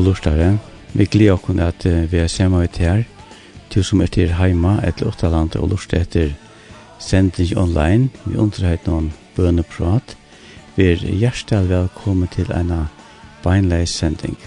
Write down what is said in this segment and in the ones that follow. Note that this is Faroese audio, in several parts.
gode lortare. Vi gleder oss at vi er sammen med her. Du som er til heima etter Åttaland og lortet etter sending online. Vi underheit noen bøneprat. Vi er hjertelig velkommen til en beinleis sending.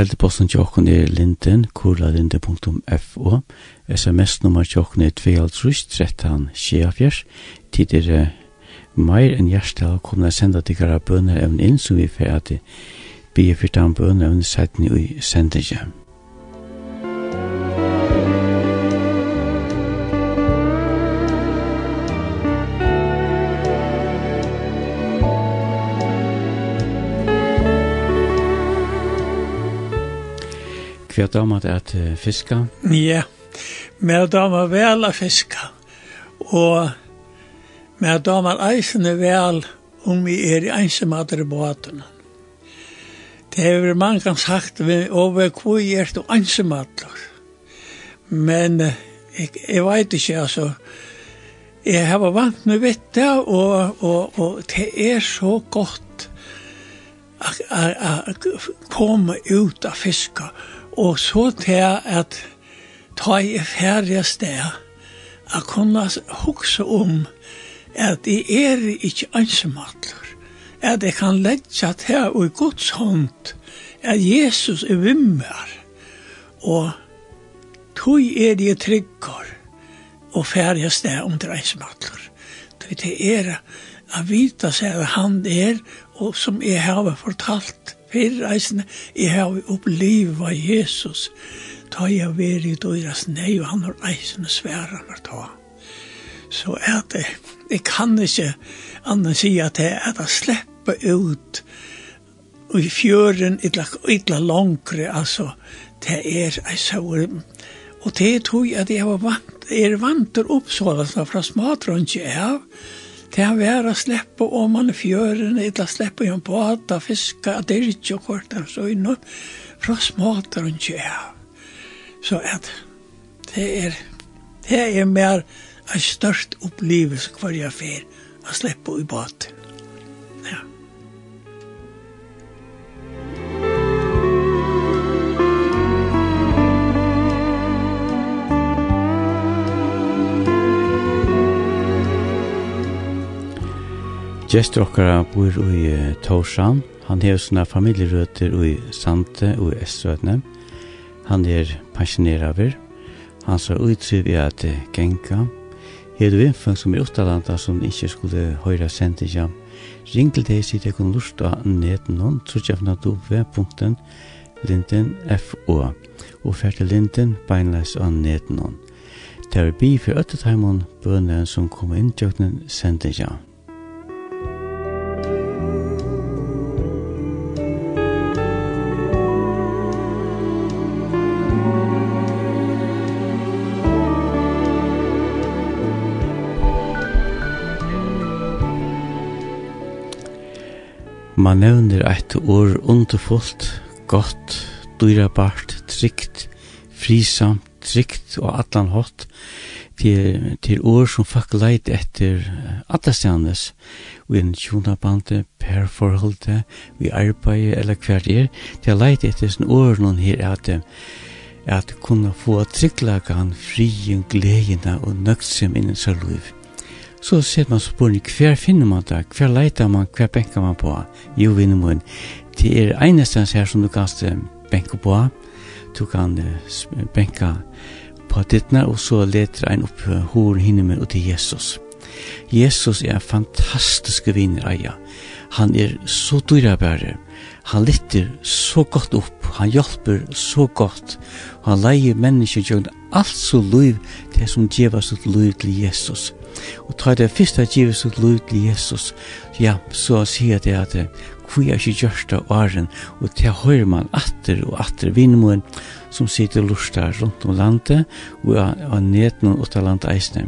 Teldeposten tjokken er linden, kurlalinde.fo. SMS-nummer tjokken er 2.13.24. Tid er meir enn hjertel å kunne sende til gara bønner evn inn som vi fer at be fyrir den bønner evn sætten i sendingen. Hva damer det at uh, fiska? Ja, mer damer vel at fiska. Og mer damer eisene vel om vi er i ensamater i båten. Det har man kan sagt, over hvor er du ensamater? Men jeg, jeg vet ikke, altså. Jeg har vant med vette, og, og, og det er så godt å komme ut av fisker Og så til at ta i færre sted at kunne huske om at jeg er ikke ansematler. At jeg kan legge til og i Guds hånd at Jesus er vimmer. Og tog er de trygger og færre sted om det ansematler. Det er at vita seg at han er og som jeg har fortalt fyrir eisne, jeg har opplevd av Jesus, ta jeg veri døyras nei, og han har eisne sværa meg ta. Så er det, jeg kan ikke annan si at det er å slippe ut og i fjøren ytla, ytla langre, altså, det er eisauer, og det er jeg at jeg var vant, er vant vantur oppsålasna fra smadrønge av, er, Det har vært å slippe om man i fjøren, eller slippe om båta, fiska, at det er ikke kort så av søgnet, fra småter og ikke. Så at det er, det er mer en størst opplevelse hver jeg fer, å slippe i båten. Gjester okkara bor i Torsan. Han har sånne familierøter i Sante og i Estrøtene. Han er pensjoneraver. Han sa utryv i at genka. Hedu vinfang som er utalanda som ikkje skulle høyra sendinja. Ring til deg sitt ekon av neten hon, trutjafna punkten linden fo og fer til linden beinleis av neten hon. Det er bi for øttetheimon bønnen som kom inn tjøknen sendinja. man nevner eit år underfullt, godt, dyrabart, trygt, frisamt, trygt og allan hot til, til år som folk leit etter atastjanes og en tjonabande, perforholde, vi arbeid eller hver er, til leit etter sin år noen her at at kunna få trygglagan, frien, gledina og nøgtsum innan seg liv. Så ser man spurning, hver finner man det? Hver leiter man? Hver benker man på? Jo, vinner man. Det er eneste her som du kan benke på. Du kan benke på dittene, og så leter ein opp hår hinne med til Jesus. Jesus er en fantastisk vinner, eia. Han er så dyrabære. Han lytter så godt opp. Han hjelper så godt. Han leier mennesker gjør alt så liv, til som djeva sitt liv til Jesus. Og ta det første givet sitt liv til Jesus, ja, så sier det at hvor er ikke gjørst av åren, og til høyre man atter og atter vindmåen som sitter lustar rundt om landet, og av neten og av landet eisne.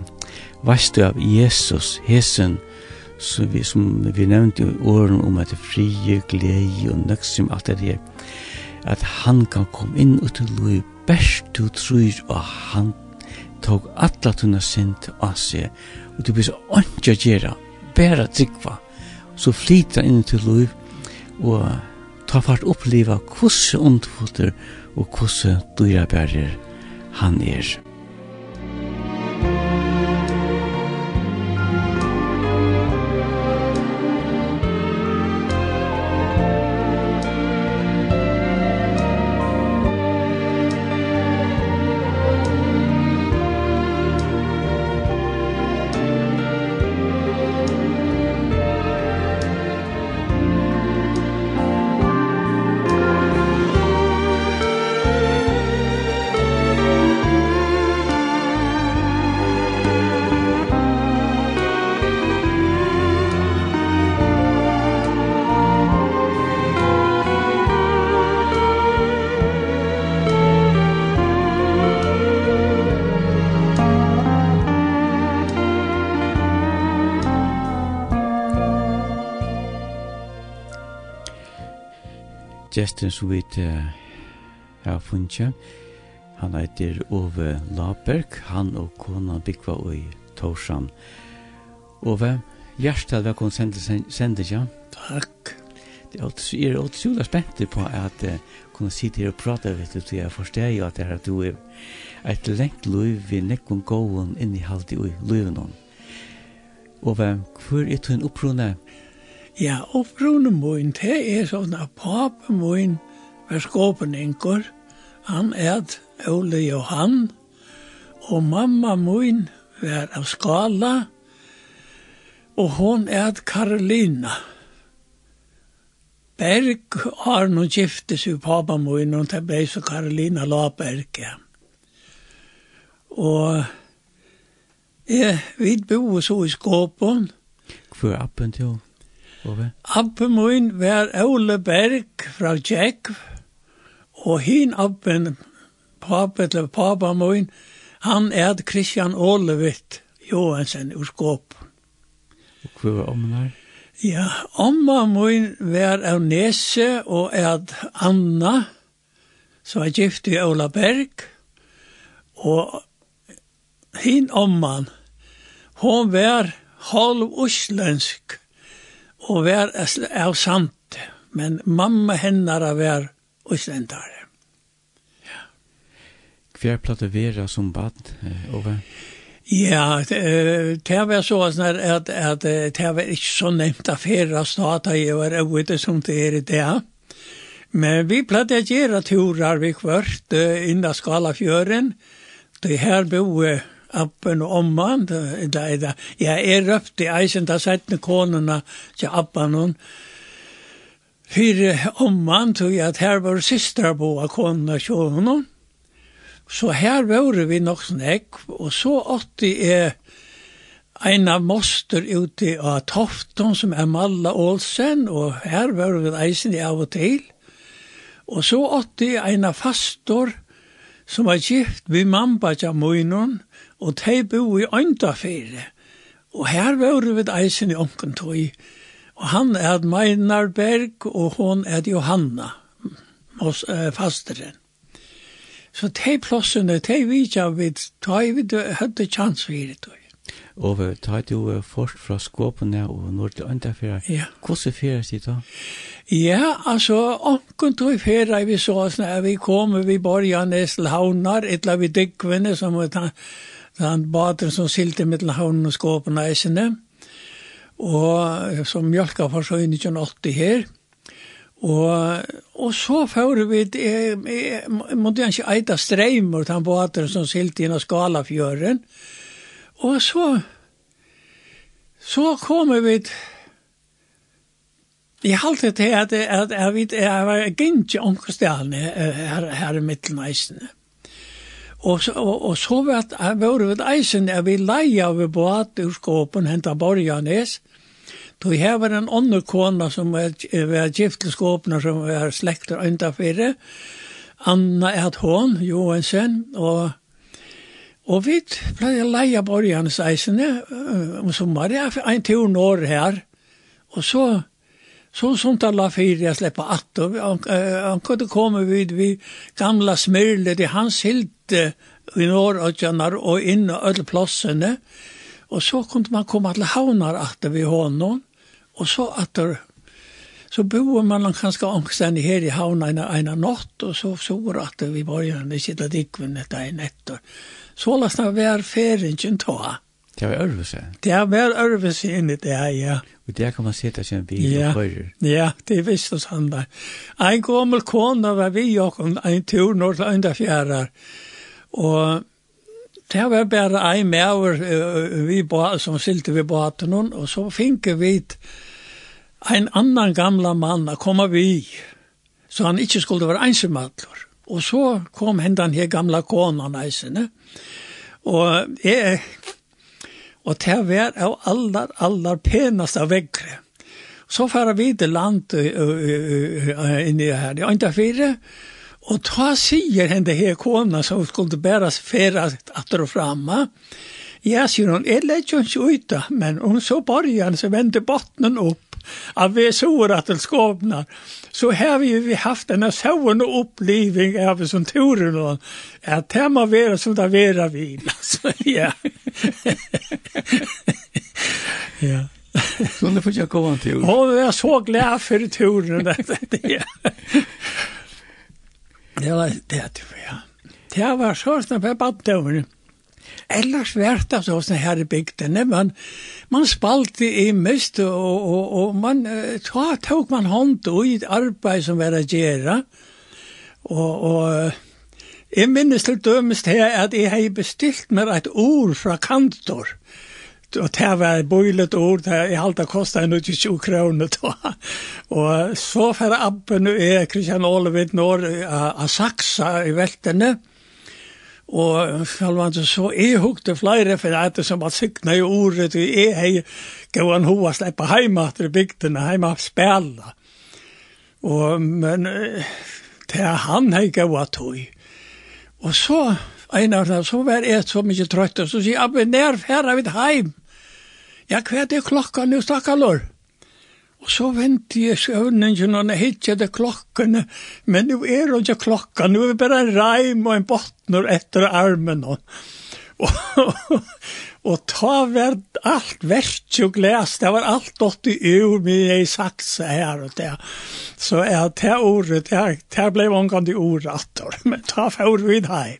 Vast du av Jesus, hesen, som vi, som vi nevnte i åren om at det frie, glede og nøksum, alt det der, at han kan komme inn og til liv, best du tror av han tok alla tunna synd av seg, og du blir så åndja gjerra, bare tryggva, så flyta inn til liv, og ta fart oppleva hvordan ondfotter og hvordan dyrabærer han er. artisten som vi uh, har funnet. Han heter Ove Laberg, han og kona Bikva i Torsan. Ove, hjertet velkommen sender sende, ja. Takk. Det er også, jeg er også så spent på at uh, kunne sitte her og prate, vet du, så jeg forstår jo at det her at du er et lengt liv vi nekken gåen inn i halvt i livet noen. Ove, hvor er du en opprunnet Ja, og brune moin, det er sånn at pape moin var skåpen ingår. Han er Ole Johan, og mamma moin var av skala, og hon er Karolina. Berg har noen giftes i pappa min, og det ble så Karolina Laberg, ja. Og jeg, vi bor så i skåpen. Hvor er appen til henne? Okay. Abbe min var Ole Berg fra Tjekv, og hin abben, pappa eller pappa min, han er Christian Olevit Johansen ur Skåp. Og hva var ommen her? Ja, omma min var av Nese og er Anna, som er gift i Ola Berg, og hin omman, hon var halv uslensk, og vær av sant, men mamma hennara vær uslendare. Ja. Hver platt vera som bad, Ove? Ja, det var så at, at, det var ikke så nevnt av snart at jeg var ute som det er i det. Men vi platte å gjøre turer vi kvart innan Skalafjøren. Det her boet appen og omman, da er det, jeg er røpt i eisen, da sette konuna til appen og Fyrir omman tog jeg at her var systra bo av konuna sjåhunnen, så her var vi nok snakk, og så åtti er en av moster ute av Tofton som er Malla Olsen, og her var vi eisen i av og til, og så åtti en av fastor, som var gift vi mamma ja moinon, og de bo i øyndafere. Og her var vi eisen i omkentøy, og han er Meinar Berg, og hon er Johanna, hos äh, fasteren. Så de plossene, de vidja vid, de hadde chans for det. Og vi tar jo først fra skåpene og når til andre. Ja. Hvordan fyrer sier da? Ja, altså, omkring tog fyrer vi så oss når vi kommer, vi borger nesten havnar, etla vi dykkvene som var den, den baden som silte med havnen og skåpene eisene. Og som mjölka for så 1980 her. Og, og så får vi, jeg, jeg, jeg måtte ikke eita streimur, den baden som silte inn av skalafjøren. Og Og så, så kommer vi Jeg halte til at, at, vet, jeg var gynnti omkostjane her, her i mittelen Og så, og, og så vet var vi ved eisen jeg vil leie av båt ur skåpen henta borganes. Då her var en ånden kona som var, var gift til skåpene som var slekter undafyrre. Anna er hon, Johansen, og Og vi pleier å leie borgernes eisene om sommeren, en tur når her, og så, så sånt alla fyra jag släppa att och han, han kunde vid vi gamla smyrle i hans hilt i norr og janar og inn og öll plassene Og så kunne man komme til havnar at vi hånden. Og så att så bor man kanskje ångstande her i havna en, en natt, og så så at vi var jo en sitte dikven etter en etter så last det var feringen ta. Det var ørvelse. Det var ørvelse inn i det, ja. Og der kan man sitte en bil ja. og høyre. Ja, det visste oss han da. En gammel kone var vi og en tur når til enda fjærer. Og det var bare en med vi som silte vi båten, og så fikk vi en annan gamla mann å komme vi, så han ikke skulle være ensamhetler. Og så kom hendan her gamla kona eisene. Og jeg, og det var av allar, allar penast av vekkere. Så fara vi til land inni her, i andre fire, og ta sier henne her kona som skulle bæra færa atter og framma, Ja, sier hun, jeg legger ikke ut da, men hun så borgen, så vendte bottenen opp, av vi sår at det skåpner, så har vi vi haft en sån upplevelse av som turen då att det må være som det vara vi Så ja. Ja. Så nu får jag gå en tur. Ja jag är så glad för turen det det var det det var så snabbt på baden Ellers vært av sånn her i bygdene, man, man spalte i mest, og, og, og man ta, tok man hånd i et arbeid som var å gjøre, og, og jeg minnes til dømest her at jeg har bestilt meg et ord fra kantor, og det var bøylet ord, det jeg halte kostet en 20 kroner da. Og så for appen er Kristian Ålevin når av Saksa i veltene, og Og sjálvand så er hukte flere for at det som var sykna i ordet, og er hei gåan hoa sleppa heima til bygdene, heima spela. Og, men det han hei gåa tog. Og så, ein av så var jeg så mykje trøyt, og så sier jeg, abbe, nær færa vid heim. Ja, hva er det klokka nu, stakkalor? Og så vente jeg søvningen, og jeg hittet det klokkene, men nu er det ikke klokka, nu er det bare en reim og en bottner etter armen. Og, og, og ta var alt verdt og glas, det var alt dott i ur med jeg sagt seg her og det. Så ja, det ordet, det, det ble omgående ordet, men ta for vid heim.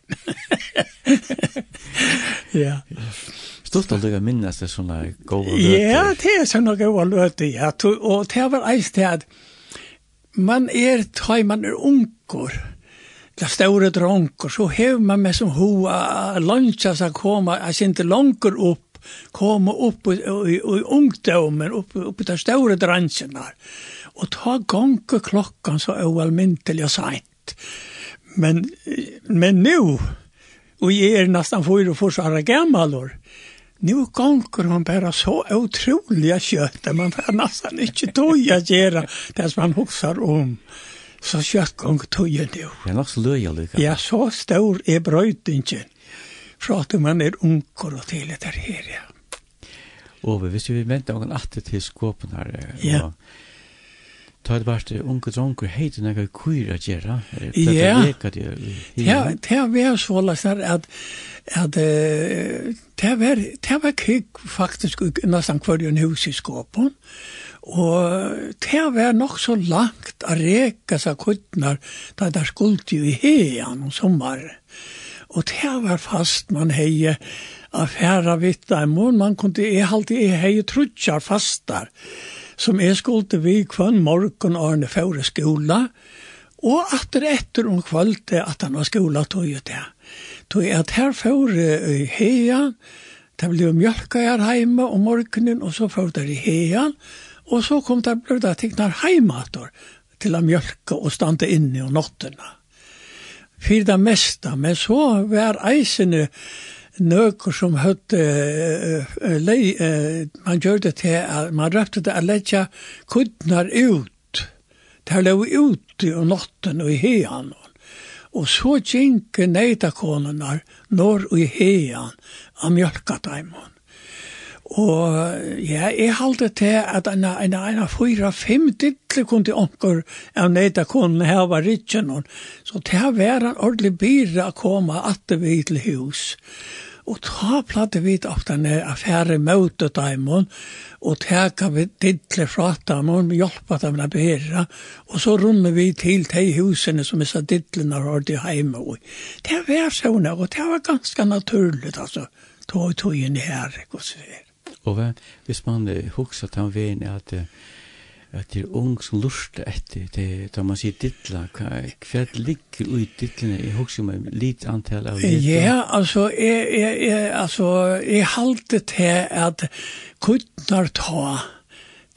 ja stort att jag minnas det såna goda Ja, det är såna goda löter. Ja, och det var ett sted. Man är taj man är unkor. Det stora dronkor så hev man med som hoa luncha så komma, jag inte långt upp koma upp i, i, i ungdomen, upp, upp i de store dransjene. Och ta gonge klockan så ualmyntelig og. Men, men nu, og jeg er nesten fyra og forsvara gammalor, nu gonger hon bara så otroliga kött där man får nästan inte toja göra det som man huxar om. Så kött gonger toja nu. Det är nog så löja lika. Ja, så stor är bröjtingen. För att man är unkor och till det här. Ja. Och vi visste vi väntar någon atter til skåpen här. ja. og Ta det vart unge dronker heit enn ega kuir a gjerra? Ja, ja, det var så lest her at at det var det var kik faktisk nesten hver en hus i skåpen og det var nok så langt a reka seg kuttnar da det skuldt jo i heian om sommar og det var fast man hei a færa vitt a man kunne e halte e hei trutjar fastar som jeg skulle vi kvann morgon Arne Fæure skola, og atter etter om kvalitet at han var skola tog ut det. Tog at her Fæure i heia, det ble mjölka her heima om morgonen, og så Fæure der i heia, og så kom det ble det tegnar heima til å mjölka og stande inne om nottena. Fyra det mesta, men så var eisene, nøkker som høtte uh, lei, uh, man gjør det til at man røpte det at letja kudnar ut. Det er lov ut i notten og i hean Og så gikk neitakonenar når og i hean av mjölkataimen. Og ja, jeg halte til at en en en fyra fem dittle kunne onker av neita kunne var rikken Så til å være en ordentlig byrra koma at det vi til hus. Og ta platte vi ofte en affære møte daimon, og teka vi dittle fra daimon, hjelpa dem å bæra, og så runde vi til de husene som er disse dittlene har de hjemme. Det var sånn, og det var ganske naturlig, altså, tog tog inn her, ikke å. Og hvis man husker til han veien er at at det er ung som lurer etter det, da man sier dittla, hva ligger ui dittlene? Jeg husker om en litt antall av dittla. Ja, altså, jeg, jeg, jeg, altså, jeg halte til at kuttnar ta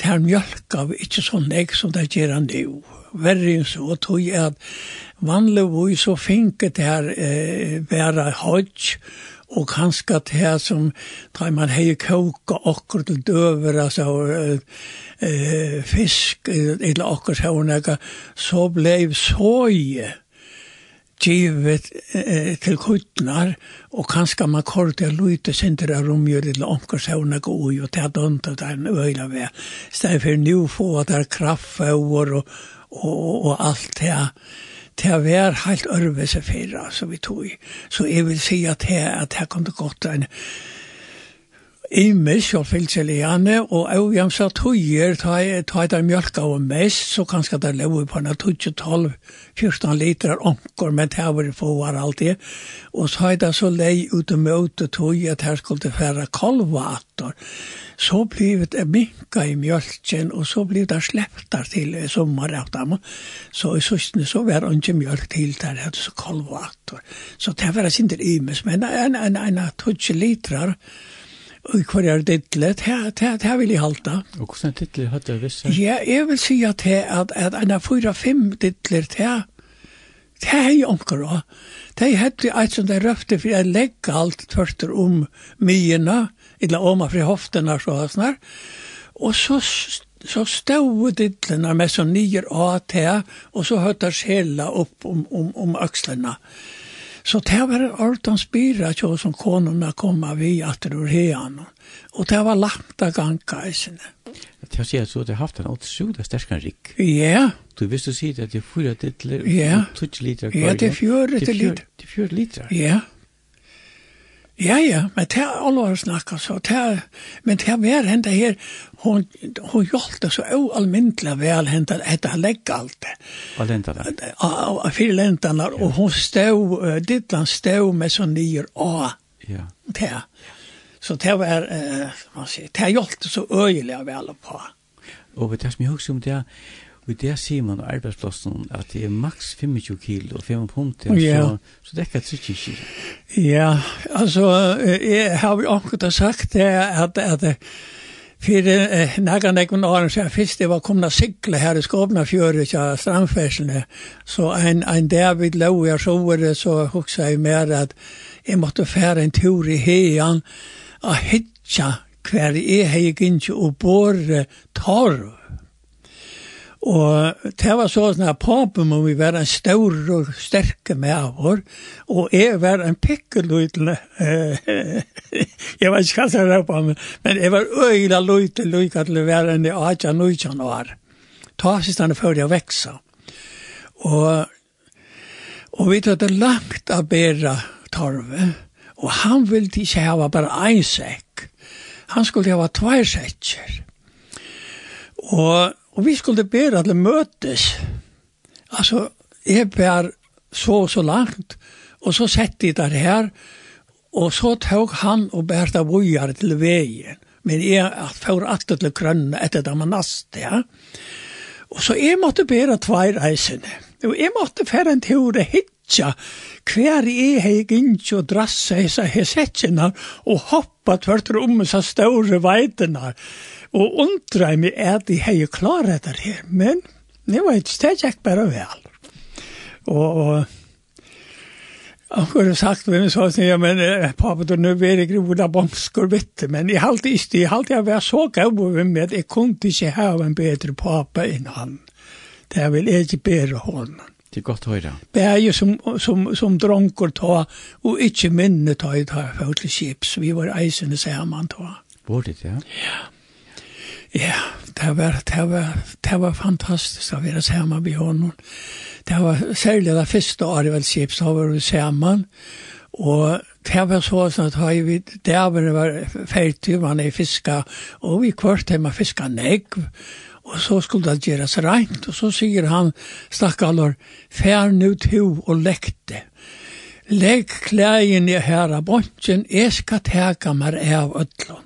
til mjölk av ikke sånn nek som det gjør han nu. Verre enn så, tog jeg at vanlig vui så finket det her eh, være hodj, og kanskje det som da man hei koka okker til døver, altså uh, uh, fisk, eller okker så nekka, så blei såje givet uh, til kuttnar, og kanskje man kår til lite sinter av romgjør, eller okker så nekka ui, og til at dønta der en øyla ved. Stedet for nu få at det er kraftfauer og, og, og, og alt det her, det var helt ørvese fyra som vi tog. Så jeg vil si at det, at det kom det godt en imes og fylseliane, og avjamsa tøyer, ta etter mjölka og mest, så kanskje det lever på en 12-14 liter onker, men det var få var alltid. det. Og så har det så lei ut og møte tøy at her skulle det fære kalvater så blev det minka i mjölken och så blev det släppta till dem. Så i sysken så var det inte mjölk till där det hade så kolvator. Så det var inte imes, men en, en, en, en tutsi litrar i er dittlet, det här vill jag halta. Og hvordan dittlet hade jag visst? Ja, jeg vil si at, det, at, at en av fyra, fem dittler, det här Det er jo anker også. Det er hette eit som det røfte, for jeg legger alt tvørter om myene, illa om fra hoften og så sånn Og så, så stod dittlene med så nye av til, og så høttes sjela opp om, om, om økslene. Så det var en ordens byra tjå som konuna komma vi atter ur hean. Og det var langt av ganga i sinne. Det har sier at du har haft en alt sjuda sterskan rik. Ja. Du visste sier at det er fyra dittler, ja. og tutsi liter. Ja, det er fyra liter. Det er fyra liter. Ja. Ja, ja, men det er alle å snakke, så det er, men det er mer henne her, hon, hon hjalp det så ualmindelig vel hendt at det har legget alt det. Hva lente det? Av fire lentene, og hun stod, ditt Dittland stod med sånn nye å, Ja. Det er. Så det var, uh, man sier, det har hjalp det så øyelig vel på. Og det som jeg husker om det er, Og det sier man på arbeidsplassen at det er maks 25 kilo og 5 pund, ja. så, så det er ikke ikke. Ja, altså, jeg har jo akkurat sagt det at, at for eh, nægge nægge åren siden først jeg var komna sykle her i Skåpna fjøret til strandfærsene så en, en David lov jeg så var det så hukse jeg mer at jeg måtte fære en tur i heian og hitja hver jeg hei gynnsju og bore torv Og det var så sånn at papen må vi være en stor og sterke med vår, og jeg var en pikkeløytene. jeg vet ikke hva som var på men jeg var øyla løyte løyka til å være en i 18-19 år. Ta sist han før jeg veksa. Og, og vi tatt det langt av bedre torve, og han ville ikke ha bare en sekk. Han skulle ha tvær sekker. Og Og vi skulle bære alle møtes. Altså, jeg bær så og så langt, og så sett de der her, og så tog han og bær der vojar til veien. Men jeg får alltid til grønne etter det man nast, ja. Og så jeg måtte bære tvær reisene. Og jeg måtte fære en teore hitja hver jeg hei gynnsi og drassa seg hesetjena og hoppa tvert om så store veitena og undra meg at jeg hei klar etter her, men det var ikke det jeg bare vel. Og, og Anker har sagt hvem så sier, ja, men pappa, du nu er ikke hvor det bomskor vitte, men jeg halte ikke, jeg halte jeg var så gav med at jeg kunne ikke ha en bedre pappa enn han. Det vil jeg ikke bedre hånden. Det er godt å høre. Det er jo som, som, som dronker ta, og ikke minne ta i ta, for til skips, vi var eisende sammen ta. Var det, ja? Ja. Ja, det var, det var, det var fantastiskt att være sammen med honom. Det var særlig det första året vel skip så var vi samman. Och det var så att har vi där var ferdig, man er fiska och vi kvart hjemme fiska negv, Och så skulle det göras rent och så säger han stackarlor fær nu to och lekte. Lägg klægen i herra bontjen, jeg ska teka meg av ødlån.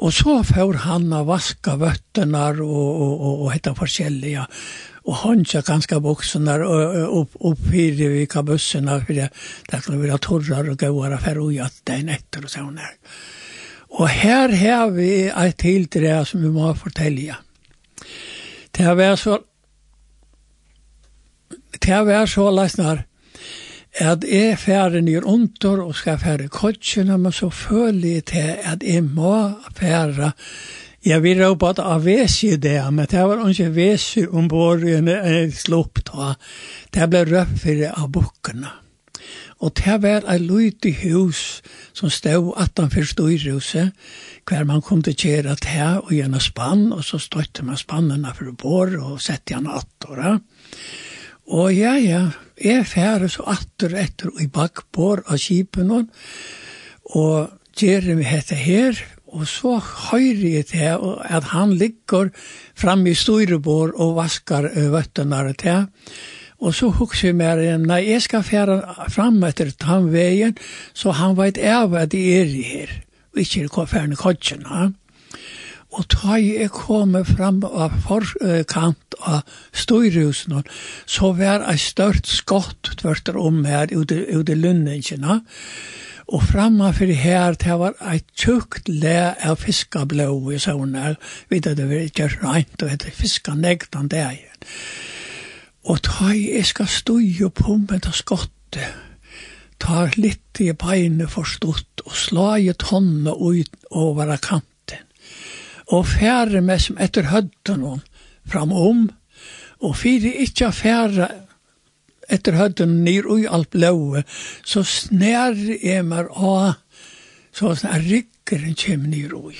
Og så får han å vaska vøttene og, og, og, og hette forskjellige, og håndja ganske buksene bukserna opp upp i vi kabusserna, for det, det skulle være torrar og gauar for å gjøre den etter og sånn her. Og her har vi et til det som vi må fortelle. Det har vært så det har vært så løsner at jeg færre nyr under og skal færre kotsjene, men så føler jeg til at jeg må færre Jeg vil råpe at jeg vet ikke det, men det var ikke vesi ombord i en slopp da. Det ble røffere av bukkene. Og det var et lydig hus som stod at han forstod i huset, hver man kom til kjera til og gjennom spann, og så støtte man spannene for bor og sette igjen attora. Og ja, ja, jeg færre så atter etter i bakbord av kipen og gjør meg dette her, og så høyre jeg til at han ligger framme i styrebord og vaskar vøttene til. Og så hukse jeg meg, nei, jeg skal fære fram etter tannveien, så han vet av at jeg er her, og ikke er færre kodgjene. Og da jeg kom fram av forkant av Storhusen, så var det størt skott tvørter om her ute, i lønningene. Og framme for her, det var et tjukt le av fiskeblå i sånne. Vi vet at det var ikke rent, og det fiskenegnet han der igjen. Og da jeg skal stå på med det skottet, tar litt i beinet forstått og slå i tonne ut over kanten og fære meg som etter høtten hon framom, og fyre ikkje fære etter høtten nyr ui alt blåe, så snær jeg meg av, så snær rikkeren kjem nyr ui.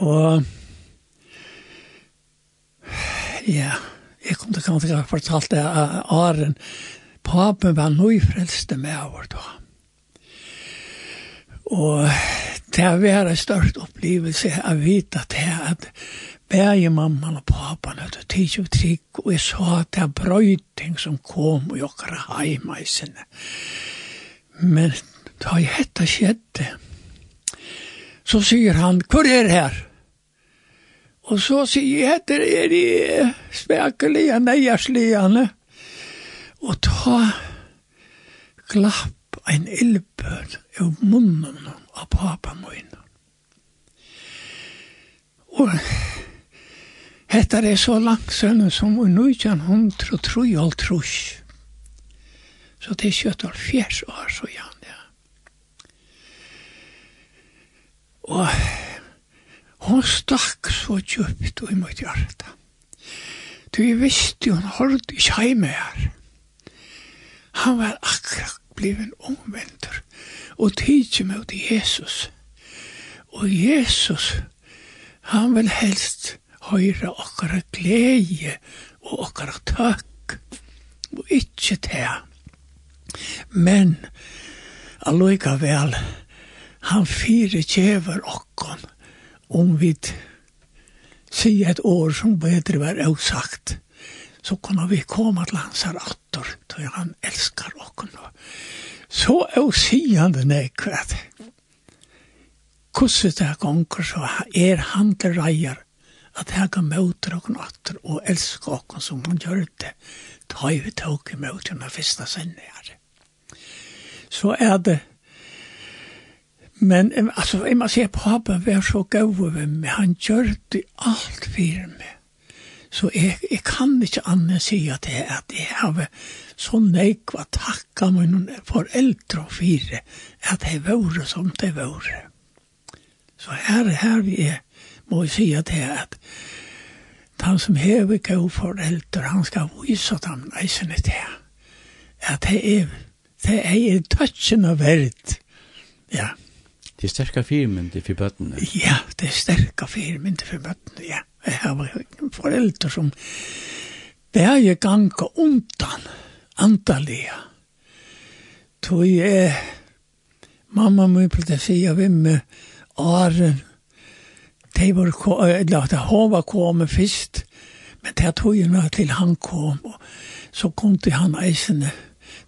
Og, ja, jeg kom til kanskje fortalt det av Aren, papen var nøyfrelste med over da. Og det har vært en størst opplevelse av vite at det er at bæge mamman og papan at det tids og trygg og jeg så at det er brøyting som kom og jokkara heima i sinne. Men da jeg hetta skjedde, så sier han, hvor er det her? Og så sier jeg, etter er i spekelige, neierslige, og ta glapp ein illbød av munnen av papa min. Og hetta er så langt sønne som i 1903 og trus. Så det er kjøtt og fjers år så gjerne. Ja. Og hon stakk så djupt og i mitt hjärta. Du visste jo, hon holdt ikke hjemme her. Han var akkurat bliven omvendur og tidsi meg til Jesus. Og Jesus, han vil helst høyre okkara glede og okkara takk og ikkje til. Men alloika vel, han fire kjever okkon om vi sier et år som bedre var avsagt. sagt så kunne vi komme til hans her atter, da han elskar okken. Så er jo sigende nek, at hvordan det er gonger, så er han til reier, at jeg kan møte dere natter og elske dere som han gjør det. Da har vi tog i møte den første sende her. Så er det Men altså, jeg må si at papen var så gøy med meg. Han gjør det alt for meg Så jeg, jeg kan ikke annet si at jeg, at jeg har så nekva takka mine foreldre og fire at jeg var som det var. Så her, her vi er, må jeg si at jeg at han som hever gode foreldre, han skal vise dem eisene til at det er det er touchen av verdt. Ja. Det er sterke firmynd for bøttene. Ja, det er sterke firmynd for bøttene, ja. Jeg har foreldre som bæger ganga undan antallega. Tog jeg, mamma min pleide sige vi med åren, de var, eller at hun var kommet først, men det tog jeg til han kom, og så kom til han eisene,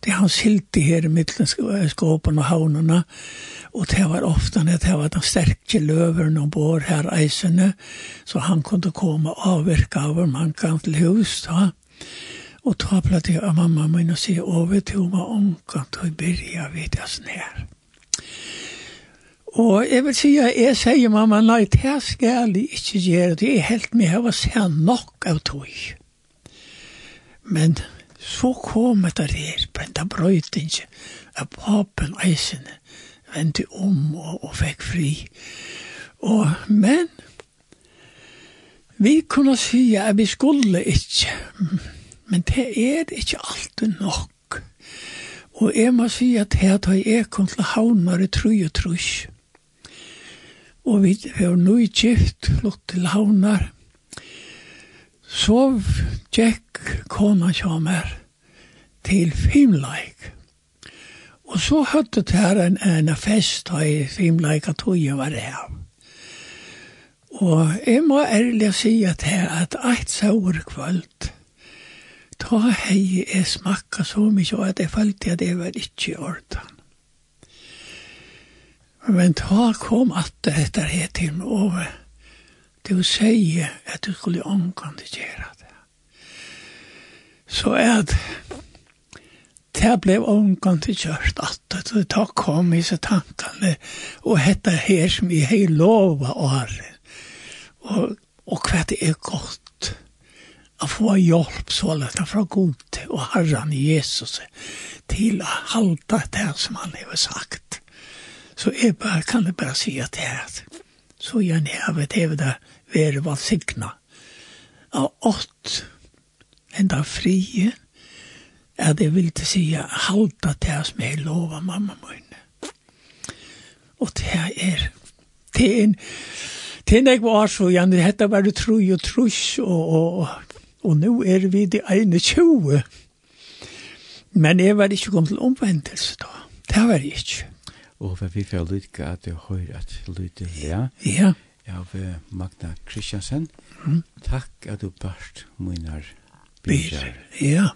det han skilte her i middelen skåpen og havnene, og det var ofte at det var de sterke løverne bor her eisene, så han kunne komme og avvirke av om han kan til hus da. Og ta platt jeg av mamma min og sier vet du, hva omkant og å begynne vidt jeg sånn her. Og jeg vil si at jeg sier mamma, nei, det skal jeg ikke gjøre, det er helt med, jeg var sen nok av tog. Men Så kom det her på en brøytinge av papen eisene, vendte om og, og fikk fri. Og, men, vi kunne si at vi skulle ikke, men det er ikke alltid nok. Og jeg må si at her tar jeg kom til havnar i tru og trus. Og vi var nøygift, flott til havnar, så gikk kona kommer til Fimleik. Og så høtte det her en, en fest i Fimleik at hun var her. Og jeg må ærlig si at her at eit sauer kvöld, da hei jeg smakka så mykje at jeg følte at det var ikke i orden. Men da kom at dette her til meg over du sier at du skulle omkant gjøre det. Så at det ble omkant gjørt at det da kom i seg tankene og hette her som jeg har lova året. Og, og hva det er godt å få hjelp så lett fra god og Herren Jesus til å halte det som han har sagt. Så jeg bare, kan jeg bare si at det er så gjerne hevet hevet det være var signa. av ått enda frie er det vil til sige halda til som jeg lova mamma min. Og det er det er en det er ikke var så gjerne dette var det tru og trus og, og, og nå er vi det ene tjoe men jeg var ikke kommet til omvendelse da. Det var jeg ikke. Og vi får jo lykke at du hører at lytte her. Ja. Av Magna Kristiansen. Mm. Takk at du børst munner byrjar. Ja.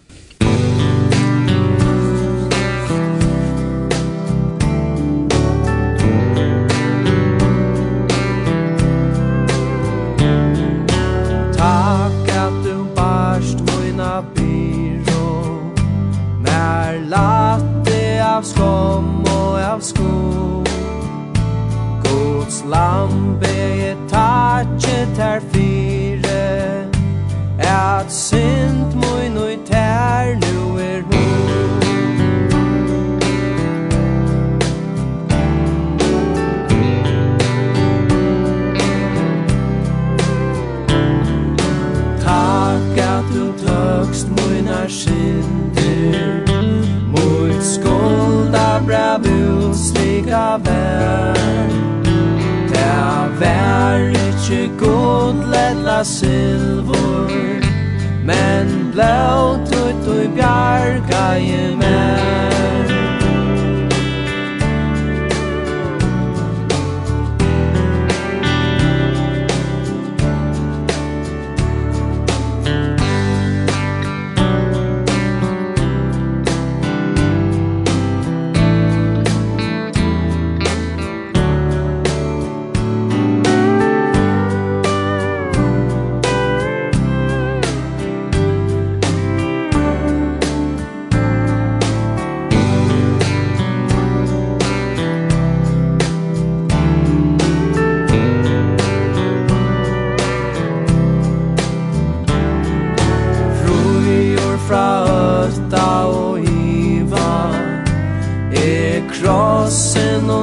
ta silvor Men blått ut og bjarga i mer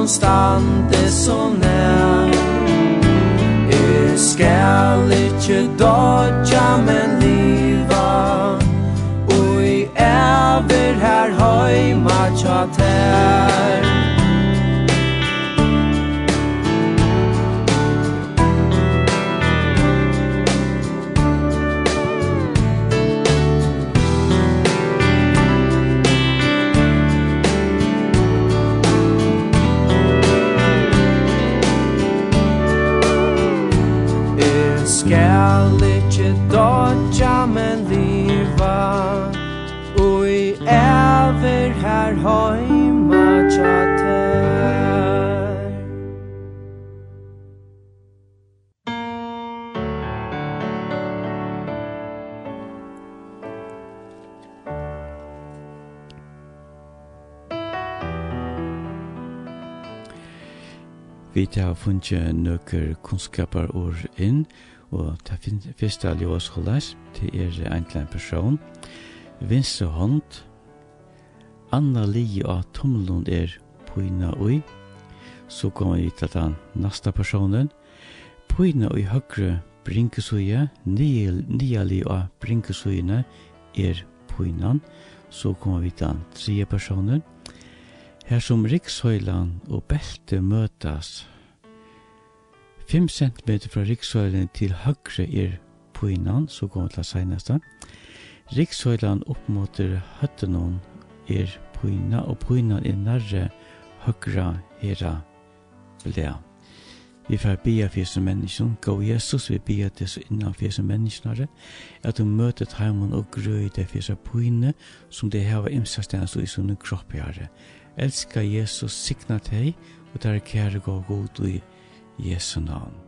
som stande så nær. Jeg skal ikkje dodja, men liva. Og i æver her høyma tja tær. Vi har funnet nøkker kunnskaper ord inn, og det første av Ljøs holdes, det er egentlig en person. Vinstre hånd, Anna Li av Tomlund er Poina Ui, så kommer vi til den neste personen. Poina Ui høyre Brinkesuja, Nia Li av Brinkesujene er Poinan, så kommer vi til den tredje personen. Her som rikshøylan og belte møtas. 5 cm fra rikshøylan til høgre er puinan, så kommer til seinasta. Rikshøylan opp mot høttenon er puina, og puinan er nærre høgra hera blea. Vi får bia for Jesu menneskene, gå Jesus, vi bia til så innan for Jesu menneskene, at du møter taimon og grøy det for Jesu puine, som det heva imsastens og i sunne kropp. Elska Jesus, signa teg, og der kjære gå god i Jesu navn.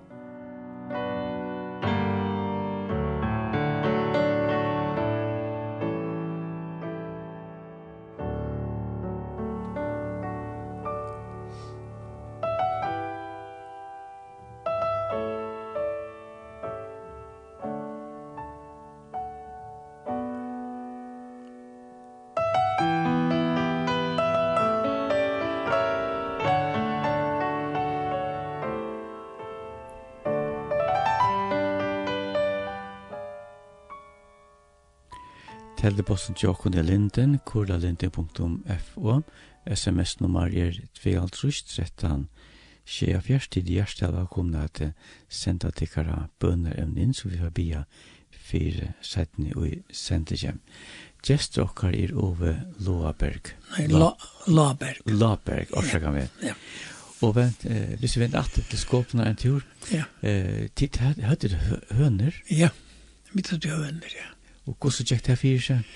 Teldeposten til okkon er linden, kurlalinden.fo, sms-nummer er 2.13, skje fjerst til i av komna at senda tikkara bønner evnin, så vi har bia fire setni og sende hjem. Gjester okkar er Ove Loaberg. Nei, Loaberg. Loaberg, orsaka vi. Ja. Og vent, eh, hvis vi vent at det skåpene en tur, ja. eh, tid, hadde du høner. Ja, vi du høner, ja. Og hvordan gikk det fyrir seg?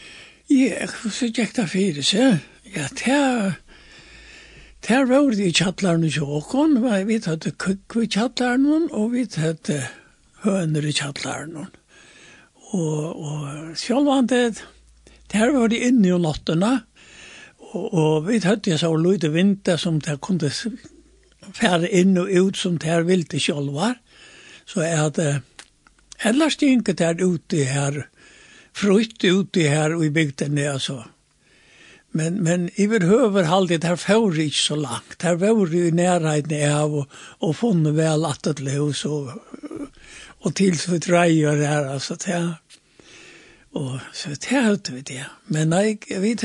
Ja, hvordan gikk det fyrir seg? Ja, det er... Det var det i kjattlaren i Sjåkon, vi hadde kukk i kjattlaren, og vi hadde høner i kjattlaren. Og, og selv om det, det var det inne i nottene, og, og vi hadde så lydde vinter som det kunne fære inn og ut som det ville selv var. Så jeg hadde, ellers gikk det ute her, frukt ute her og i bygden är alltså. Men men i behöver hålla det här för inte så långt. Her var ju närheten av och, och funne väl att det hus så och till så dröjer det här alltså det. Och så det här vi det. Men nej, jag vet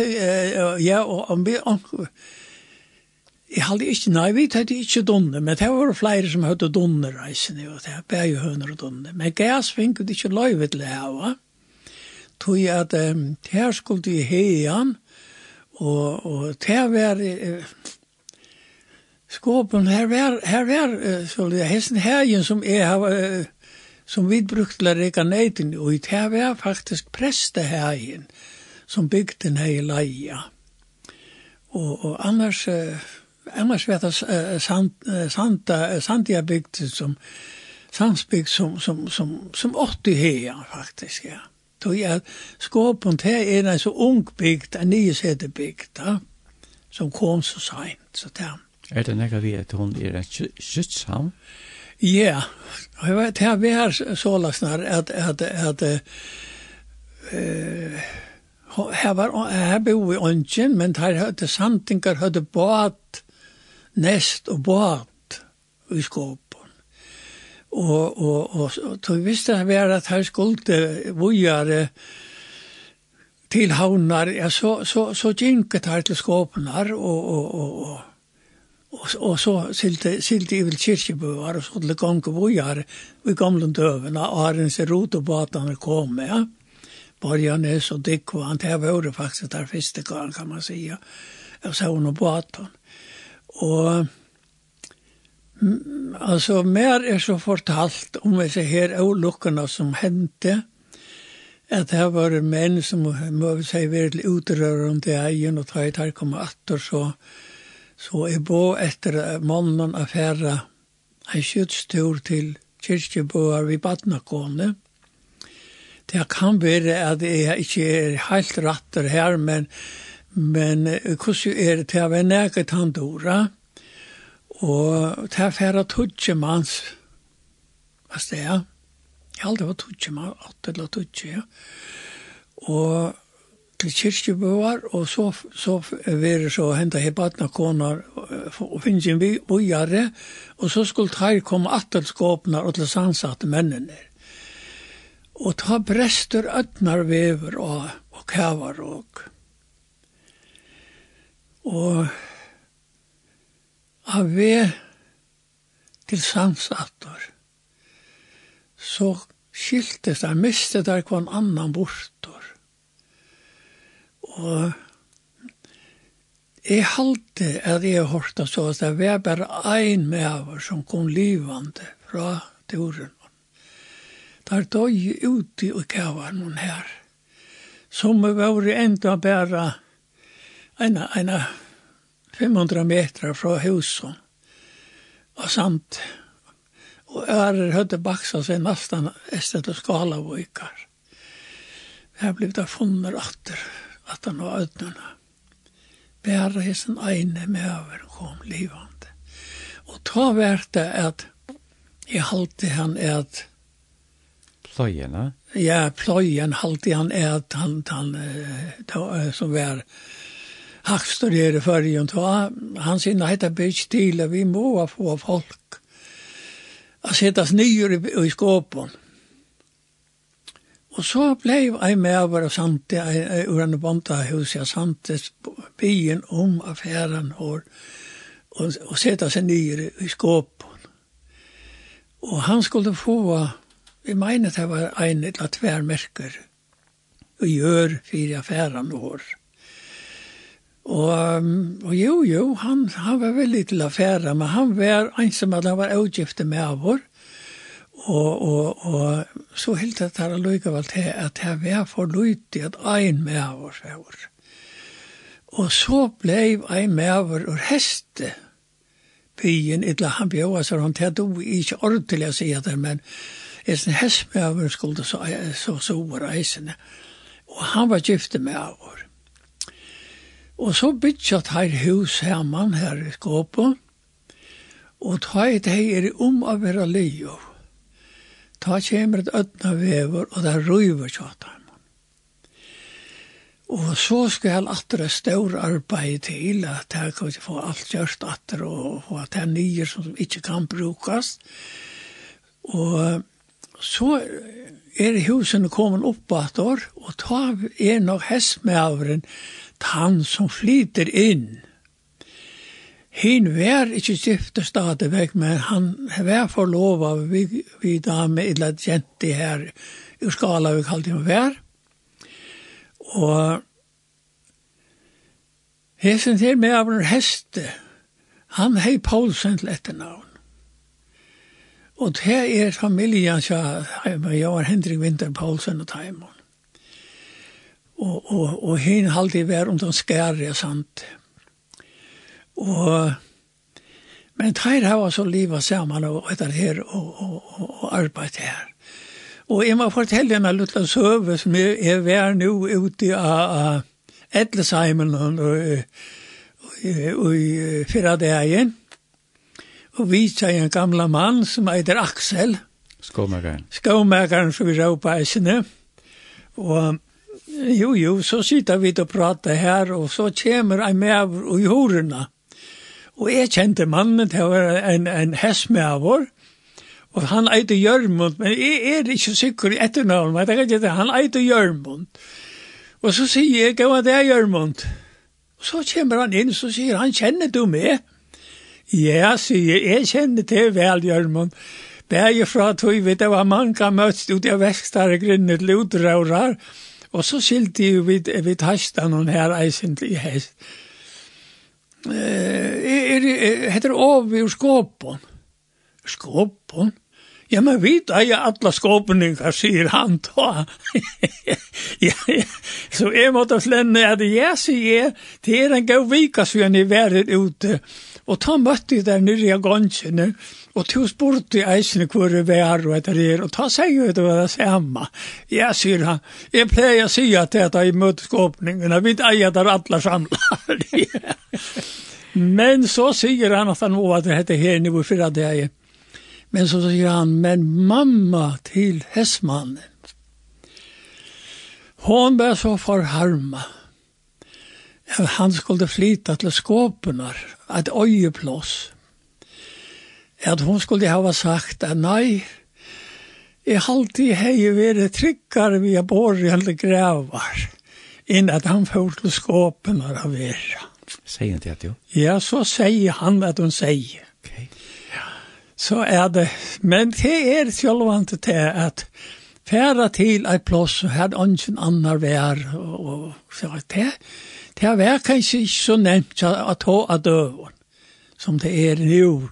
ja och om vi Jeg hadde ikke, nei, vi hadde ikke donner, men det var flere som hadde donner reisende, og det var bæg høner og donner. Men gass finket ikke løyvet til det her, va? tog at um, her skulle de heian, og, og her var uh, skåpen, her var, her var uh, så det, hesten herjen som jeg har, uh, som vi brukte å reka neiden, og i her var faktisk presteherjen som bygde den her leia. Og, og annars, uh, annars vet jeg uh, sand, uh, Santa, uh, Sandia bygde som, Sandsbygd som, som, som, som 80 her faktisk, ja tog jag skåpen till er en så ung bygd, en ny nyesetet bygd, ja, som kom så sent, så där. Er det nekka vi at hon er en sytsam? Ja, jag vet, her vi har så lasnar at, att, att, at uh, her var här bo i ongen, men här hade santingar hade båt, näst och båt i skåp og og og så visste han var at han skulle vojare til havnar ja så så så jinket han til skåpnar og og og og og, og så silte silte i vil kirkebøar og så til gange vojare vi gamle døven og Arens rotobatan kom ja Borgarnes og Dikko, han det var faktisk der første gang, kan man säga. Jag sa honom på att han. Och Altså, mer er så fortalt om disse her olukkene som hendte, at det här var menn som måste säga väldigt utrörande i egen og ta i tar komme atter, och så. Så är bo efter mannen affära en skjøtstur til kyrkjebøer vid Badnakåne. Det kan være at jeg ikke er helt ratter her, men, men hvordan er det til å være nægget han dora? Og det er færre tutsi mans, hva sted jeg? Jeg aldri var tutsi mann, åtte eller tutsje, ja. Og til kyrkjebøvar, og så, så var det så hentet hebatna konar, og finnes en bojare, og så skulle teir komme attelskåpnar og til sansatte mennene. Og ta brester ötnar vever og, og kævar og... Og av ve til samsattor. Så skiltes der, mistet der kvann annan bortor. Og jeg halte at jeg hørte så at det var bare ein medover som kom livande fra turen. Der døg ute i kavaren her. Som var enda bare en, en, en 500 metrar fra husen og samt og ærer høyde baksa seg nesten etter til skala og ikkar. Her ble da funnet atter, at han var ødnene. Bæra hessen eine med over kom livande. Og ta vært det at jeg halte han at Pløyene? Ja, pløyen halte han at han, han, han, som var hackstudere förrjun då han sin heta bitch til, vi må få folk att sättas nyer i, i skåpen. Och så blev jag med över samt ur en bonta hus jag samt byen om affären hår och, och sätta sig nyer i skåpen. Och han skulle få vi menar det var en eller tvärmärker och gör fyra affären hår. Mm Og, og jo, jo, han, han var veldig til affæra, men han var ensam at han var avgifte med av vår. Og, og, og så helt at han lykket vel til at han var for lydig at ein med av vår var. Og så blei ein med av vår og heste byen, eller han bjør, så han tatt jo ikke ordentlig å si at det, men en hest med av vår skulle så, så, så, så, så, han var så, med så, Og så bytjat her hus herman her i skåpen, og ta et heier om å være leo. Ta kjemer et ødna vever, og det røyver tjata. man. Og så skal atre stør arbeid til, at jeg kan vi få alt gjørst atre, og få at det er nye som ikke kan brukas. Og så er husen kommet opp at år, og ta er nok hestmæveren, han som flyter inn. Hin vær ikkje skifte stadigvæk, men han vær for lov av vi, vi dame illa jenti her i skala vi kallte henne vær. Og hesen til med av en heste, han hei Paulsen til etternavn. Og det er familien, ja, Hendrik Winter Paulsen og Taimon og, og, og hin halde var om den skære, sant? Og, men treir hava så liva saman og etter her og, og, og, og arbeid her. Og jeg må fortelle en liten søve som jeg, er vær nå ute av, av Edlesheimen og, og, og, og fyrra dagen. Og vi sier en gamla mann som heter Aksel. Skåmækaren. Skåmækaren som vi råpa eisene. Og jo, jo, så sitter vi og prater her, og så kommer jeg med og i horene. Og jeg kjente mannen, til å være en, en hest med vår, og han eide Jørmund, men jeg er ikke sikker i etternavn, men jeg kan ikke han eide Jørmund. Og så sier jeg, hva det er Jørmund? Og så kommer han inn, så sier han, kjenner du meg? Ja, sier jeg, jeg kjenner til vel, Jørmund. Det er jo fra tog vi, det var mange møtt ut av vekstare grunnet, til og Og så skilte jo vid, vid hastan og her eisent i hest. Eh, er, er, heter over skåpen. Skåpen? Ja, men vi tar jo alle skåpninger, sier han da. ja, ja. Så jeg måtte flenne at jeg sier, det er en god vika, så jeg har vært ute. Eh, Og ta møtte jeg der nere i gansjene, og to spurte eisene hvor det var og etter det, og ta seg jo det var det samme. Ja, sier han, jeg pleier å si at det er i møteskåpningen, vi eier der alle samler. men så sier han at han må at det heter her nivå for at det er. Men så sier han, men mamma til hessmannen, hon ble så forharmet han skulle flyta til skåpenar, et øyeplås. At hun skulle hava sagt at nei, jeg halte i hei vere tryggare via borg eller grævar, inn at han får til skåpenar av vera. Sier han det, jo? Ja, så sier han at hun sier. Okay. Ja. Så er det, men det er sjølvant til at færa til ei plås, og hadde ønsken annar vær, og så det, det var kanskje ikke så nevnt å ta av døven, som det er nu.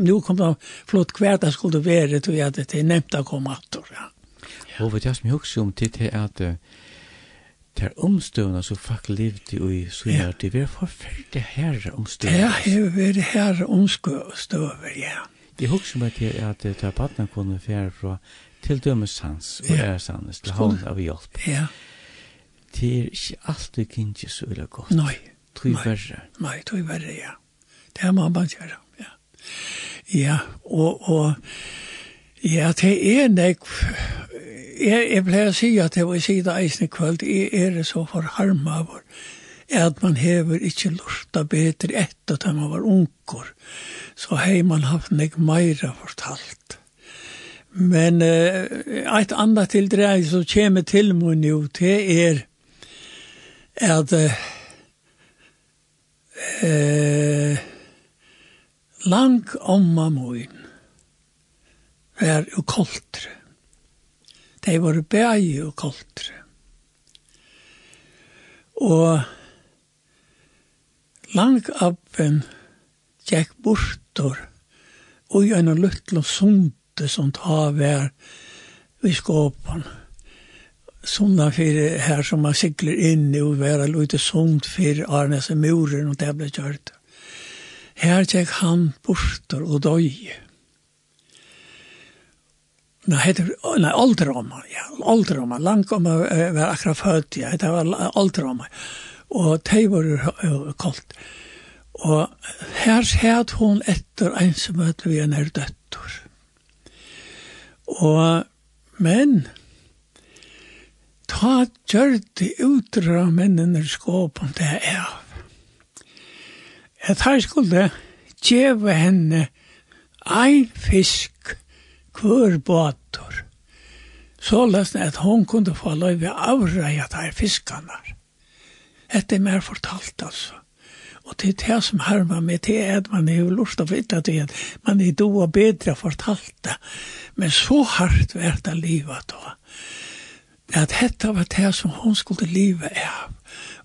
Nu kom det flott hver det skulle være, tror jeg, det er nevnt å komme atter, ja. Og vet jeg som jeg også om til det er at det er omstøvende som folk levde i Svinar, det er forferdelig herre omstøvende. Ja, det er herre omstøvende, ja. Det er også med til at det er badna kunne fjerde fra til dømes sans og ja. er sannes til hånd av hjelp. Ja. Det er ikke alltid kynne så veldig godt. Nei. Tøy verre. Nei, tøy verre, ja. Det er man gjøre, ja. Ja, og, og ja, det er nek, jeg, jeg pleier å si at det var sida eisne kvöld, jeg er så for harma vår, at man hever ikke lorta betre etter at man var unger, så hei man haft nek meira fortalt. Men uh, eit anna tildrei som kjem til mig nu, det er at eh, lang omma moin er jo koltre. De var bæg og koltre. Og lang appen gikk bortor og gjennom luttla sund møte som tar vær i skåpen. Sånne fire her som man sikler inn i og være lite sånt for Arnes og muren og det ble kjørt. Her tjekk han borster og døy. Nei, heter, nei, alderomma, ja, alderomma, å være akkurat født, ja, det var alderomma, og det var kaldt. Og her sæt hon etter ensomhet vi en er døttor. Og, men, ta gjørte utra mennene skåpen det er av. At her skulle djeve henne ein fisk kvør båtor. Så løsne at hon kunde få lov løyve avreia der fiskarna. Etter mer fortalt altså. Og det er det som har man med, det at man er jo lurt av vitt at man er då bedre fortalt det. Men så hardt vært det livet da. At dette var det som hun skulle livet av.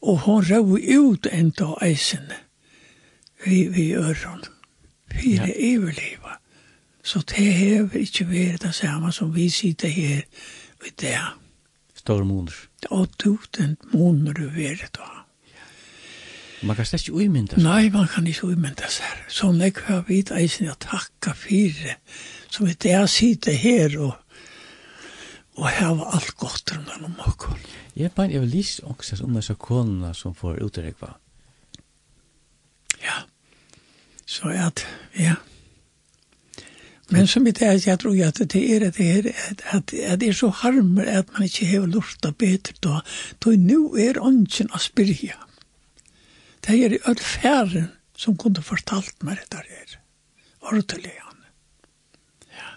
Og hun røv ut en enda eisen vi, vi øren. Fyre ja. iverlivet. Så det har ikke vært det samme som vi sitter her i det. Stor måneder. Og tusen den måneder du vært da. Man kan slett ikke umynda seg. Nei, man kan ikke umynda seg. Så når jeg har vidt eisen å takka for som vi jeg sitter her og og hava alt godt rundt om okkur. Jeg bare, jeg vil lyst også om disse konene som får utrekva. Ja. Så at, ja. Men som det er, jeg tror at det er det her, at, at det er så harmer at man ikke har lurt av bedre da, da nå er ånden å spyrja det er öll færen som kunde fortalt meg dette her. Ordelig han. Ja.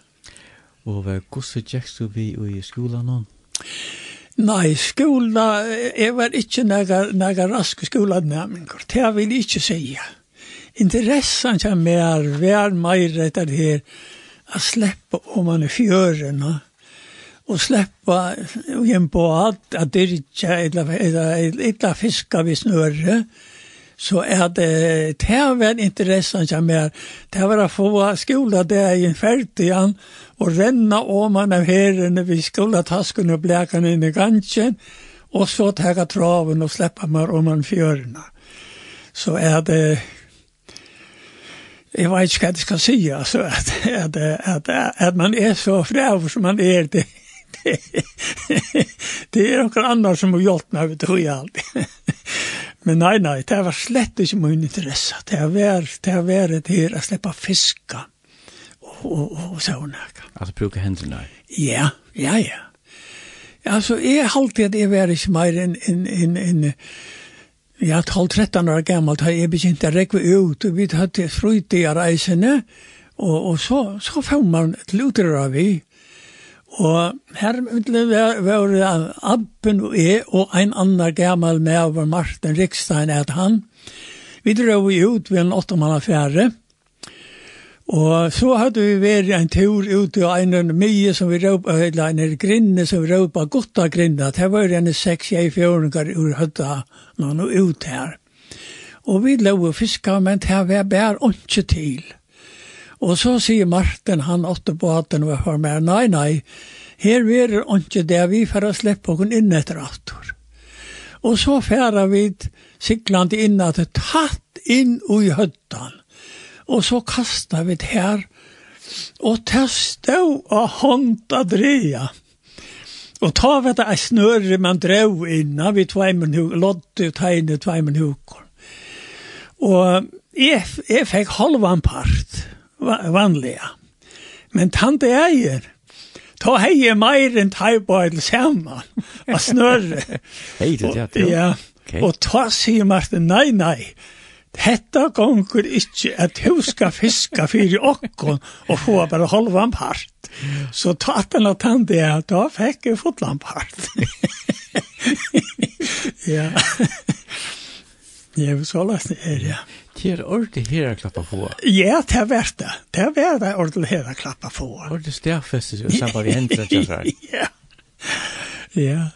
Og hvordan gikk du vi i skolan nå? Nei, skola, jeg var ikke nega rask skolanæminger. Det vil jeg ikke sige. Interessan som mer, vær mer etter her, å slippe om man er fjøren, og slippe igjen på at det ikke er et eller fiska vi snøret, så er det det har vært interessant som mer. Det har vært få skola der i ferdig han og renna om man av herrene vi skola tasken og blekan inn i gansjen og så tega traven og sleppa mer om man fjørene. Så er det Jeg vet ikke hva jeg skal si, altså, at, at, at, at man er så frev som man er, det, det, det er noen andre som har gjort meg, vet du, alltid. Men nei, nei, det var slett ikke min interesse. Det var, det var det her å slippe fiske og, og, og sånn. Altså bruke hendene? Ja, ja, ja. Altså, jeg halte at jeg var ikke mer enn en, en, en, ja, 12-13 år gammel, da jeg begynte å rekke ut, og vi hadde frutidige reisene, og, og så, så får man til utrøra vi, Og her ville være Abben og jeg og en annan gammel med over Martin Rikstein et han. Vi drog ut ved en åttemannaffære. Og så hadde vi vært en tur ut i en mye som vi råpa, eller en grinne som vi råpa, gotta grinne, det var en seks jeg fjøringer ur høtta noen ut her. Og vi lå og fiska, men det var bare ikke til. Og så sier Martin, han åtte båten og var med, nei, nei, her er ikke det, vi får slippe oss inn etter atter. Og så færer vi sikland inn at det tatt inn i høttan. Og så kasta vi det her, og det stod av hånd av dreia. Og ta vi det er snøre man drev innan vi tveimen huk, lodde og tegne tveimen hukor. Og jeg, jeg fikk halvan part vanliga. Men tant eier, ta hei meir enn taiboil saman, og snørre. Hei, det er det, ja. Og ta sier Martin, nei, nei, Hetta gongur ikkje at hu skal fiska fyrir okkon og få bara halvan part. Så taten av tante er da fikk jeg fotlan part. ja. Jeg vil så lest det ja. Det er ordentlig her å klappa på. Ja, det er verdt det. Det er verdt det ordentlig her å klappa på. Ordentlig stäffest och sen bara händer det så här. Ja. Ja.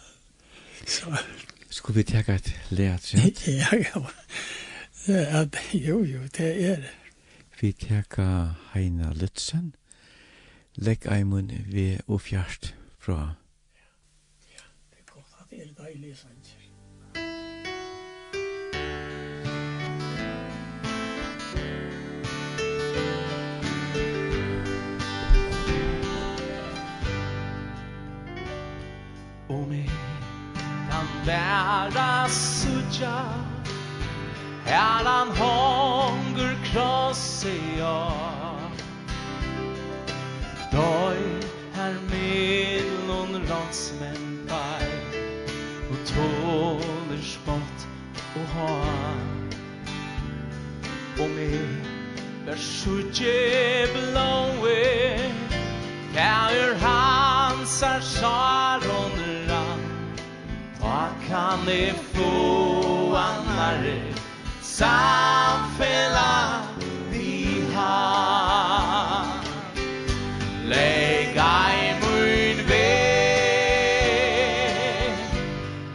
Så. Skulle vi ta et lärt? Ja, ja. Ja, jo, jo, det er det. Vi teka Heina Lutzen. Legg eimun vi og fjart fra. Ja, det er godt at det er deilig sånn. og meg Kan bära sucha Herran hongur krosse ja Døy her mellom rådsmenn vei Og tåler spott og ha Og meg Vær sutje blåe Kær hans er saroner Vad kan det få annare? Samfella vi har. Lägga i mun vei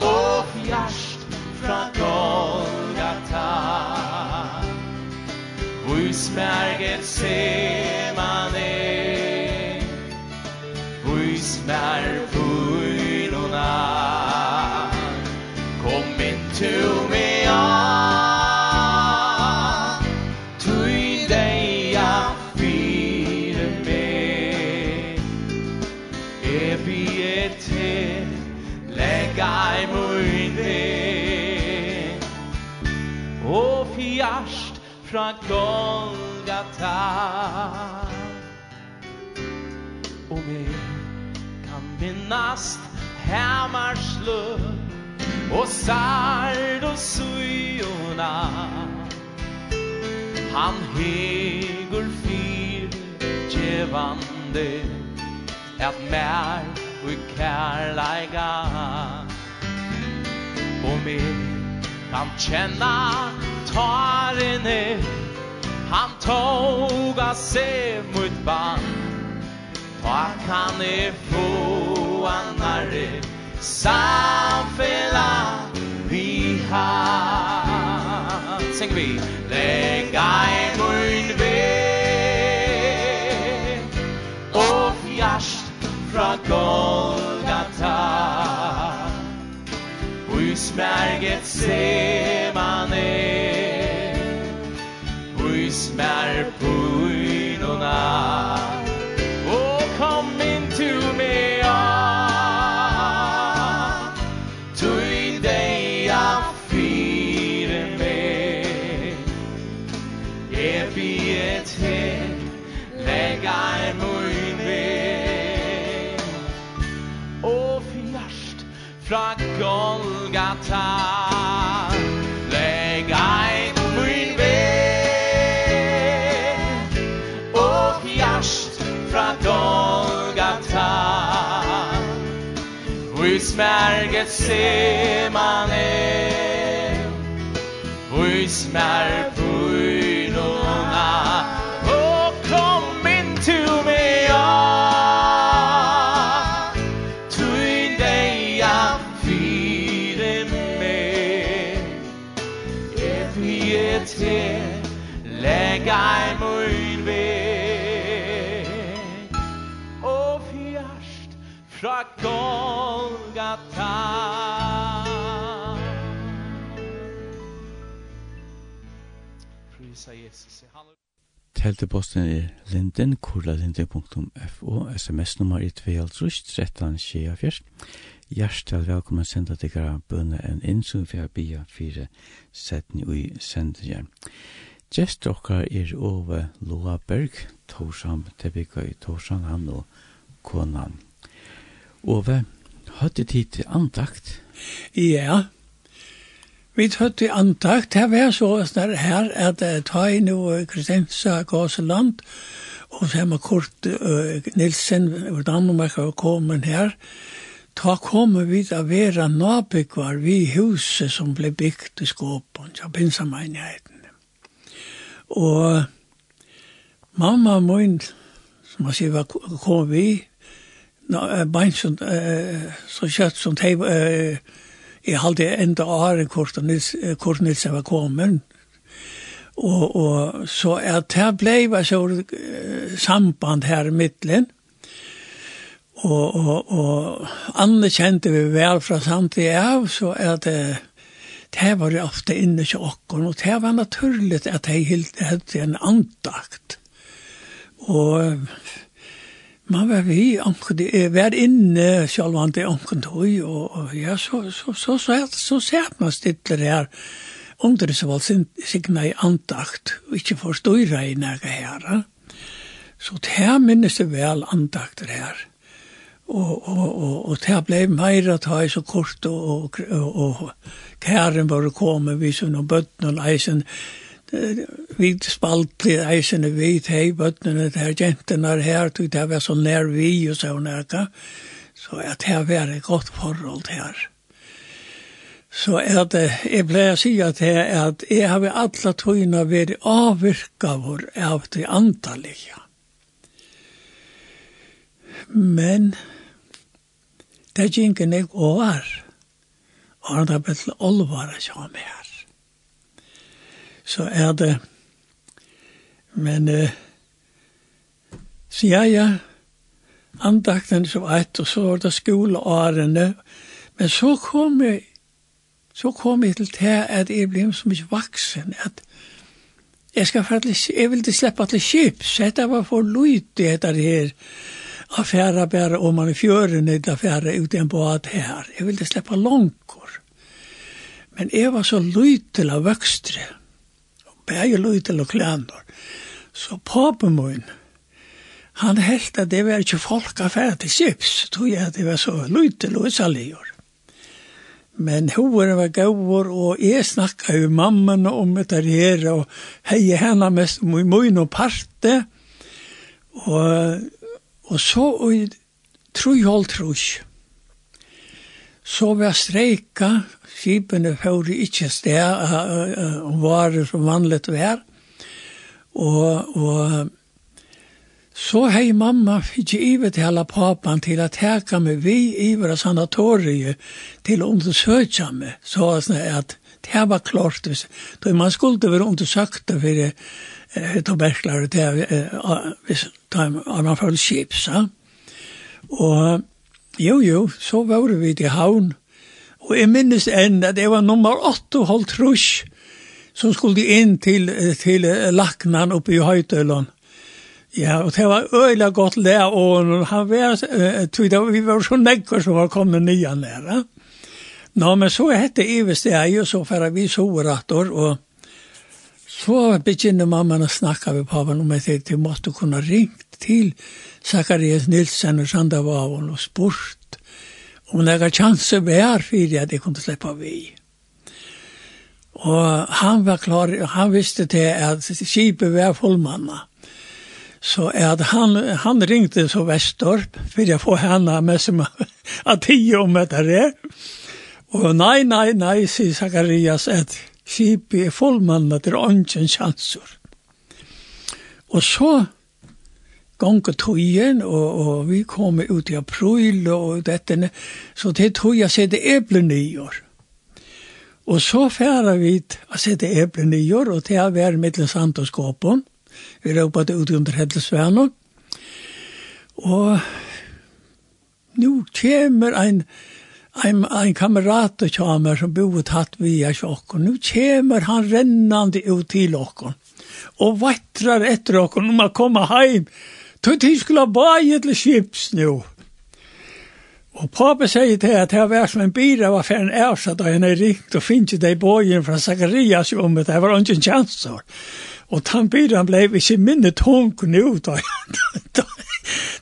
og fjärst fra Golgata. Vus märget fra Golgata. Og meg kan minnast hämarslö Og sard og sujorna Han hegur fyr Tjevande At mer Og kärlega Og meg kan kjenna tarene ner. Han tåga sig mot band Ta kan e få annare Samfella vi har. Säng vi. Länga en mun ve Og fjärst fra gång berget se man er. Hus mer på smärget ser man ej Och i smär Telteposten er linden, kurlalinde.fo, sms-nummer i 2.13.24. Hjertel velkommen senda tikkara bønne en innsyn, for jeg bia fire setni ui sendinja. Gjest okkar er Ove Loa Berg, Torsam, tebika i Torsam, han og konan. Ove, hadde tid til andakt? Ja, Vi tøtt i antakt, her var så snar her, at uh, i og Kristensa Gåseland, og så med Kurt uh, Nilsen, hvor Danmark var kommet her, ta kommer vi til å være nabikvar vi huset som ble bygd i skåpen, ja, pinsamenigheten. Og mamma min, som jeg sier, var, kom vi, no, bænsund, uh, så kjøtt som teiv, uh, Jeg halte enda åren kort, Nils, kort Nilsen var kommet, og, og så at det ble var så samband her i midtelen, og, og, og andre kjente vi vel fra samtidig av, så at det, det var jo ofte inne til okken, og det var naturligt at jeg hadde en andakt. Og Man var vi omkring, jeg var inne selv om det omkring tog, og, og ja, så, så, så, så, så, så man stille her, under så var signa i andakt, og ikke forstøyre i nære her. Så det her minnes det vel antakter her. Og, og, og, og det ble meira ta i så kort, og, og, og, og kæren var kommet, vi som noen bøtten og leisen, og vi spalt til eisene vi, hei bøttene, her jentene her, tog det var så nær vi og så nærka, så at det var et godt forhold her. Så at jeg ble å si at jeg, at jeg har alle togene vært avvirka vår av det antallige. Men det gikk ikke år, og han har blitt olvare som jeg så er det, men eh, sier jeg, andakten som eit, og så var det skoleårene, men så kom jeg, så kom jeg til det at jeg ble så mye vaksen, at jeg skal færdelig, jeg ville slippe til kjips, dette var for lydig der her, affæra bare om man i fjøren i affæra ut en båt her. Jeg ville slippe langkor. Men jeg var så lydig til å vøkstre bæger løytel og klæner. Så papen min, han helt at det var ikke folk affær til kips, tror jeg at det var så løytel og salier. Men horen var gåvor, og jeg snakka jo mamman om etter her, og hei henne mest om i mun og parte, og, og så og, troi hold troi. Så var streika, skipene førte ikke sted og var det som vanligt vær. Og, og så hei mamma fikk ivet til alla papan til at teka meg vi iver av sanatoriet til å undersøkja meg. Så at det var klart. Då man skulle være undersøkta for eh, tuberklare det eh, hvis man følte så Og Jo, jo, så var vi til havn. Og jeg minnes enn at det var nummer 8 og holdt som skulle inn til, til laknan oppe i Høytøland. Ja, og det var øyla godt lær, og han var, uh, vi var så nekker som var kommet nye nære. Nå, men så hette Ives det jeg, og så færre vi soverattor, og så begynner mamma å snakke med paven om at de måtte kunne ringt til Zacharias Nilsen og Sandavavon og spurt om det var chanse vær for at jeg kunne slippe vi. Og han var klar, han visste til at skipet var fullmanna. Så at han, han ringte så Vestorp, for jeg får henne med som at tio om etter det. Og nei, nei, nei, sier Zacharias, at skipet er fullmanna til ånden chanser. Og så gånga tøyen, og, og vi kom ut i april og dette, så det tøy jeg sette eblen i år. Og så færa vi å sette eblen i år, og det har vært mittel sant og skåpen. Vi råpade ut under Hedlesvæna. Og nu kommer ein, ein, ein kamerat og kjamer som bor tatt via og Nu kommer han rennande ut til okken og vattrar etter okken om å komme heim. Og Tu tid skulle ha bajet til skips nu. Og pappa sier til at det var som en bil av affären ersatt och henne rikt och finns det i bøyen fra Zacharias om at det var ikke en chans. Og den bilen ble ikke minne tung nu da, Da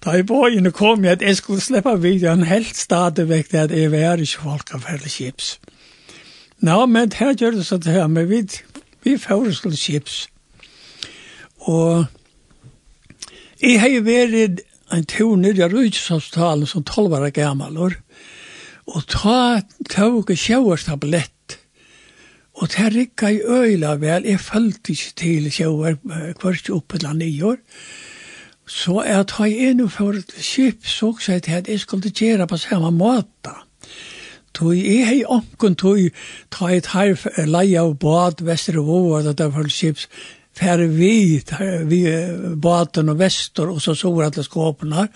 da i bøyen kom jeg at jeg skulle slippe videoen helt stadig stadigvæk at jeg var ikke folk av hele skips. Nå, men her gjør det sånn her, men vi, vi får skulle chips. Og Jeg har vært en tur nere av Rydshåndstalen som 12 år gammel, og ta tog og sjøverstablett. Og ta rikka i øyla vel, jeg følte ikke til sjøver kvart opp et land i år. Så jeg tar inn og for et skip, så jeg til at jeg skulle gjøre på samme måte. Tog jeg hei omkring tog, ta et her leie av bad, vestre våre, det var for skips, fär vi där vi båten och väster och så såg alla skåpen här.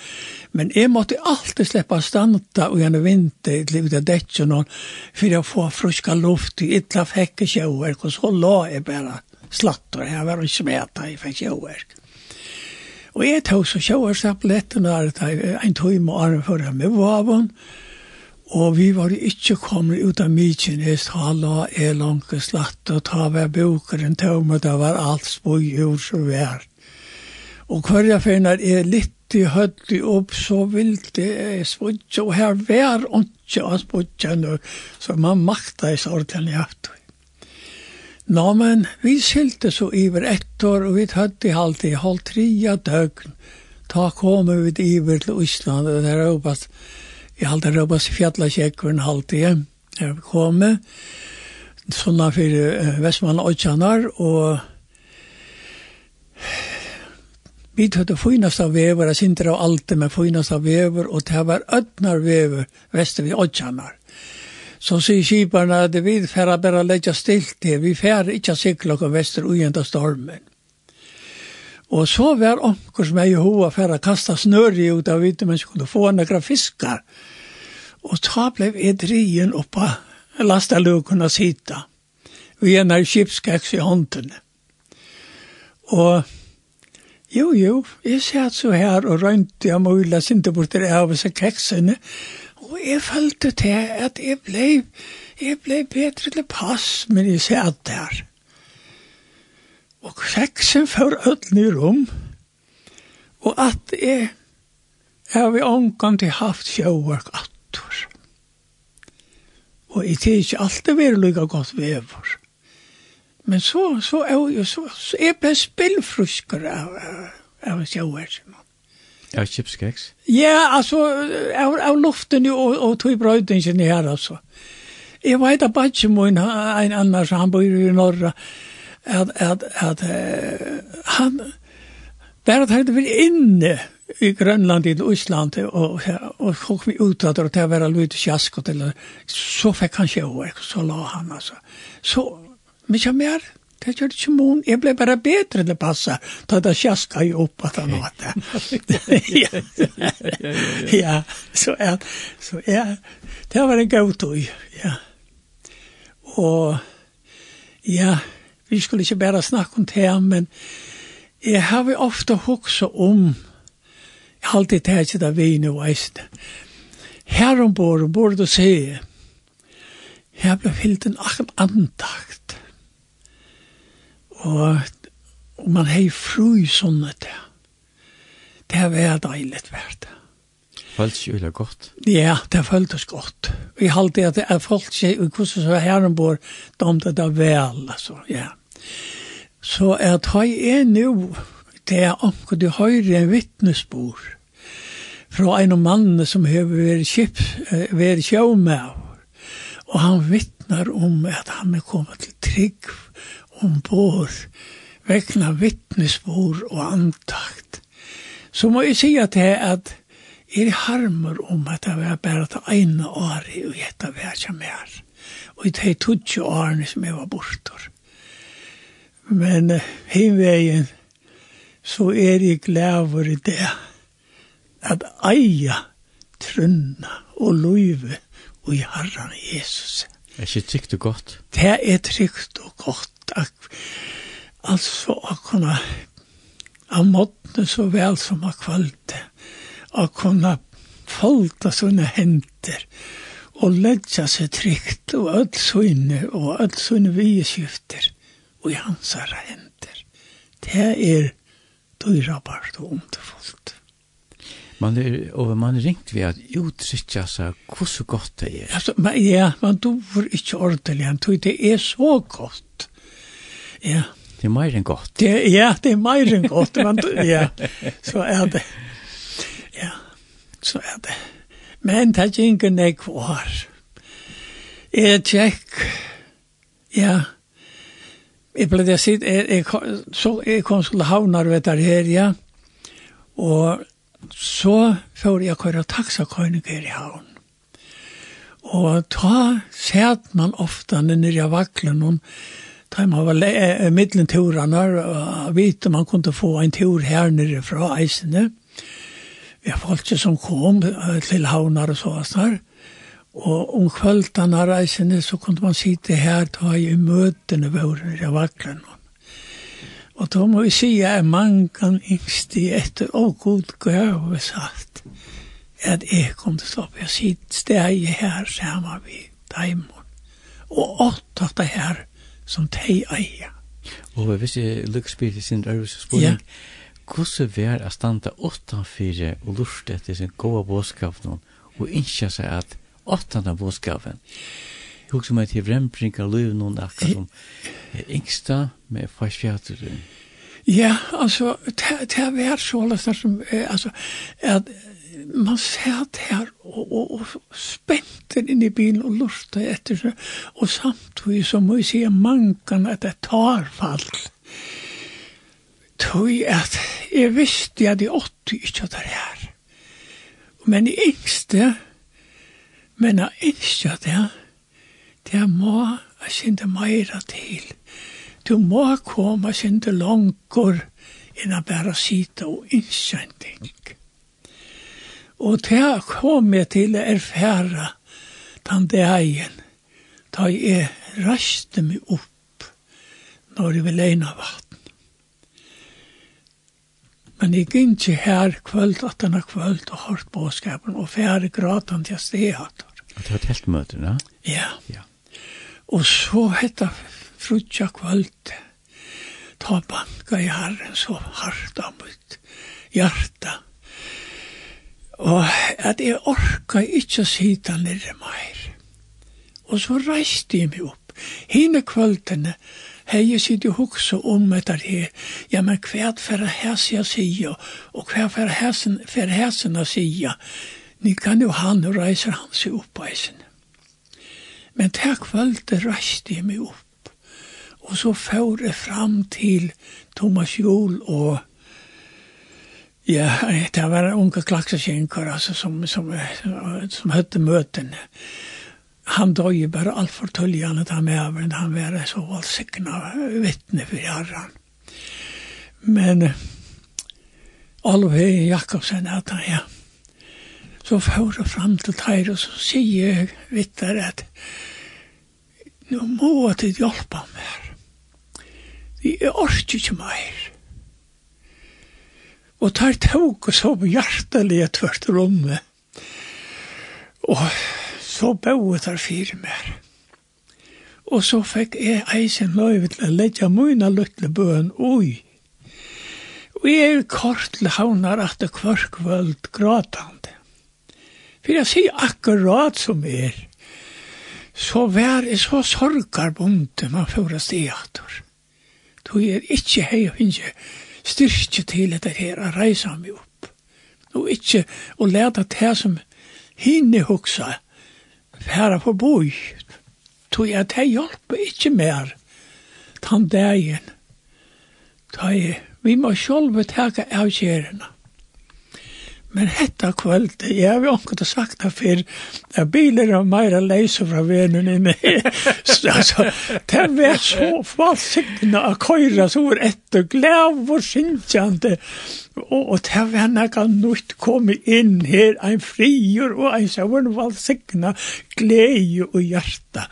Men jag måste alltid släppa stanta och en vinter i livet av däcken och för att få friska luft i illa fäcker sjöverk och så la jag bara slattor. Jag var inte smeta i fäck sjöverk. Och jag tog så sjöverkstabletterna en tog och arm förra med vavon. Och Og vi var ikke kommet ut av Mykines, Halla, Elanke, Slatt og Tave, Bokeren, Taume, det var alt spøy ur så vært. Og hver jeg finner er litt i høyde opp, så vil det spøyde, og her vær ikke av spøy, nå, så man makta i sorten i høyde. Nå, men vi skilte så iver ett år, og vi høyde alltid halv tria døgn. ta kom vi iver til Island, og det er jo bare Jeg halte råbas i fjallasjekkeren halte jeg, her vi kom med. Sånne for Vestmann og Tjanar, og vi tøtte finast av vever, jeg synte av alt det med finast av vever, og det var ødnar vever, vester vi og Tjanar. Så sier kiparna at vi færre bare legger stilt til, vi færre ikke sikla og vester ujenta stormen. Og så var omkurs meg i hoa færre kasta snøri ut av vidt, men skulle få nekra fiskar, fiskar, Og ta blev drien oppa lasta lastalukuna sita. Vi er nær kipskeks i hånden. Og jo, jo, jeg satt så her og røynte jeg mulig sinte bort der av seg keksene. Og jeg følte til at jeg ble, jeg ble bedre til pass, men jeg satt der. Og kjeksen for ødlen i rom. Og at jeg, jeg har vi omgang til haft sjøverk at Og jeg tenker ikke alltid være lykke godt vever. Men så, så er jo så, så er jeg bare spillfrusker av, av sjøversen. Av chipskeks? Ja, altså, av, av luften jo, og, og tog brøydingen her, altså. Jeg vet at bare min, en annars, han bor i Norra, at, at, at, at han, bare at han var inne, i Grönland i Island och och folk vi ut och det var lite fiasko till så fick han sjå och så la han alltså så mycket mer det gjorde inte mon jag blev bara bättre det passa. Ta det fiaska ju upp att han åt det ja. Så är så är det var en god tog ja. Och ja vi skulle inte bara snacka om det men Jeg har ofta också om Jeg har alltid tæt av veien og eisene. Her om bor, bor du se, her ble fyllt en akkurat antakt. Og, og man hei fru sånne til. Det har vært deilig vært. Føltes jo veldig godt. Ja, det føltes godt. Og jeg alltid at det er folk seg, og hvordan så her om bor, de det vel, altså, ja. Så at jeg er nå, det er omkring du høyre en vittnesbord fra en av mannene som har vært kjip, vært kjøv. Og han vittnar om at han er kommet til trygg ombord, vekna vittnesbord og antakt. Så må jeg si at det er at er harmer om at det var bare til ene året og gjette hva som mer. Og det er 20 årene som jeg var bortor. Men uh, hinveien, så er jeg glæver i det at eia trunna og løyve og i herren Jesus. Det er ikke trygt og godt. Det er trygt og godt. Altså, å kunne av måttene så vel som av kvalte. Å kunne folta sånne henter og ledja seg trygt og öll sånne og öll søgne vieskifter og i hans herre henter. Det er dyra dyrabart og underfullt. Man er, og man er ringt ved at uttrykja seg hvor så godt det er. Altså, men, ja, man dover ikke ordentlig, han tog det er så godt. Ja. Det er mer enn godt. Det, ja, det er mer enn godt, man, ja, så er det. Ja, så er det. Men det er ikke nek var. Jeg tjekk, ja, Jeg ble det sitt, jeg, jeg, så jeg kom til havnar ved der her, ja. Og så får jeg køyre taksakøyning her i havn. Og ta sæt man ofta nere i vaklen, og ta man var e, middelen turene, og vite man kunne få en tur her nere fra eisene. Vi har folk som kom til havnar og så snart. Og om kvöldan av reisene så kunne man sitte her ta i møtene våre i vaklen. Og da må vi si at man kan yngste etter å god gøve sagt at jeg kom til å stoppe og sitte steg her sammen vi daimon. Og åtta det her som de eier. Og hvis jeg lykkes lukkspyr til sin ærvise spørning, ja. hvordan vær er standa åttan fire og lurt etter sin gode bådskap og innskja seg at åttende bådskapen. Jeg husker meg til vrembringa løy noen akkur som er yngsta med farsfjater. Ja, altså, det har vært så løsner som, altså, at man satt her og, og, og spente inn i bilen og lurte etter seg, og samtidig så må jeg si at mangan at det tar fall. Tøy at jeg visste at jeg åtte ikke at det er her. Men i yngste, Men jeg ønsker det, det må jeg kjente meira til. Du må komme kjente langer enn å bare sitte og ønsker en ting. Og det kom jeg til å erfære den dagen da jeg raste meg opp når jeg vil leina vatten. Men jeg gikk ikke her kvöld, at denne kvöld, og hørt båskapen, og færre gratan til jeg steg. Og det var teltmøter, da? Ja. ja. Og så hette frutja kvöld, ta banka i herren så hardt av mitt hjarta. Og at jeg orka ikkje sita nere meir. Og så reiste jeg meg opp. Hine kvöldene hei jeg sitt og hukse om etter her. Ja, men hva er det for hæs jeg sier, og hva er det for hæsen å sier? Ni kan jo han og reiser han seg opp på eisen. Men det kvölde reiste jeg meg opp. Og så får jeg fram til Thomas Jol og Ja, det var unga klaksasjenker alltså, som, som, som, som hette møtene. Han døg bare alt for tulljan at han med men han var så valsikna vittne for herran. Men Alve Jakobsen, at han, ja, Så får jeg fram til teir, og så sier jeg vittar at nå må jeg hjelpa meg. Vi er ork ikke mer. Og tar tog og så hjertelige tvørt rommet. Og så bøy der fire mer. Og så fikk jeg eisen løyve til å legge mine løtle bøen ui. Og jeg er kort til havnar at det kvørkvøld gråtande. For jeg sier akkurat som er, så vær jeg så sorgarbonde man får oss. Du er ikke hei og finne styrke til dette her, å reise meg opp. Og ikke å lete det som hinne hoksa, færa på boi. Du er det hjelper ikke mer, tann dagen. Da er vi må sjølve teka avgjørende Men hetta kvöld, jeg har jo omkring sagt det før, at biler er meira leise fra venen inne. så, altså, det var så falsiktene av køyra så var etter glæv og sindsjande. Og, og det var nekka nytt kom inn her, ein frier og ein var valsikna glæg og hjarta.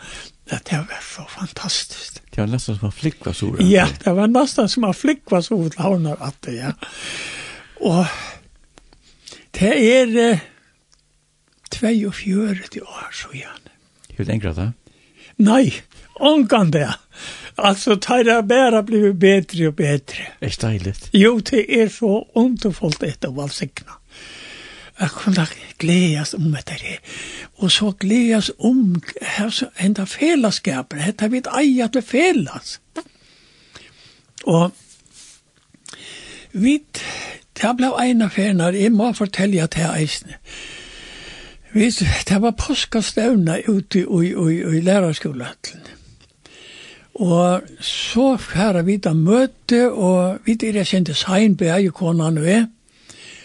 Det, var så fantastisk. Det var nesten som att flikva så. Ja, det var nesten som att flikva så ut launar att det, ja. Och Det er eh, 42 år, så gjerne. Hur enkelt det? Nei, omgang det. Altså, det er bare blir bedre og bedre. Er det deilig? Jo, det er så underfullt etter å valsikna. Jeg kunne gledes om dette her. Og så gledes om enda fellesskapen. Hette vi et eier til felles. Og vi Det ble en av ferner, jeg må fortelle at jeg. Vi, det var påskastøvna ute i, i, i, i lærerskolen. Og så færa vi da møte, og vi der jeg kjente Seinberg, kona og er.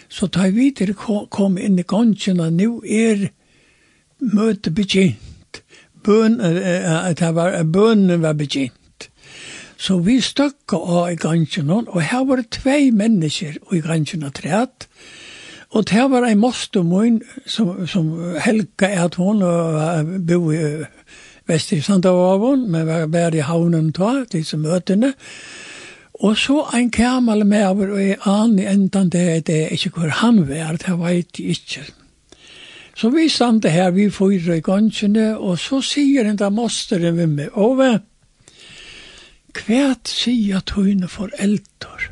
så da vi der kom inn i gansjen, og nå er møte begynt. Bøn, äh, det var, bønnen var begynt. Så vi støkka av i gangen, og her var det tvei mennesker i gangen av treet. og det var en mostermøyn som, som helga at hun bo i vest i Sandavavon, men var bare i havnen ta, disse møtene, Og så en kamal med over, og jeg aner enda det, det er ikke hvor han var, det vet jeg ikke. Så vi stande her, vi fyrer i gangene, og så sier den da mosteren ved meg, Ove, Kvært sier tøyne for eldor,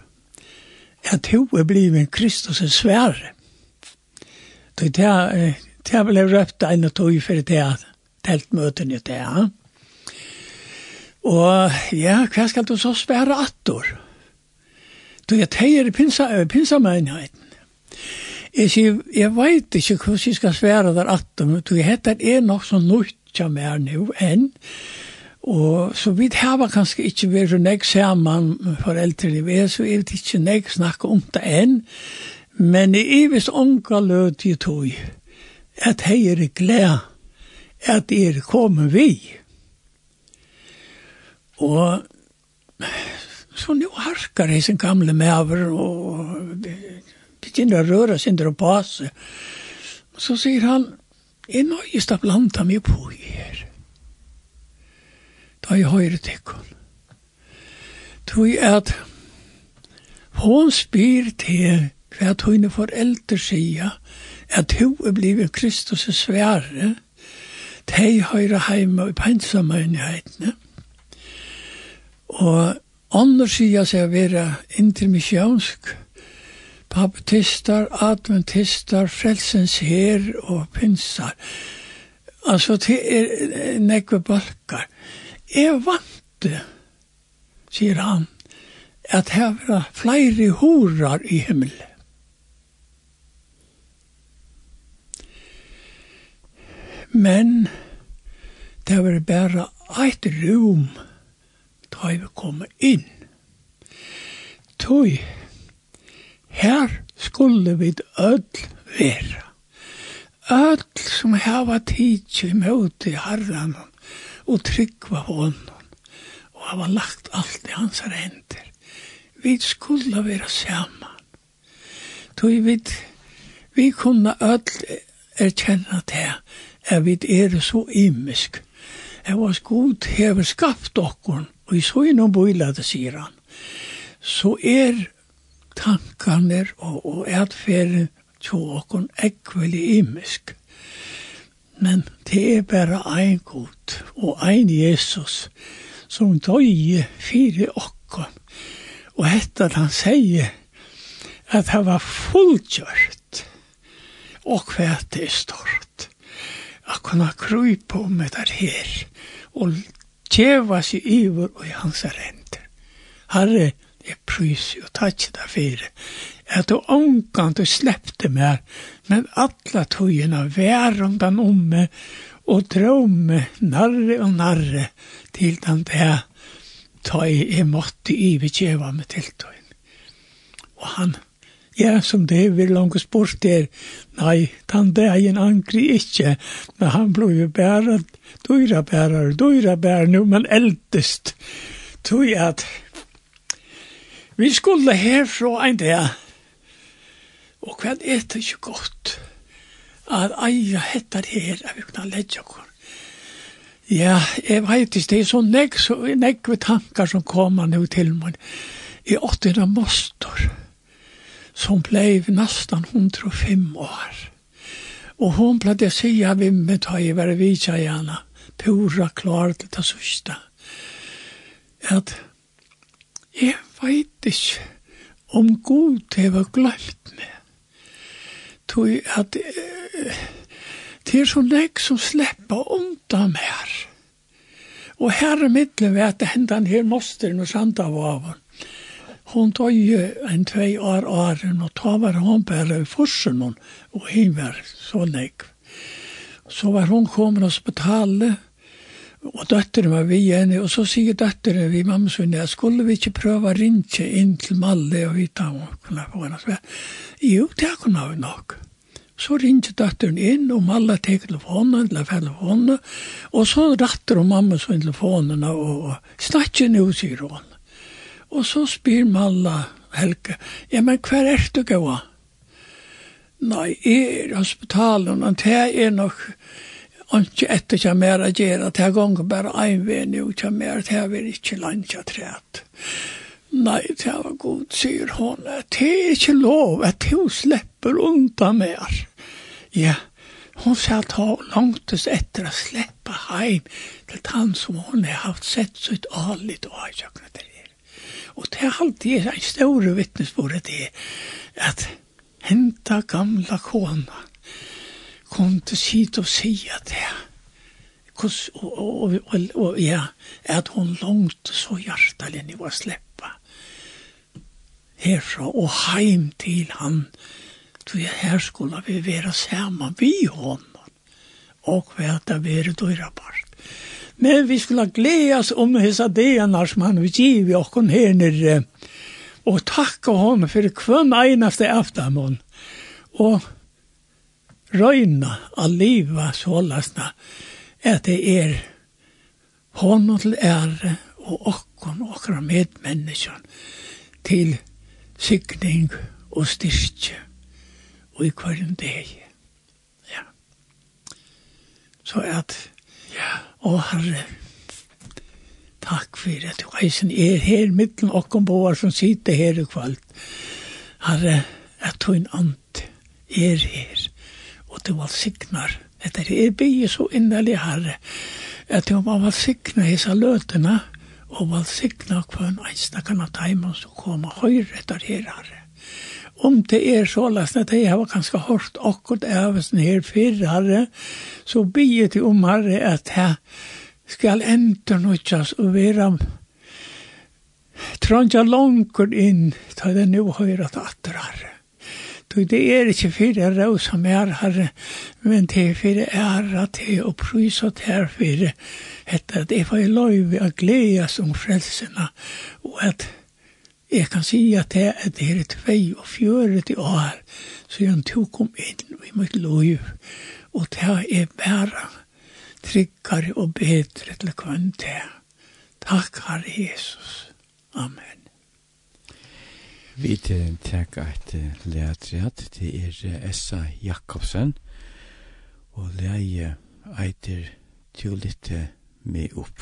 at hun er blivet Kristus er svære. Det er det er vel røpt en og tøy for det er teltmøten i det. Og ja, hva skal du så svære attor? Du er teier i pinsa, pinsamøynheten. Jeg sier, jeg vet ikke hvordan jeg skal svære der attor, men du heter er nok så nødt til meg nå enn Og så vi har kanskje ikke vært nek sammen saman foreldre i vei, så er det ikke nek snakke om det enn, men i evig unga lød i tog, at hei er gled, at er kommet vi. Og så nå harkar jeg sin gamle maver, og begynner å røre sin der og passe. Så sier han, jeg nøyest av landa meg på her jeg høyre tikkun. Tui at hon spyr til hva tøyne foreldre sier at hun er blivet Kristus svære tei høyre heima i pensamøynighetene og andre sier seg å være intermisjonsk baptistar, adventistar, frelsens her og pinsar. Altså, det er nekve balkar er vant, sier han, at her var flere horar i himmelen. Men det var bare eit rom da vi kom inn. Toi, her skulle vi öll vera. Öll som hava tidsi møte harranen og tryggva på honom og hava lagt allt i hans hender. Vi skulle vera saman. Tog vi, vi kunne öll erkjenna det at vi er så imisk. Jeg var god hever skapt okkur, og i så innom bøylade, sier han. Så er tankarnir og, og atferden til okkur ekvelig imisk. Men det er bare ein god og ein Jesus som døye fire okkom. Og etter han sier at han var fullgjørt og hva det er stort. At kunne krype om det her og tjeva seg iver og i hans renter. Herre, jeg prøys og takk deg for at du omgang du släppte mer, men alla vær om den omme og drømme narre og narre til den der ta i er måtte i vi kjeva med tiltøyen. Og han, ja, som det vil langt sport der, nei, den en angri ikkje, men han ble jo bæra, døyra bæra, døyra bæra nu, men eldest, tog at vi skulle herfra en dag, Og hva er det ikke godt at eia hettar her at vi kunne ledja oss. Ja, jeg vet ikke, det er så negg, så negg ved tankar som kommer nu til meg. I åttina mostor, som blei nastan 105 år. Og hon blei det sia vimmet ta jeg vært vidtja gjerne, pura klar til det sørste. At jeg vet ikke om god det var glemt meg tog at det er så nek som slipper undan mer. Og her i middelen vet jeg han her mosteren og sanda av henne. Hon tog ju en tvei år åren og ta var hon bare i forsen hon og hon var så nek. Så var hon kommet og spetale Og døtteren var vi igjen, og så sier døtteren vi mamma sunne, at skulle vi ikke prøve å ringe inn til Malle og vite om hun kunne få henne svært? Jo, det kunne vi nok. Så ringte døtteren inn, og Malle tek telefonen, eller telefonen, og så ratter hun mamma sunne telefonen, og, og snakker nå, sier hun. Og så spyr Malle Helge, ja, men hva er du gøy? Nei, er i hospitalen, og det er nok... Er ikke etter kjem mer å gjøre, det er gongen bare en vei nå kjem mer, det er vel ikke landja træt. Nei, det var god, sier hon, det er ikke lov at hun slipper undan mer. Ja, hon sa at hun langtes etter å slippe heim til han som hon har haft sett så ut alit og har kjøknet til det. Og det er alltid en stor vittnesbord det at henta gamla kona, kom til sitt og sier det. Kus, og, og, og, og, ja, at hun langt så hjertelig ni var sleppa herfra og heim til han, tog jeg her skulle vi være sammen vi honom, og væta være døyra part. Men vi skulle gledes om hessa denar som han vil give okkon her nere, og takka honom for hver einaste aftamon. Og røyna a liva sålasna at det er hånden til ære og okkon og okkara medmenneskjon til sykning og styrke og i hverjum deg. Ja. Så at, ja, å herre, takk for at du reisen er her mittlen okkon boar som sitter her i kvalt. Herre, at du en ant er her og du var signar. Etter er bygge så innerlig herre, at du må valsigna hisa løtene, og var signa valsigna kvann einsnakan av teimen som og høyre etter her herre. Om det er så lest at jeg har ganske hørt akkurat ævesen her fyrre herre, så bygge til om herre at jeg skal enda nødjas og være Trondja langt inn, til det nu høyre at atter herre. Tog det er ikke for det rau som er her, men det er for fyrir æra til å prysa til her for det. hette at jeg får lov å glede som frelsene og at jeg kan si at det er det er tvei og fjøret i år så jeg tog kom inn i mitt lov og det er bare tryggere og bedre til kvann til. Takk, Herre Jesus. Amen. Vi tek eit leatriat, til er Essa Jakobsen, og leie eiter til å lytte med opp.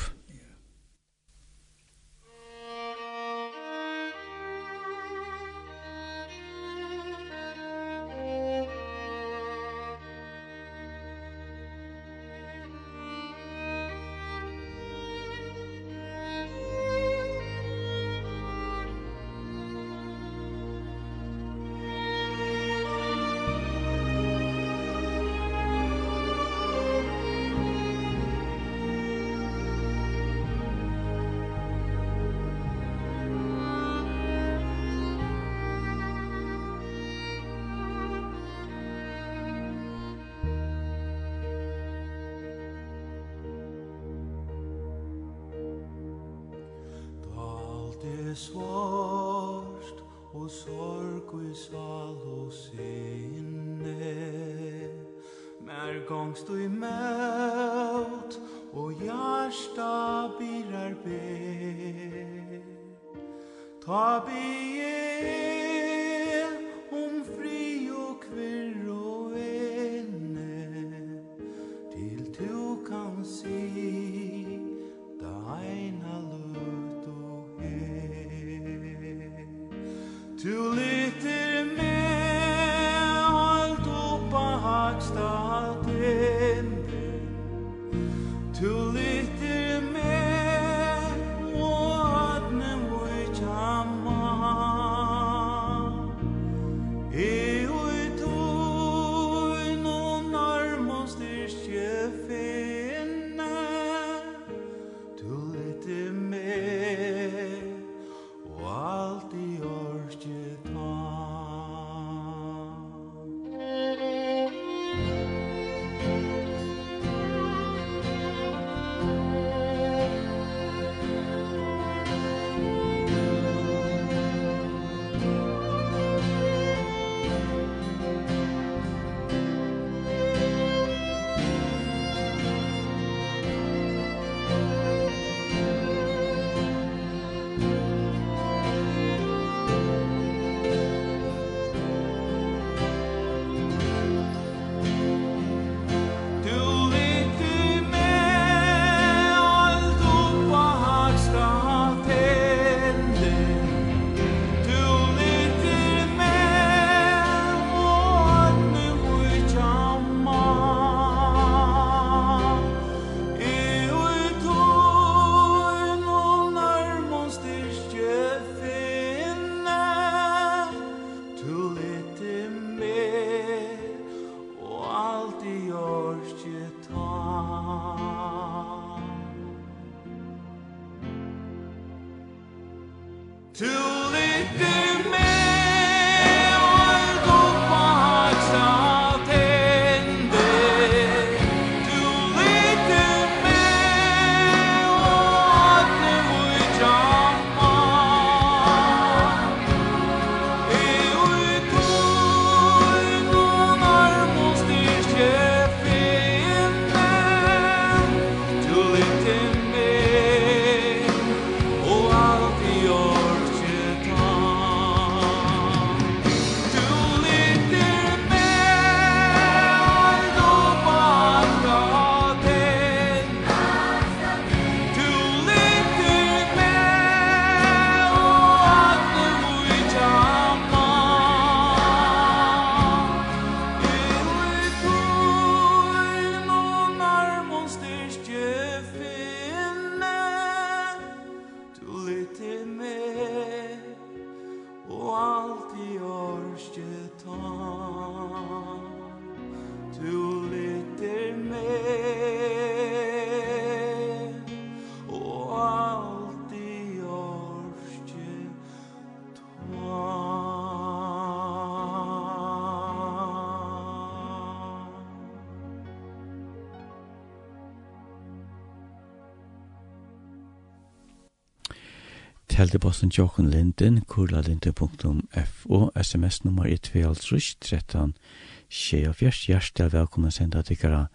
helt posten Jochen Linden, kurlalinden.fo, sms nummer 1-2-3-13-24. Hjertet er velkommen å sende at dere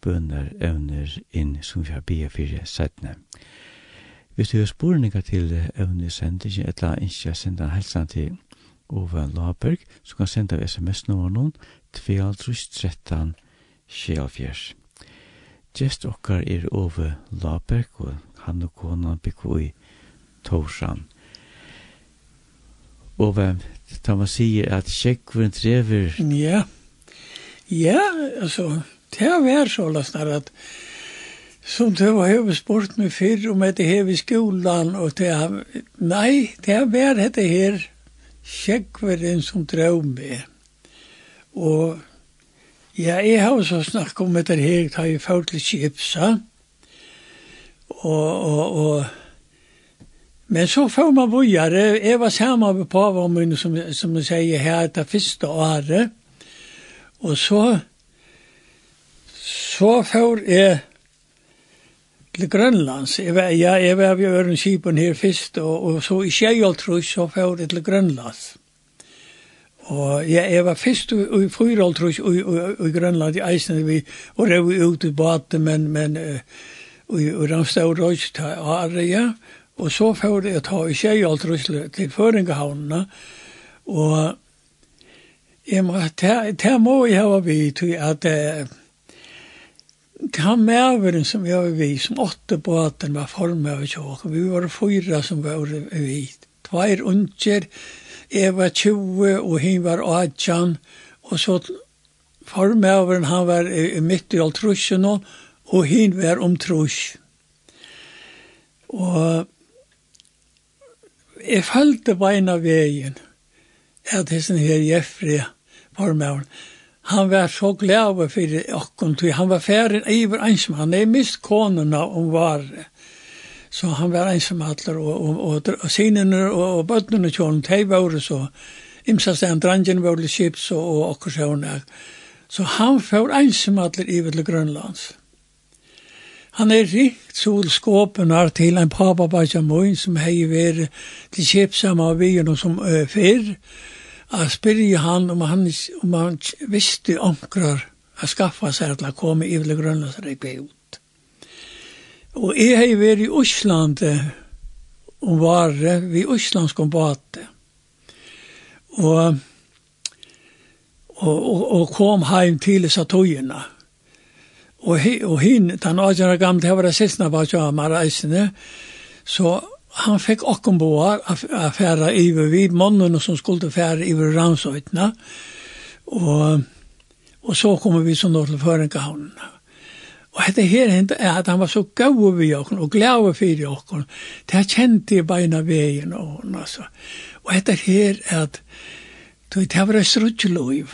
bønner evner inn som vi har bier for settene. Hvis du har sporeninger til evner sender, eller ikke har sendt en helse til Ove Laberg, så kan du sms nummer noen 2-3-13-24. Gjest dere er Ove Laberg, og han og kona bygger i Torsan. Og hvem, da man sier at kjekkvun trever... Ja, ja, altså, det har vært så løsner at som det var hevet sport med fyrr om etter hevet i skolan og det har, nei, det har vært dette her kjekkvun som drev med. Og ja, jeg har så snakket om etter her, da jeg følte kjipsa, og, og, og Men så får man vågare, Jeg var samma med pavamun som, som jeg säger här, det första året. Och så, så får jag til Grønlands. Jeg var, ja, jeg var ved Ørenskipen her først, og, og så i Kjeialtrus så får jeg til Grønlands. Og ja, jeg var først i Fyrialtrus i Grønland i Eisen, vi, og det var ute i Baten, men, men uh, i Ramstad og Røys til Are, ja. Og så får jeg ta i tjejoltrusle til Føringehavnene, og jeg må, det må jeg ha vi til at det han mæveren som jeg var vi, som åtte båten var formet av tjåk, vi var fyra som var vi, tveir unger, jeg var 20 og hun var 18, og så formøveren han var i midt i alt trusjen og hun var om trusj. Og jeg følte beina veien at hessen her Jeffrey formøren, han var så glad for okken, han var ferdig iver ensam, han er mist konuna om vare. Så han var ensam atler, og, og, og, og sinene og, og bøttene kjønne, de var så, imsa stedan drangen var litt kjips og, og okker Så han var ensam atler iver til Grønlands. Han er rikt solskåpen her til en papabasja moin som hei vært til kjepsamma av byen og som uh, fyrr. Jeg spyrje han om han, om han visste omkrar å skaffa seg til å komme i Ivle Grønlandsreik ut. Og jeg hei vært i Osland og var vi Oslands kombatet. Og, og, og, og kom heim til disse togene. Og Og, he, og hin, den 18 år gamle, det var det siste han var av Maraisene, så han fikk okkenboar å fære iver vi, mannen som skulle fære iver Ramsøytene, og, og så kommer vi så nå til Førenkahavnene. Og dette her hent er at han var så gau vi okken og glau fyrir okkom Det er kjent i beina vegin og altså. Og dette her er at det var et strutjeloiv.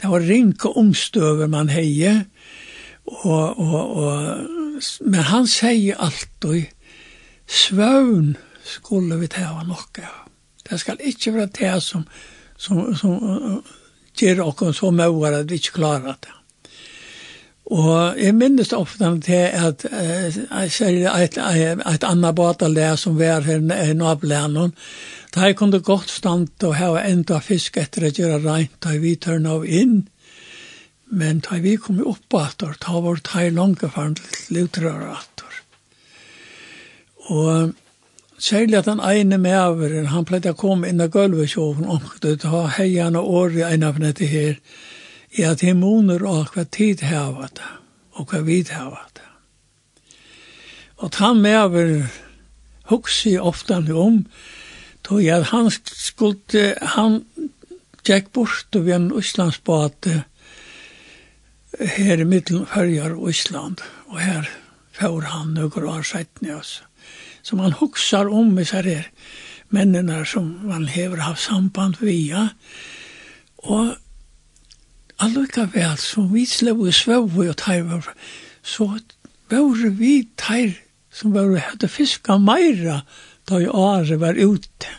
Det var rinke omstøver man heie, og, og, og, men han sier alltid, svøvn skulle vi tæva nokka. Det skal ikke være det som, som, som uh, gjør oss så møver at vi ikke klarer det. Og jeg minnes ofte til at jeg sier et, et annet bataleg som var her i Nablanen, da jeg kunne godt stand og ha enda fisk etter å gjøre rent, da vi tørna av inn, Men da vi kom opp atter, da var det langt fram til lutrere atter. Og særlig at han ene med over, han pleide å komme inn i gulvet sjoven, og det var heierne år i ene av dette her, i at jeg måner og hva tid hava det, og hva vid hava det. Og han med over, hukse ofte han om, tog jeg at han skulle, han gikk bort og vi en Østlandsbate, her i middelen Førjar og Island, og her får han nøkker år sett ned oss. Så man huksar om i seg her mennene som man hever haft samband via, og allikevel som vi slev og svev og teiver, så var vi teir som var hadde fiska meira da i året var ute.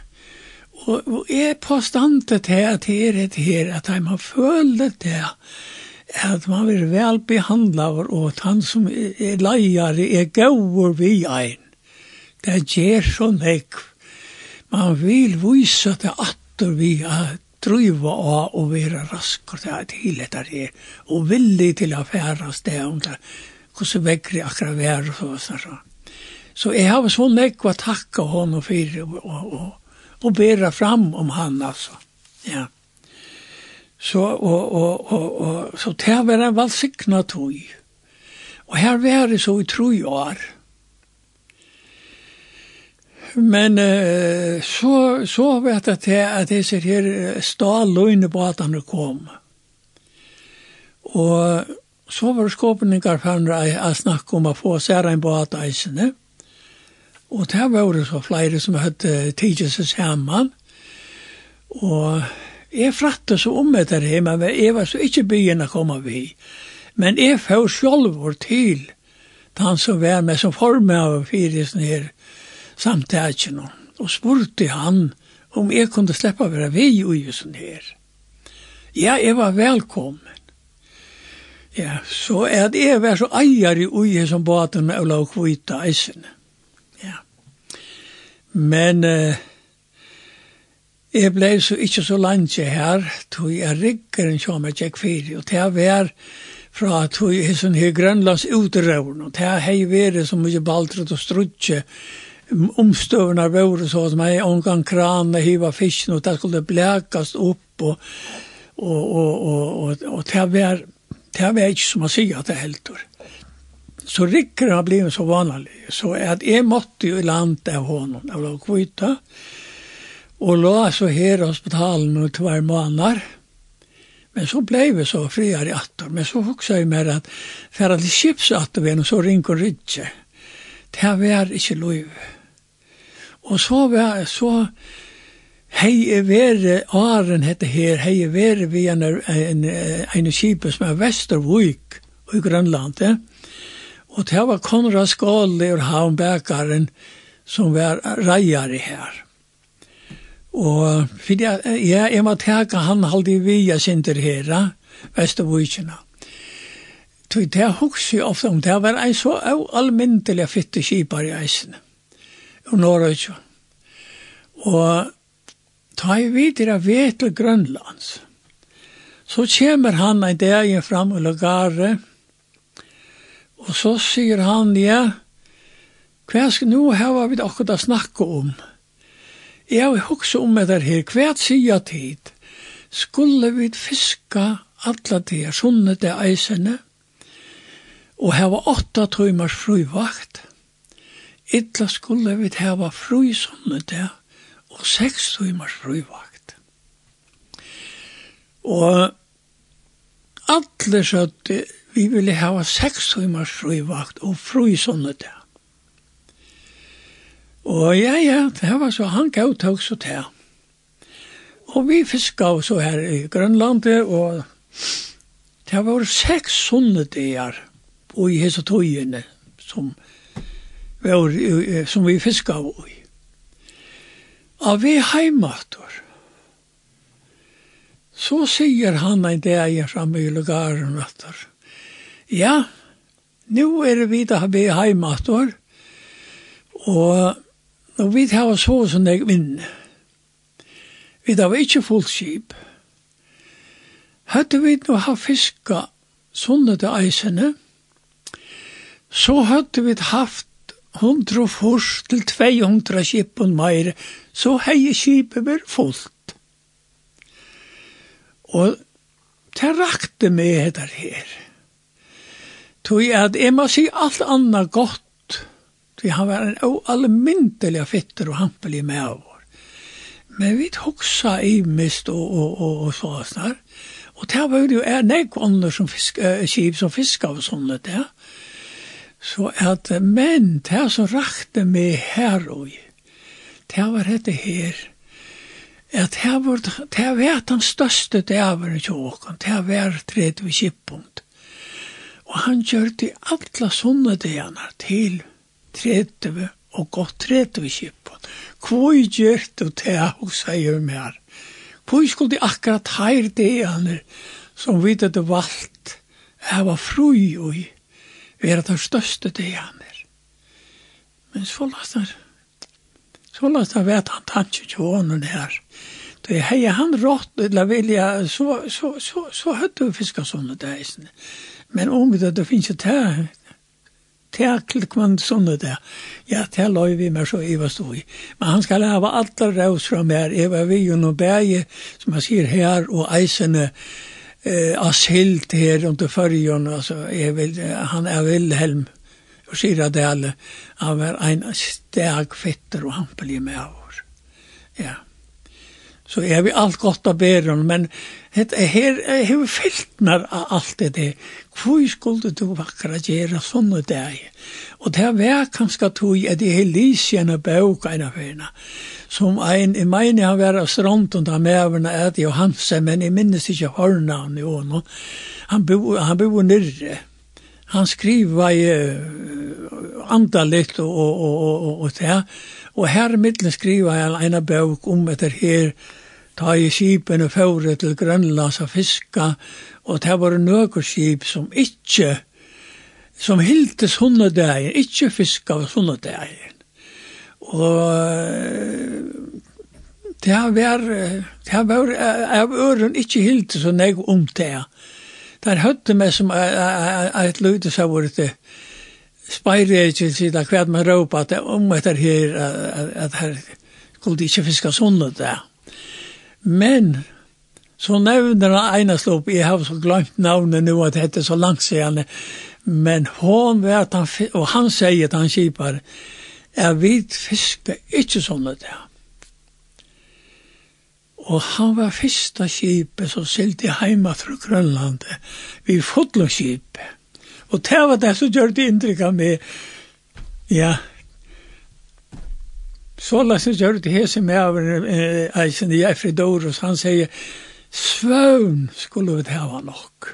Og, og jeg påstandet til at her er det her, at de har følt det, at man vil vel behandla og at han som er leier er gauur vi ein. Det gjer så nek. Man vil vise det atter vi er driva av og vera raskar til at hilet er det, og villig til å færa sted om det, hvordan vekkri akkurat vær og så sånn. Så jeg har så nekva takka honom fyrir og, og, og, og bera fram om han altså. Ja. Så, og, og, og, og, så det var en valsikna tog. Og her var det så i tru år. Men uh, så, så vet jeg til at disse her han kom. Og så var det skåpninger for å snakke om å få sære en båt eisene. Og det var det så flere som hette seg sammen. Og Jeg frattet så om etter hjemme, men jeg var så ikke byen å komme vi. Men jeg får selv til han som var med som form av fire fyrisen her samtidig. Og spurte han om jeg kunne slippe å være vi i sånn her. Ja, jeg var velkommen. Ja, så er det jeg var så eier i uje som baten og la Kvita eisen. Ja. Men... Uh, Jeg ble så ikke så langt her, tog jeg rikker en kjame tjekk fire, og det var fra tog jeg sånn her grønlands utrøvn, og det hei vært så mye baltret og strutje, omstøvna vore så som jeg omgang krana, hiva fisken, og det skulle blekast opp, og, og, og, og, og, og det var, det var ikke som å si at det heldur. Så rikker han blei så vanlig, så at jeg måtte jo i land av honom, av kvita, og og lå så her i hospitalen og tvær måneder. Men så blev vi så friare atter. Men så huxade jeg mer att färra till Kips vi, och så ringa och rydde. Det här var inte lov. Och så var så hei er vere åren hette her, hei er vere vi en, en, en kjipe som er Vestervik i Grønland, eh? og det var Konrad Skåle og Havnbækaren som var reier her. Og for jeg, jeg, jeg må teka han halde vi jeg sinter her, Vestervujkina. Så det hugsi ofte om det var ei så almindelig fytte kipar i eisen, og Norrøyja. Og ta i videre ved til Grønlands. Så kommer han en dag fram i lagare, og så sier han, ja, hva skal nå hava vi akkurat snakke om? Ja Jeg har hoksa om det her, hva sier tid? Skulle vi fiska alla tida, sånne de eisene, og hava åtta tøymars fruvakt. Illa skulle vi hava fru sånne det, og seks tøymars fruvakt. Og alle søtte, vi ville hava seks tøymars fruvakt og fru sånne det. Og ja, ja, det var så han gav tog så til. Og vi fiska så her i Grønlandet, og det var seks sånne dager i hese togene som, var, som vi fiska i. Og vi heimater. Så sier han en dag framme i lugaren etter. Ja, nu er vi da vi heimater, og Nå, vi har så som jeg vinn. Vi har ikke fullt skip. Hadde vi nå ha fiska sånne til eisene, så hadde vi haft hundre fors til 200 skipen meir, så hei skipet var fullt. Og det rakte meg etter her. Tog jeg at jeg må si alt annet godt vi han var en allmyndelig fitter og hampelig med av vår. Men vi hoksa i mist og, og, og, og så snar. Og det var jo er nek ånder som fisk, uh, kip som fiska og sånne det. Så at, men det som rakte meg her og det var dette her, at det var, det var den største dæveren til åkken, det var tredje kippunkt. Og han gjør det alle sånne dæverne til 30 og godt 30 kippen. Hvor gjør du det, og sier mer? Hvor skulle de akkurat her det som vi hadde valgt, jeg var fru og være den største det er. Men så lagt han, så lagt han vet han tanke til hånden her. Det hei han rått, eller vilja, så, så, så, så, så hadde vi fisket sånne deisene. Men om det hadde finnes det til kvann sånne det. Ja, det løy vi mer så Eva stod i. Men han skal hava alle rås fra mer. Eva vi jo noen bæge, som han sier her, og eisene eh, asilt her under fyrjon, altså, jeg vil, han er Wilhelm, og sier at det alle, han var en steg fetter og hampelig med oss. Ja så er vi alt godt av bæren, men het, her har vi fyltnar alt det der. Hvor skulle du vakra gjøre sånne dag? Og det var kanskje tog at jeg har lyst gjennom bøk en av henne. Som en, jeg mener han var av stronten av mæverne et Johansen, men jeg minnes ikke hørne han jo nå. Han bor, han bor nyrre. Han skriver uh, andalikt og, og, og, og, og, og det Og her middelen skriva jeg en bøk om etter her, ta i skipen og fjore til Grønlands og fiska, og det var nøkker skip som ikke, som hilde sånne dagen, ikke fiska av sånne dagen. Og det var, det var, av øren ikke hilde så nek om det. Der høtte meg som et løyde seg vårt det, spyrir ikke til hva man råpa at om etter her at her skulle de ikke fiska sunnet det. Men så nevner han Einar Slop, jeg har så glemt navnet nå at det heter så langt siden, men hon vet han, og han sier at han kipar, er vit fiskte ikke sunnet der. Og han var fyrsta kipet som sildi heima fra Grønlandet, vi fotlo kipet Og det var det som gjør det inntrykk av meg. Ja, så la seg gjør det hese med av eisen i Eifridorus. Han sier, svøvn skulle vi det var nok.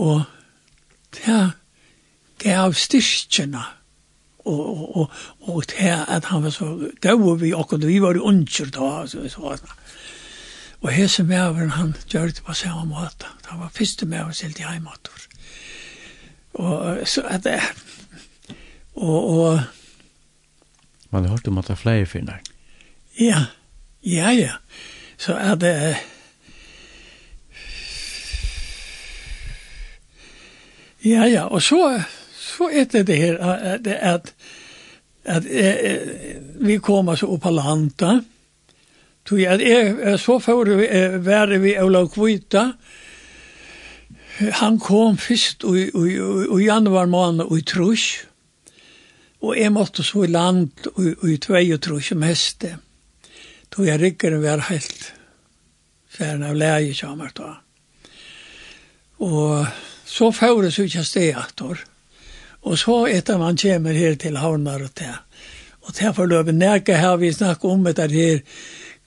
Og det gav styrkjene. Og, og, og, og det at han var så, det var vi akkurat, vi var jo unger da, så, så, så. Og hese med av han gjør det på samme måte. Han var første med av oss helt i heimator. Og så er det og, og Man har hørt om at det er flere finner. Ja, ja, ja. Så er det Ja, ja, og så, så er det det her at, at, at vi kommer så opp på landet, Tog jeg, er, så får vi være vi Olav Kvita, og Han kom fyrst i, i, i, i januar måned i Trus, og jeg måtte så i land i, i tvei og Trus som heste. då jeg rikkeren var helt færen av leie kommer da. Og så fører så ikke steaktor. Og så etter man kommer her til havnar og til. Og til forløpet nærke her vi snakker om etter her,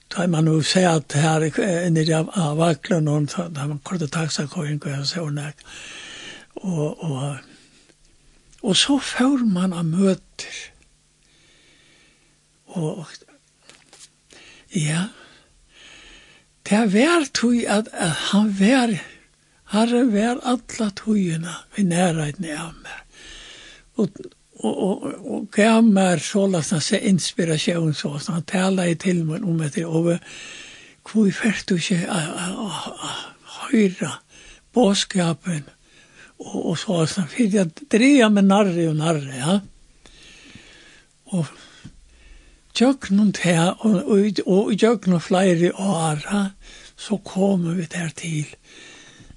Da man nu säger att här är nere av vaklen någon da man kunde taxa koin och så nek. Och och och så får man av möter. Och ja. Det er vært tog at, at han vær, har var alla togene vi nærheten av meg. Og, og og och gammar sålas så inspiration så så han tala i til mig om det och hur färt du sig höra boskapen og og så så fyrir jag dreia med narri og narri ja. Och jöknum her og og jǫknar flæri og ara så kommer vi der til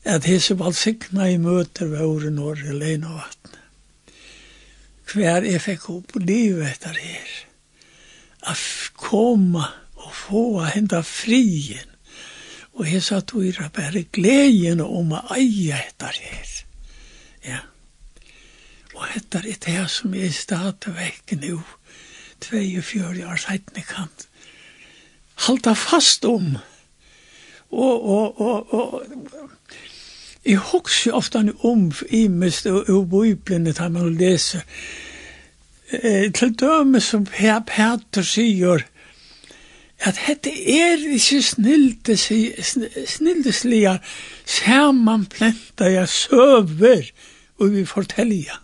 at hesa valsikna i møter við orðin norr leina vatn hver jeg fikk opp livet etter her. At komme og få henda frien. Og jeg sa at vi bare gleden om å eie etter her. Ja. Og etter er det som jeg stadig vekk nå, 42 år siden kan halda fast om og og og og Jeg husker ofte om i mest og biblene tar man leser. Eh, til døme som Per Peter sier at dette er ikke snilde, snildeslige sammanplenta jeg søver og vi forteller.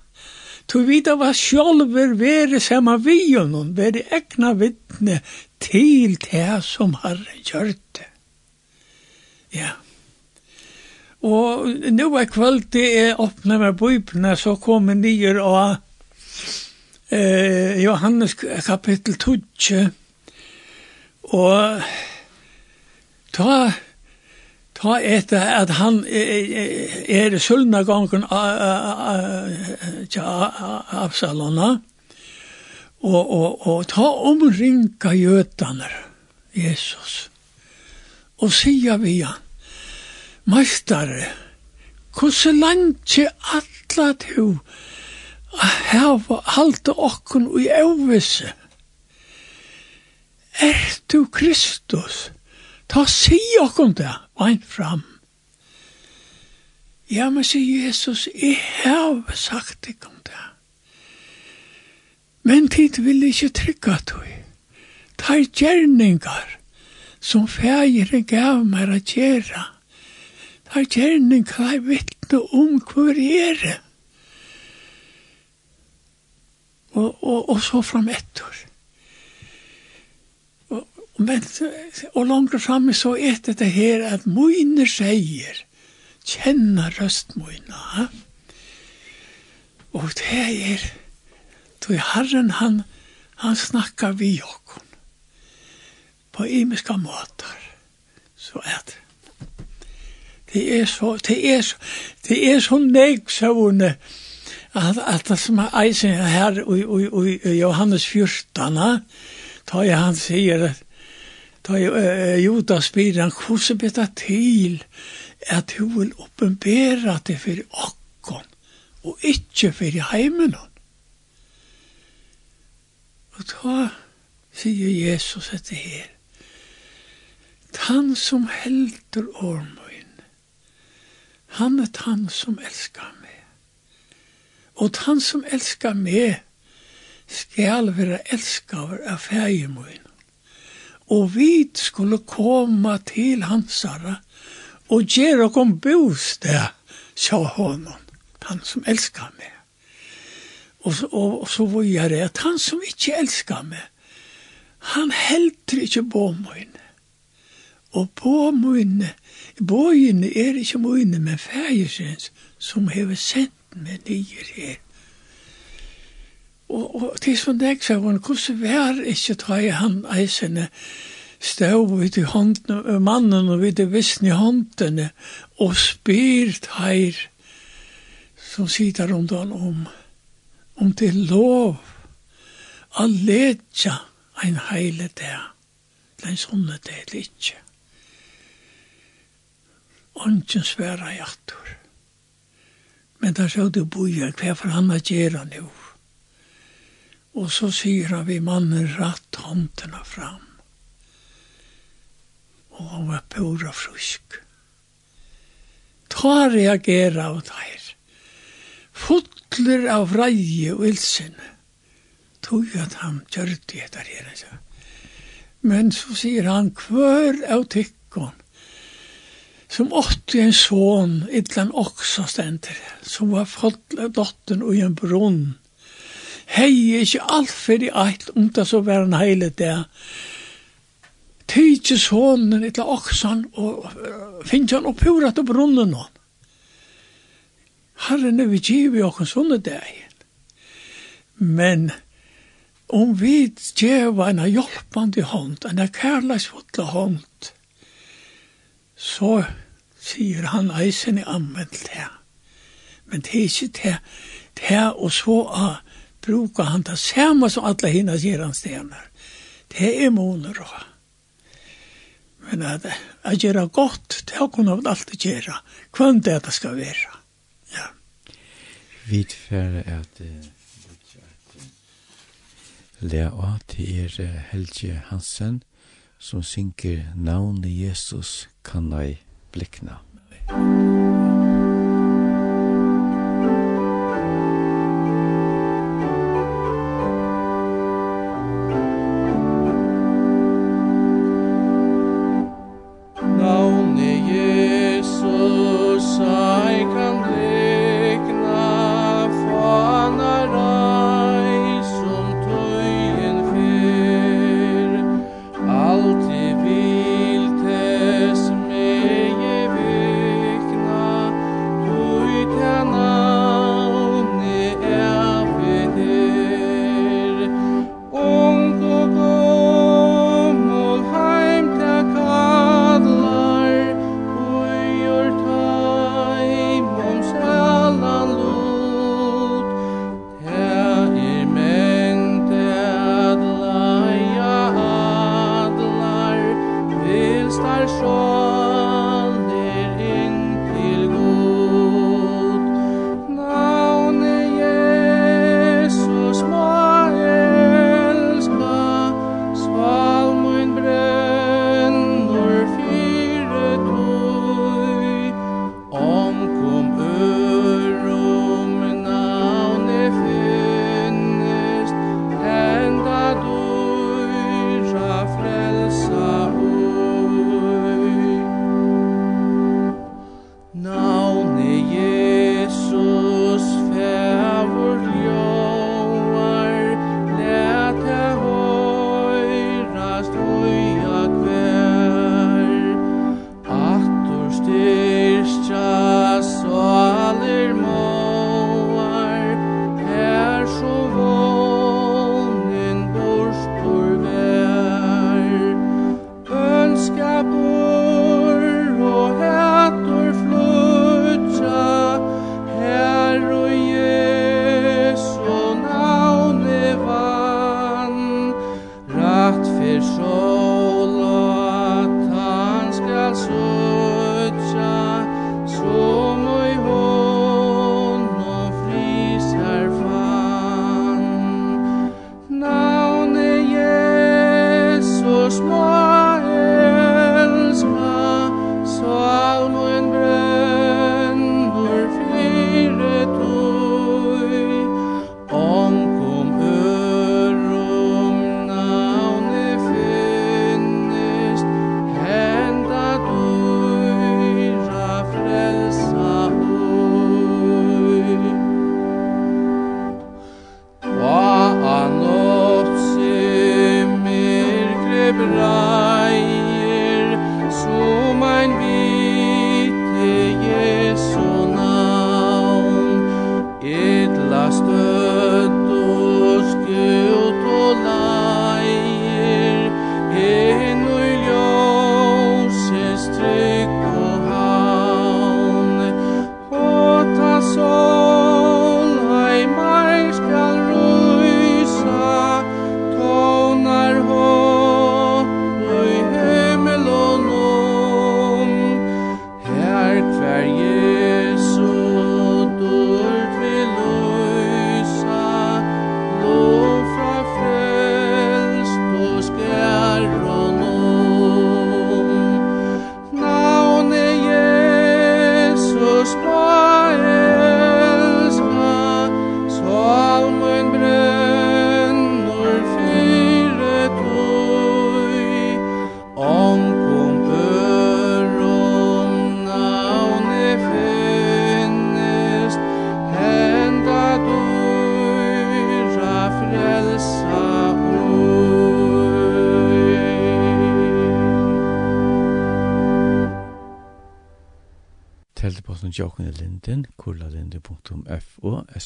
Tu vita hva sjolver sem sama vionon, veri egna vittne til det som har gjørt det. Ja. Og nu er kvöld det er åpne med bøybene, så kom jeg nyer av eh, Johannes kapittel 12. Og ta, ta etter at han er i sølna gangen av Absalona, og, og, og ta omringa jøtaner, Jesus, og sier vi han, Mestare, hvordan landje atla du a hava halda okkun i evvise? Er du Kristus? Ta si okkun det, vein fram. Ja, men sier Jesus, jeg har sagt ikkun det. Men tid vil ikkje trygga tog. Ta gjerningar som fægir gav meg a gjerra at hva jeg vittne om hver er det. Og, og, og så fram etter. Og, men, og langre framme så er det her at mine sier, kjenner røst Ja? Og det er, du herren han, han snakkar vi okkon på imiska måter. Så er det. Det er så, det er så, det er så nek, søvne, at, at det som er eisen her i, Johannes 14, da jeg han sier, da jeg, uh, Judas spyr han, hvordan blir det til at du vil oppenbære det for okkon, og ikke for heimen. Og da sier Jesus etter her, han som helter ormer, Han er han som elskar meg. Og han som elskar meg skal være elskar av fægir. Og vi skulle komme til hansara og gjøre okkom bostad, sa honom, han som elskar meg. Og så, og, og så var jeg det at han som ikke elskar meg, han helter ikke på min. Og på minne, Bøyene er ikke mine, men fægersens, som hever sendt meg nye her. Og, og det er sånn jeg sa hvordan vær ikke ta i han eisene, støv vidt i hånden, og mannen og vidt i vissen i håndene, og spyrt her som sitter rundt han om, om det er lov, å letja ein heile dag, den sånne det er ikke ånden sværa i aktor. Men der sa du boja, hva for han at gjerra nu? Og så sier han vi mannen ratt håndene fram. Og han var pura frusk. Ta reagera av der. Fotler av reie og ilsinne. Tog at han gjør det der her. Men så sier han, hver av tykkon, som åtte en son, idlan också stenter, som var fått dottern og en brunn. Hei, ikkje alt fyrir eit, om det så var en heile der. Tidje sonen, idlan oksan, og finnes han oppurat til brunnen hon. Herren er vi givet okkar sånne deg. Men om vi djeva en hjelpande hånd, en kærleisfotla hånd, så sier han eisen i ammen her. det. Men det er ikke det. Det og så uh, brukar han det samme som alle hina sier han stener. Det er moner også. Men at jeg gjør godt, det har kunnet alt gjøre. Hvem det det skal være. Ja. Vi tverre at Lea A til er Helge Hansen, som synker navnet Jesus kan ei blikna. Amen.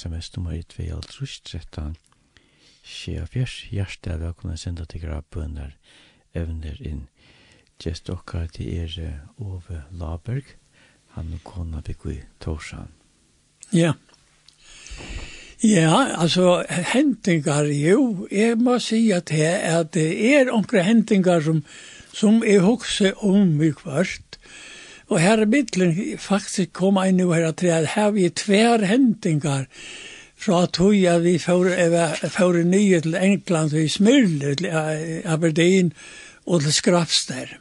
sms nummer 2 og 13 skje og fjers hjertet er velkommen senda til grabbønder evner inn. Gjest okkar til er Ove Laberg, han og kona bygg i Torsan. Ja. Ja, altså, hentingar, jo, jeg må si at det er, at det er onkre hentingar som, som jeg hokse om i kvart, Og her i middelen faktisk kom jeg nå her til at her vi tver hentingar fra tog at vi får nye til England, vi Smyrle til Aberdeen og til Skrafster.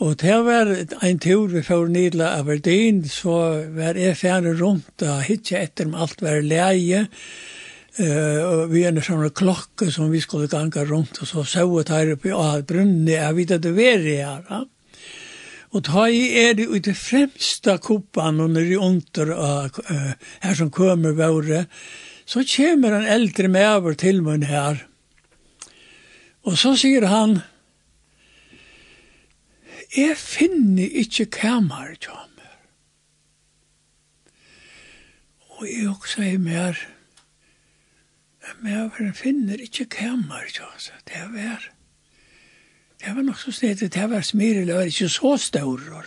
Og det var en tur vi får nye til Aberdeen, så var jeg fjerne rundt og hitje etter om alt var leie, Uh, vi er en sånn klokke som vi skulle ganga rundt og så så vi der oppe i brunnen, jeg vet at det var det her. Ja. Og ta i er det ut i fremsta koppan og når i under uh, her som kommer våre, så kommer en eldre med over til mun her. Og så sier han, jeg finner ikke kamar til meg. Og jeg også er mer, men jeg finner ikke kamar til meg, det er vært. Det var nok så stedet, det var smirel, det var ikke så større.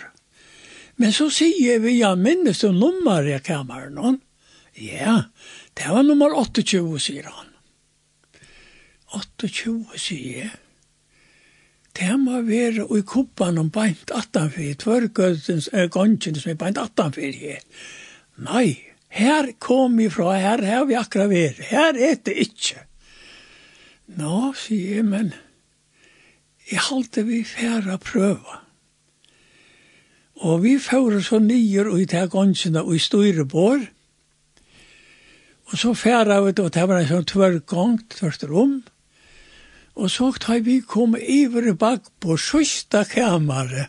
Men så sier vi, ja, minnes du nummer i kameran? Hon? Ja, det var nummer 28, sier han. 28, sier jeg. Det må være i kuppan om beint 18-4, tvørgøttens äh, gongen som er beint 18-4 her. Nei, her kom vi fra, her har vi akkurat vært, her er det ikke. Nå, sier jeg, men jeg halte vi færa prøva. Og vi færa så nyer og i det gansina og i styre bor. og så færa vi og det var en sånn tvørgang, tvørst rom, og så tar vi kom iver bak på sista kamare,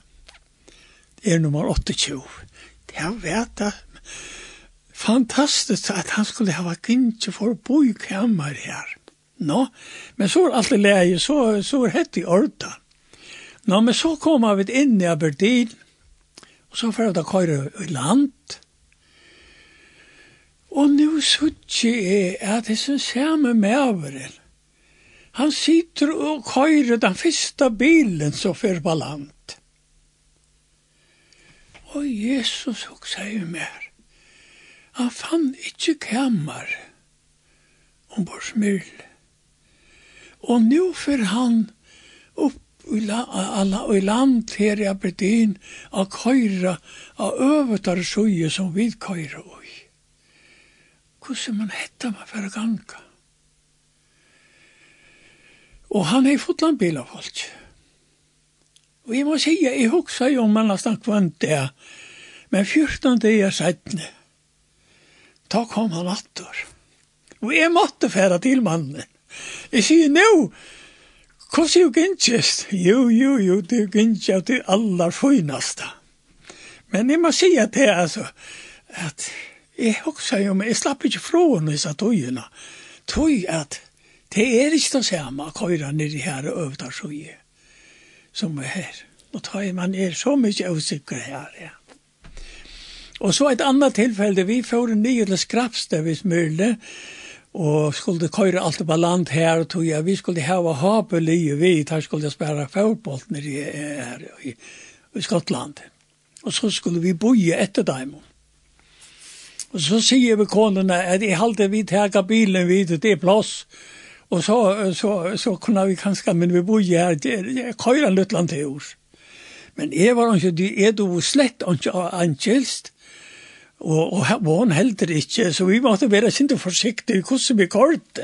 det er nummer 28, det var det, fantastiskt at han skulle hava gynnsi for boi kamar her. Nå, men så er alt i leie, så, så er hett i orda. Nå, men så kom vi inn i Aberdeen, og så får vi da køyre i land. Og nu suttje er at det som samme mæveren, han sitter og køyre den første bilen som fyrir på land. Og Jesus og sier mer, han fann ikke kammer om vår myrle. Og nu fyrir han opp i, la, alla, i land her i Aberdeen a køyra a øvetar suje som vi køyra ui. Hvordan man hetta man fyrir ganga? Og han hei fotland bil av folk. Og jeg må sige, jeg hugsa jo om man la snakk vant det, men 14 dager sættne, da kom han attor. Og jeg måtte færa til mannen. Jeg sier, nå, hvordan er jo gynnsest? Jo, jo, jo, det er jo gynnsest av aller finaste. Men jeg må si at det, er altså, at jeg også jo, men jeg slapp ikke fra henne disse togene. Tog at det er ikke det samme å køyre nedi her og øvda sjøye som er her. Og ta man er så mye usikker her, ja. Og så et annet tilfelle, vi får en nye til hvis mulig, og skulle køyre alt på land her, og tog jeg, vi skulle hava hape livet vi, der skulle jeg spære fagbolt nere her i, i Skottland. Og så skulle vi boje etter dem. Og så sier vi konene at jeg halte vi tega bilen vid, det er plass, og så, så, så kunne vi kanskje, men vi boje her, jeg køyre en løtland til oss. Men jeg var ikke, jeg dog slett ikke ankelst, og, og, og heldur ikkje, så vi måtte være sindu og forsiktige hvordan vi kort.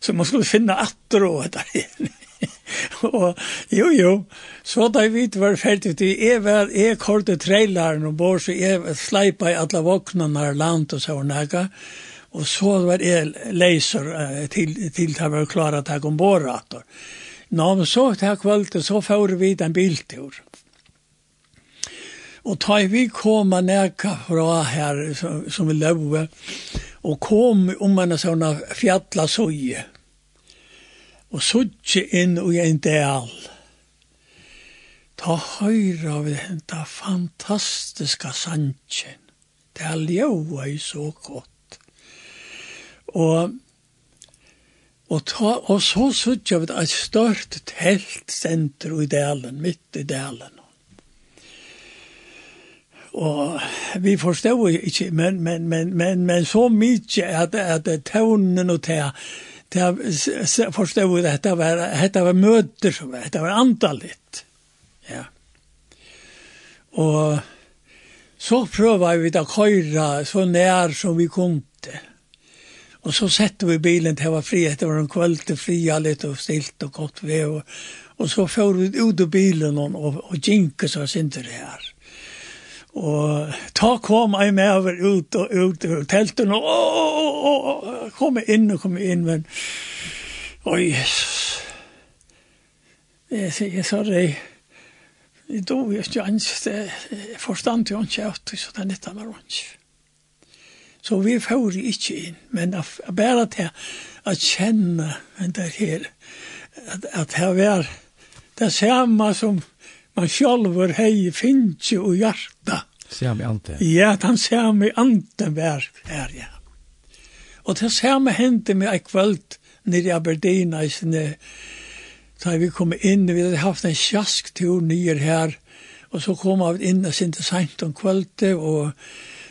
Så man skulle finne atter og det der. og jo, jo, så da vi var ferdig, det er vel, jeg korte traileren og bor, så jeg sleipa i alle våkna her land og så og nega, og så var jeg leiser til, til det var klare at jeg kom bor, atter. Nå, men så til kvalitet, så får vi en biltur. Og ta vi koma neka fra her som, som vi lever, og kom om en sånn fjalla søye, og søtje inn i en del. Ta høyra vi henta fantastiska sanchen. Det er ljoa i så godt. Og Og, ta, og så sutja vi et størt telt senter i delen, midt i delen. Og vi forstod ikke, men, men, men, men, men så mye at, at tøvnen og tøvnen det forstod jeg at det var, det var møter som var, det var antallet. Ja. Og så prøvde vi da køyre så nær som vi kunde. Og så sette vi bilen til å være fri, det var en kveld til fri, litt og stilt og godt ved. Og, og så får vi ut av bilen og, og, og ginket så sinter det her. Og ta kom jeg med over ut og ut og telten og, og, og, og kom inn og kom inn, men oi, jeg, jeg sa det, jeg dog ikke ans, jeg forstand jo ikke at så det nytta var ikke. Så vi får ikke inn, men bare til å kjenne den der her, at, at her var det samme som man sjálfur hei finnje og hjarta. Sami ante. Ja, at han sami ante vær her, ja. Og det sami hendte med ei kvöld nere i Aberdeen, i sinne, da vi kom inn, vi hadde haft en sjasktur nyer her, og så kom vi inn og sinte sent om kvölde, og,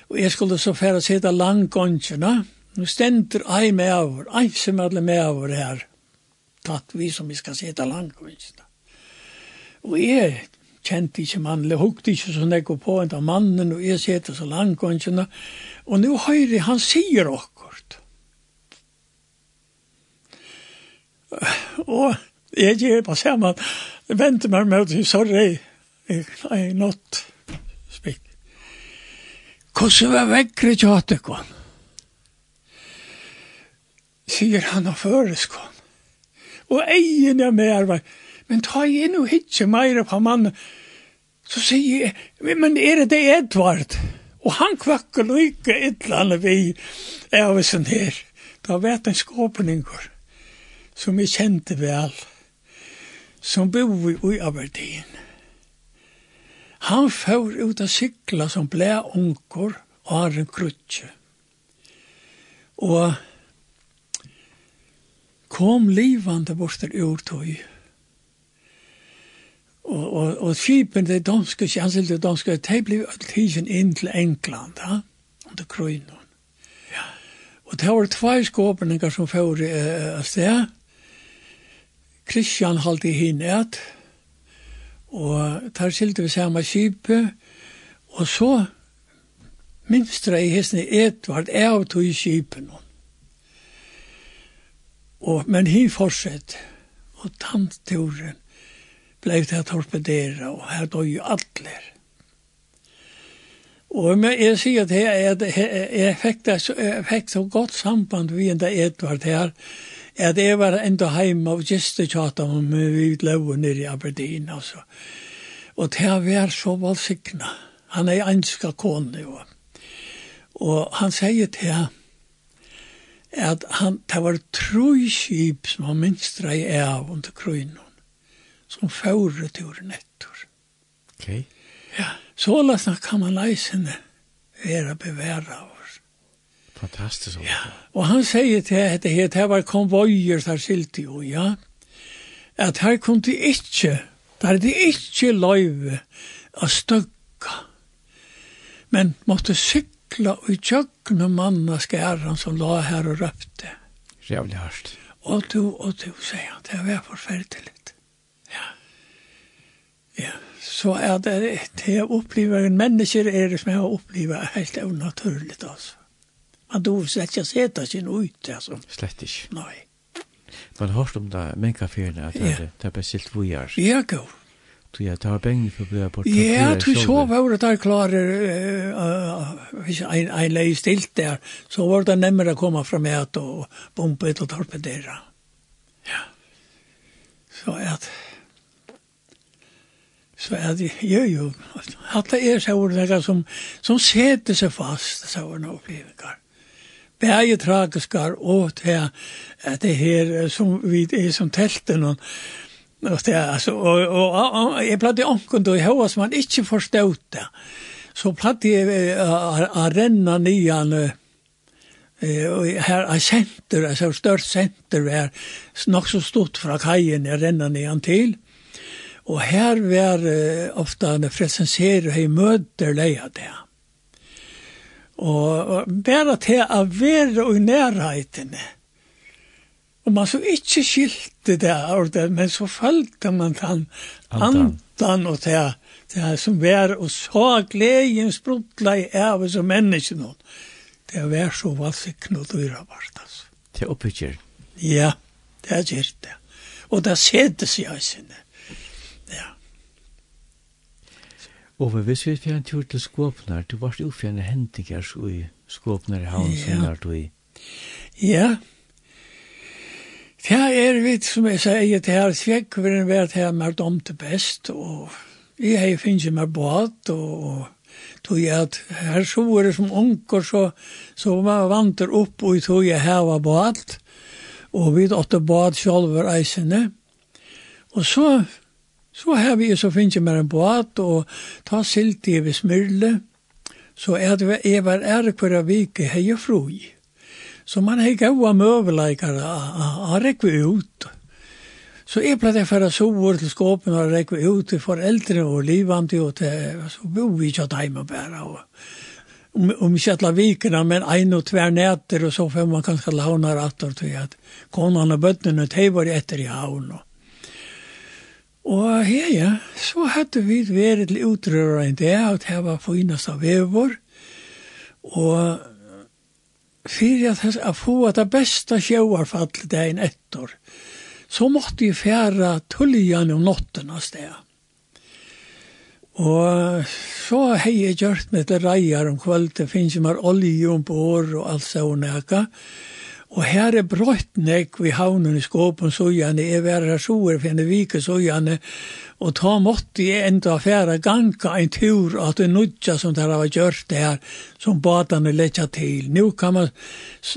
og jeg skulle så færa sida langgåndjena, Nu ständer ei med över, ei som alle med över her, Tatt vi som vi skal sida langt. Og jeg, kjente ikke mannlig, hukte ikke så nekko på en av mannen, og jeg sitter så langkonsjene. Og nå høyre, han sier okkurt. Og jeg gjør på samme, venter meg med å si, sorry, er not speak. Hvordan var vekkere tjatekon? Sier han av føreskon. Og egen er med arbeid. Men ta inn og hitje meira på mannen, så sier jeg, men er det det Edvard? Og han kvakker lykke ytlande vi av sånn her. da vet en skåpninger som jeg kjente vel, som bor i Aberdeen. Han får ut av sykla som ble unger og har en krutje. Og kom livande bort til urtøy, Og, og, og skipen, det danske kjensel, det danske, de ble tiden inn til England, ja, under krøynen. Ja. Og det var tvei skåpninger som får uh, sted. Kristian halte hinn et, og tar skilte vi samme skipe, og så minstra i hessene Edvard er av tog i skipen. Og, men hin fortsett, og tant turen, blei det torpedera, og her døg jo atler. Og jeg sier at jeg, jeg, jeg, fikk det, jeg fikk så godt samband vi enda Edvard her, at jeg var enda heima og giste tjata om vi leu nere i Aberdeen, altså. Og det var så valsikna. Han er einska kone, jo. Og han sier til at han, det var tru skip som han minstra i av under krøyna som fører turen etter. Ok. Ja, så lasna kan man leisene være beværa oss. Fantastisk. Ja, og han sier til at det her, det var konvojer der skilte jo, ja, at her kom de ikke, der det ikke løyve å støkka, men måtte sykla og tjøkne manna skæren som la her og røpte. Jævlig hardt. Og du, og du, sier han, det var forferdelig. Ja, så er det det jeg opplever en mennesker er det som jeg har opplevet helt unaturligt altså. Man då slett ikke seta sin ut altså. Slett ikke. Nei. Man har hørt om det, men hva fyrir at det er det bestilt vujar. Ja, gå. Du ja, det var bengen for å bli bort. Ja, du så var det der klarer hvis en, en lei stilt der, så var det nemmere å komme fra med og bombe og torpedere. Ja. Så at... Så är det ju ju att det är så ord som som sätter sig fast så var det nog flikar. Bäge tragiskar åt här att det här som vi är som tälten och och det alltså och och jag platte onkel då jag som man inte förstod det. Så platte jag att renna nian Eh och här är center, alltså stort center är nog så stort från kajen jag rennar ner till. Og her var uh, ofta han presenserer hei møter leia det. Og, og bare til å være i nærheten. Og man så ikke skilte det, det men så følte man den andan, andan og det, det som var, og så gleden sprutla i av som menneske noen. Det var så valsikten og dyra vart, altså. Det er oppbygger. Ja, det er gjerne det. Og det sedes i øynene. Og vi visste vi fjern tur til skåpnar, du varst ufjerne hendingars i skåpnar i havn ja. som er du i. Ja, det er vi, som jeg sier, det her svekkveren vært her med dem til best, og jeg har finnet meg båt, og tog jeg at her så var det som unger, så, så man vanter opp og tog jeg heva båt, og vi åtte båt sjolver eisene, og så Så har vi så finnes jeg en båt, og ta silt i ved smyrle, så er det jeg var ære hver vike hei og froi. Så man hei gaua møveleikere, og rekve ut. Så jeg pleide for å sove til skåpen og rekve ut til foreldre og livande, og til, så bo vi ikke at heima bæra, og om, om ikke alle vikene, men en og tver nætter, og så får man kanskje launar atter til at konan og bøttene, de var etter i havn, og Og her, ja, så hadde vi vært til utrøra enn det, at her var finast av vevor, og fyrir at jeg få det beste sjøarfall dagen etter, så måtte jeg fjæra tullian om notten av sted. Og så hei jeg gjort med det reier om kveld, det finnes jo mer olje om bår og alt sånn ekka, og Og her er brøtt nek vi havnen i skåpen sågjane, jeg var her soer for en vike sågjane, og ta måtte jeg enda færa ganka en tur at det nudja som det har gjort det her, som badane letja til. Nu kan man,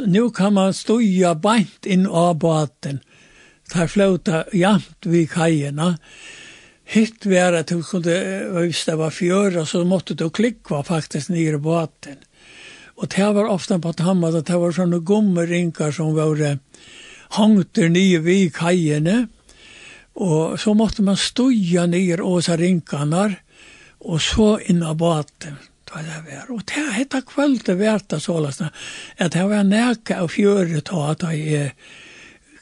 nu kan man stuja beint inn av baden, tar flauta jamt vi kajena, Hitt var at du kunde, hvis det var fjøra, så måtte du klikva faktisk nere i båten. Og det var ofta på tammat at det var sånne gummerinkar som var hangter nye vid kajene. Og så måtte man stuja nye åsa rinkarna og så inn av baten. Det var det Og det hette kvöld det verta sålasna. At det var næka av fjöret at jeg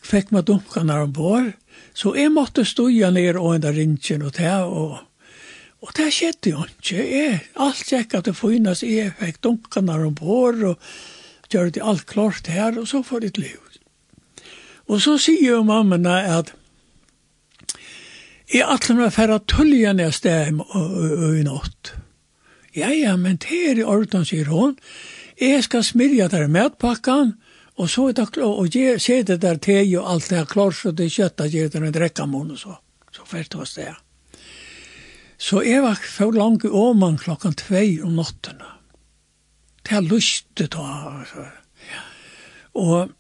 fikk meg dunkarna ombord. Så jeg måtte stuja nye åsa rinkarna og det og Og det skjedde jo ikke. Jeg, alt gikk at det finnes, jeg fikk dunkene ombord, og gjør det alt klart her, og så får det liv. Og så sier jo mammene at jeg atler meg færre tølje neste i natt. Ja, ja, men det er i orden, sier hun. Jeg skal smyrja der matpakkan, og så er det klart, og jeg ser det der te og alt det er klart, så det er kjøttet, jeg er en drekkamån og så. Så fært hos det her. Så jeg var for langt i åman klokkan tvei om nottene. Det er lyste da, altså. Ja. Og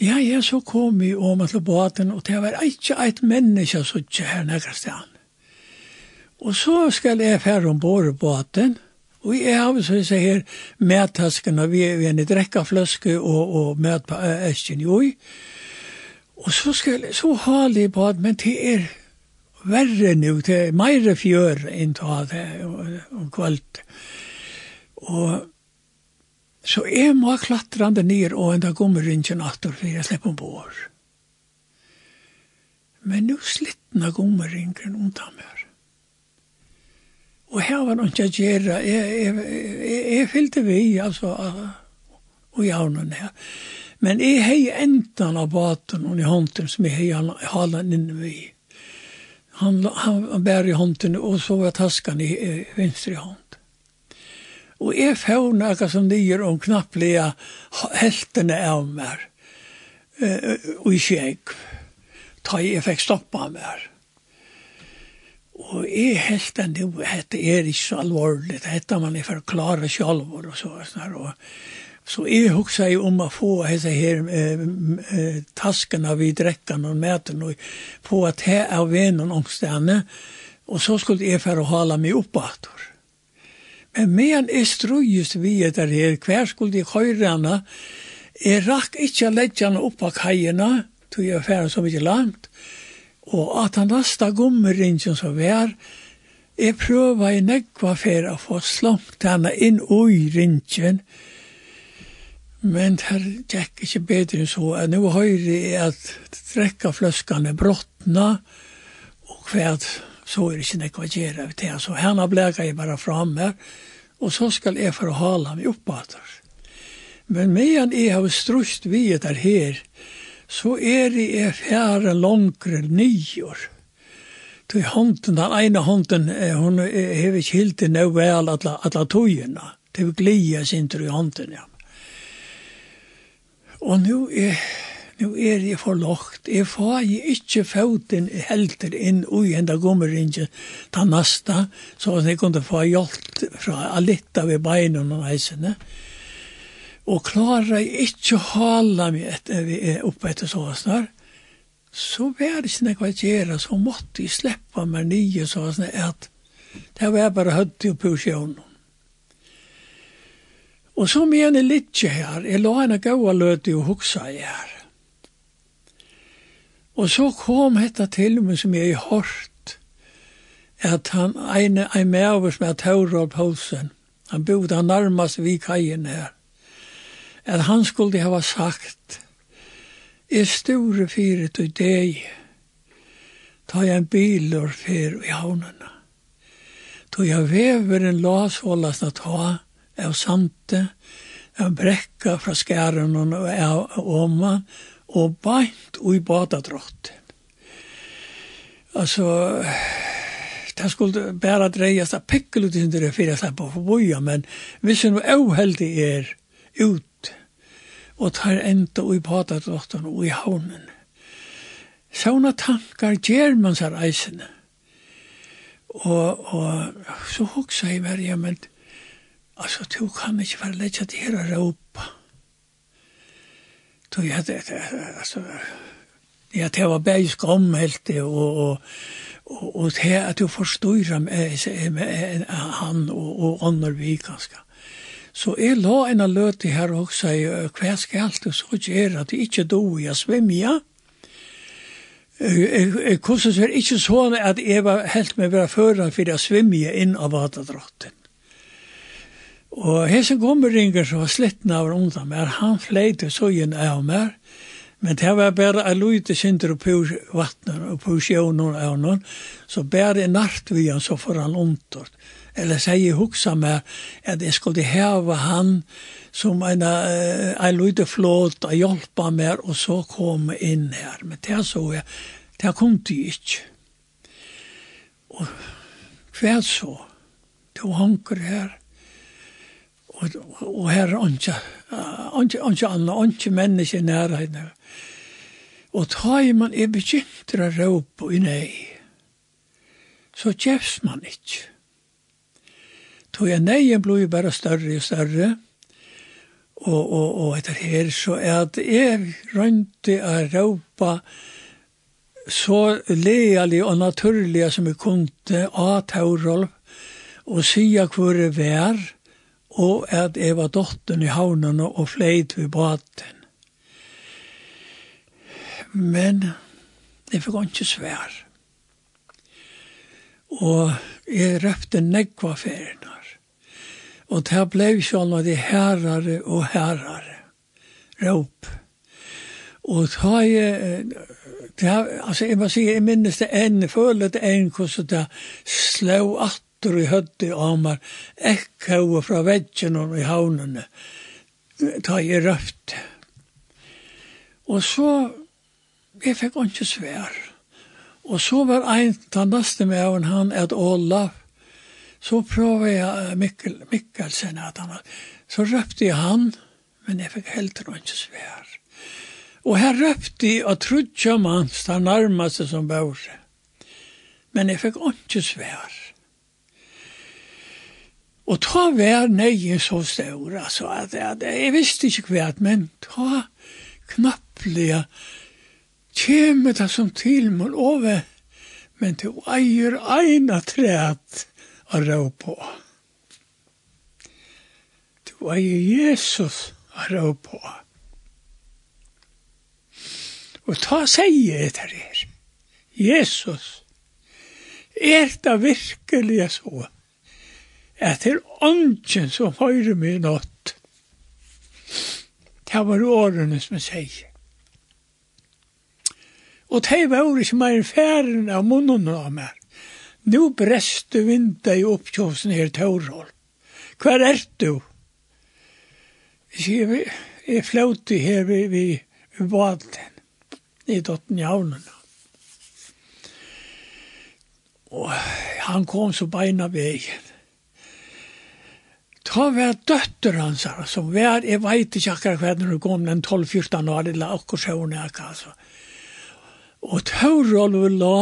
ja, jeg så kom i åman til båten, og det var ikke et menneske som ikke her nekker sted. Og så skal jeg fære ombord i båten, Og jeg har så jeg sier medtaskene, vi er en drekkafløske og, og med på æsken i Og så, skal, jeg, så har jeg på at, men det er verre nu, det er meire fjør enn ta det om kvöld. Og så jeg må klatre klatrande ned og enda kommer ringen atter for jeg slipper bår. Men nu slittna kommer ringen undan meg. Og her var noe jeg gjerne, jeg, jeg, jeg, fyllte vi, altså, og javnen her. Men jeg hei endan av baten og i hånden som jeg hei hala inne vi. Han, han bär i hånden och så var taskan i, i venstre hånd. Og jeg får noe som nyer om knapplige heltene av meg. Eh, og ikke jeg. Ta jeg fikk stoppa meg. Og jeg helt enn det, dette er ikke så alvorlig. Dette man er for klare sjálfur og så. Og, Så jeg husker jeg om å få disse her eh, eh, taskene vi drekkene og møter og få at her er vennen omstående, og så skulle jeg for å hale meg opp etter. Men medan jeg strøyes vi etter her, hver skulle jeg høre henne, jeg rakk ikke å legge henne opp av kajene, tog jeg færre så mye langt, og at han nasta gummeringen som var, jeg prøver i nekva for å få slått henne inn i ringen, og Men her gikk ikke bedre enn så. Nå høyre jeg at drekka fløskene brottna, og hver så er det ikke nekva gjerra vi til. Så henne bleka jeg bare fram her, og så skal jeg for å hala meg oppater. Men medan jeg har strust vi der her, så er jeg fjære langre nyår. Til hånden, den ene hånden, hun har ikke hilt det nå vel alle togene. Til glida sin i hånden, ja. Og nu er, nu er jeg for lagt. Jeg får jeg ikke foten helter inn ui henda gommeringen ta nasta, så at jeg kunne få hjelp fra litt av beina og heisene. Og klarer jeg ikke å hala meg etter vi er oppe etter så snar, så var det ikke noe å gjøre, så måtte jeg slippe meg nye så snar, at det var bare høyt i pusjonen. Og så mener jeg litt her, jeg la henne gaua løte og huksa i her. Og så kom dette til meg som jeg har hørt, at han ene, en med over som er Tauro Poulsen, han bodde han nærmest vid kajen her, at han skulle ha sagt, er store fire til deg, ta jeg en bil og fyr i havnene. Ta jeg vever en las hållas at ha, av sante, av brekka fra skæren og av åma, og beint og i badadrott. Altså, det skulle bare dreies av pekkelut i det fyrir seg på forboja, men hvis hun er uheldig er ut, og tar enda i badadrotten og i havnen. sånne tankar gjer man seg reisene. Og, og så hoksa jeg meg, ja, men Altså, du kan ikke være lett til her å råpe. Du, ja, det, det, altså, ja, det var bare skam helt det, og, og, og, og det at du forstår med, med, han og, og andre vi ganske. Så jeg la en av løte her og sa, hva skal du så gjøre at jeg ikke do i å svimme, ja? Hvordan er det ikke sånn at jeg var helt med å være fører for å svimme inn av vatadrotten? Og hesen gommeringer som var slitten av undan meg, han fleite og søgjen av meg, men det var bare a lute synder på vattnet og på sjøen av noen, så bare nart vi han så får han ondtort. Eller sier huksa meg at jeg skulle heva han som en uh, lute flåt og hjelpa meg og så kom inn her. Men det så jeg, det kom de ikke. Og hva så? Du hanker her og, og her er ikke, ikke ikke annet, ikke menneske i nærheten. Og ta i man er begynt å råpe i nei, så kjefs man ikke. Tog jeg nei, jeg blir jo bare større og større, og, og, og etter her så er at jeg rønte å råpe så lealig og naturlig som jeg kunne av Taurolf, og sier hvor det var, og at jeg var dotteren i havnen og fleit ved baten. Men jeg fikk ikke svær. Og jeg røpte negva ferienar. Og det ble sånn at jeg herrere og herrere Råp. Og ta jeg, det, altså jeg må si, jeg minnes det enn, føler det enn hvordan det slå at røtter i høtti amar, ekkhaua fra veggen og i havnene, ta i røft. Og så, jeg fikk ikke svær. Og så var ein, ta neste med av han, et Olav, så prøvde jeg Mikkel, Mikkelsen, at han, så røpte jeg han, men jeg fikk helt ikke svær. Og her røpte jeg at trudja mans, han nærmast som bør. Men jeg fikk ikke svær. Og ta vær nøye så stor, altså, at, at jeg visste ikke hva, men ta knapplige, kjemme det som tilmål over, men du eier eina træt å rå på. Du eier Jesus å rå på. Og ta sier etter her, Jesus, er det virkelig så? at det er ånden som høyre meg nått. Det var årene som jeg sier. Og det var ikke mer færen av munnen av meg. Nå breste vinter i oppkjøsen her Tørhål. Hva er du? Jeg sier, jeg flauti her ved, ved, ved baden i dotten i. Og han kom så beina veien ta var døtter hans, som var, jeg vet ikke akkurat hva når du kom, den 12-14 år, eller akkurat så hun er, altså. Og Taurolv la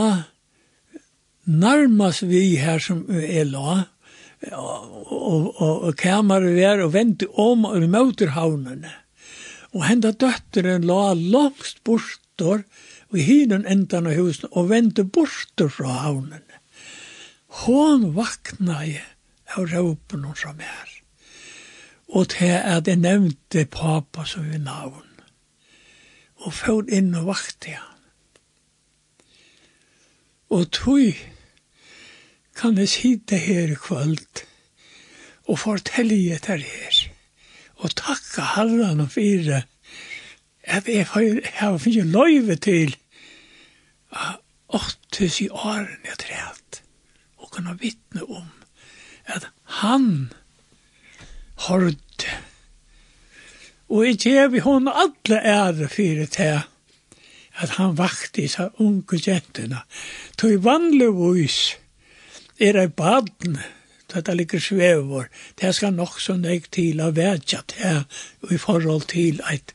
nærmast vi her som er la, og, og, og, og kamerer var og vente om og møter havnene. Og henda døtteren la langst bortor, og hinen endan av husen, og vente bortor fra havnene. Hon vakna i av råpen hon som er og til at jeg nevnte papa som vi navn, og fjord inn og vakte han. Og tog kan jeg sitte her i kvöld og fortelle jeg etter her, og takka herren og fire, at jeg har finnet løyve til åttes i åren jeg træt, og kunne vittne om at han hård. Og jeg gjev hon alle ære fyrir til at han vakti seg unge gentina. Tog vanlig vis er ei baden, dette ligger svevor, det skal nok så nek til å vedja til i forhold til eit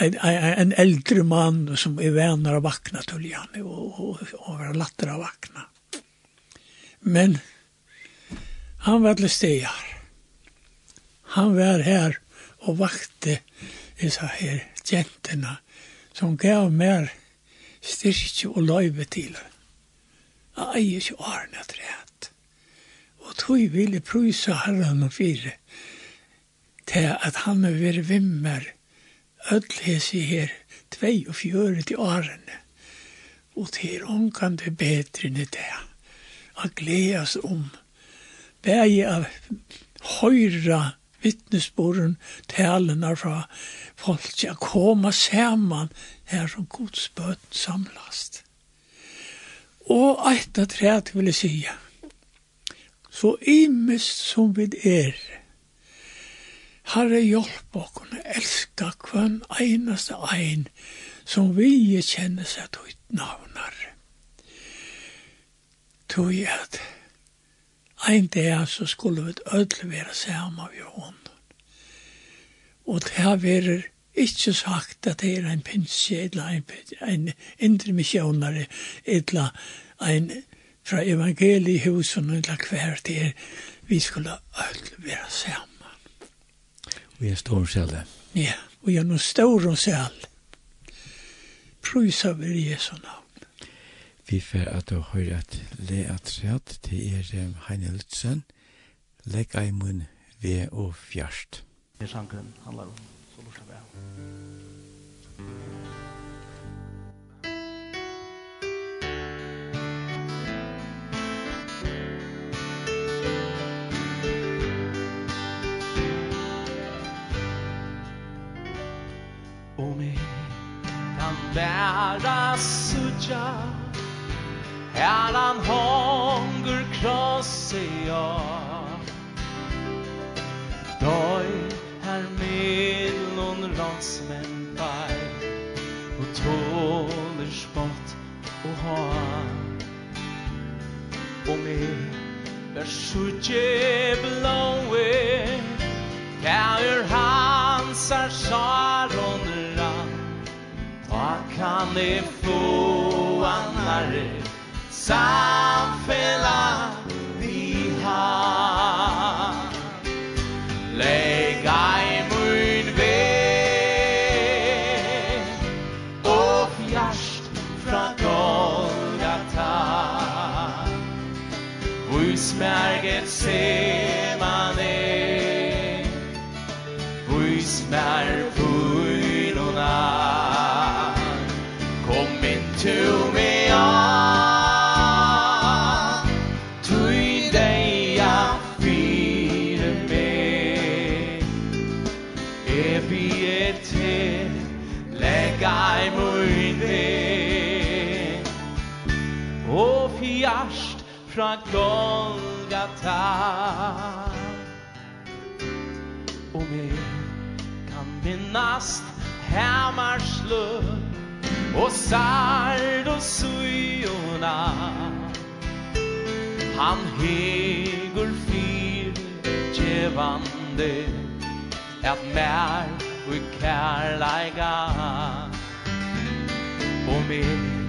en, en eldre mann som er venner av vakna til han, og, og, og er latter av vakna. Men han var til stegar han var her og vakte disse her jentene som gav mer styrke og løyve til. Jeg eier ikke årene til det. Og tog ville prøyse herren og fire til at han har vært vimmer ødelhes i her 42 til årene. Og til ångan det bedre enn det. Jeg gledes om. Begge av høyre vittnesbåren, talene fra folk, til å komme sammen her som Guds bøtt samlast. Og eit av træt vil jeg si, så imest som vi er, Herre hjelp oss elska kvann einaste ein som vi kjenner seg til navnar. Tog jeg at Ein dag så skulle vi öll være sammen med honom. Og det har vært ikke sagt at det er en pinsje, eller en, en indre missionare, eller en fra evangeliehusen, eller hver det er. Vi skulle öll være sammen. Vi er stor selv. Ja, vi er noe stor og selv. Prysa vi Jesu navn. Vi får at du hører at le at rett til er Heine Lutzen, legg ei munn ved og fjerst. Det er sangen handlar om så lort solosjabæ. Om jeg kan være suttja Herran hunger krosse jag. Døy her mellom landsmenn bei Og tåler spott og han Og med Vær sutje blåe Kær hans er sjaron rann Hva kan det få annare samfella vi har Læg ej mun væg Og fjerst fra Golgata Rysmærket sig fra Golgata. Om jag kan minnast Hämmarslö Og sard og sujorna Han hegur fyr Tjevande At mer Og kärlega Og jag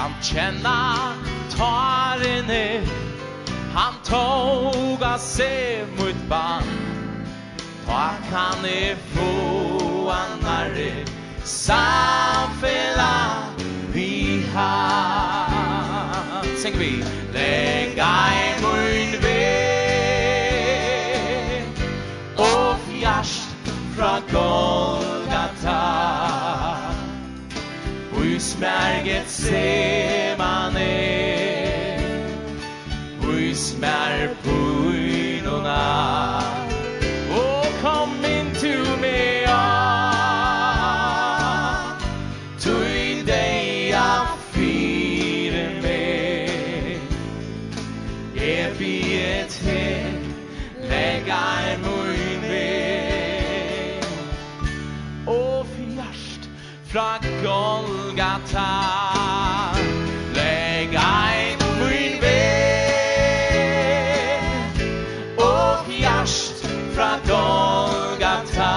kan kjenna tarene Han tog tåga sig mot band Ta kan e få annare Samfella vi har. Sing vi. Lega en mun väg Och fjärst Fra Golgata. Húsberget ser man er Húsberg på altar Lägg ein min väg Og hjärst fra Golgata.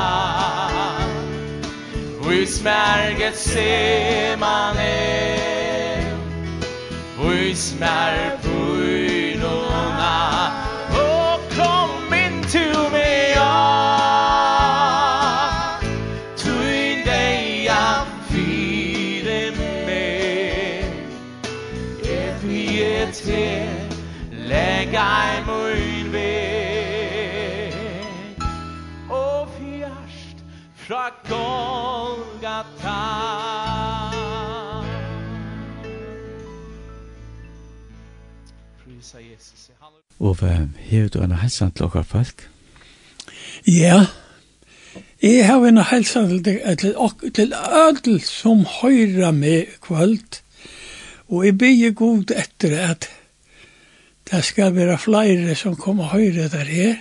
Och i smärget ser man er Och smär på jeg mun vei Og fjerst fra Golgata. Ove, hever du en helsan til okkar folk? Ja, jeg har en helsan til, til, til ødel som høyra med kvöld, og jeg bygger god etter at det skal være flere som kommer høyre der her,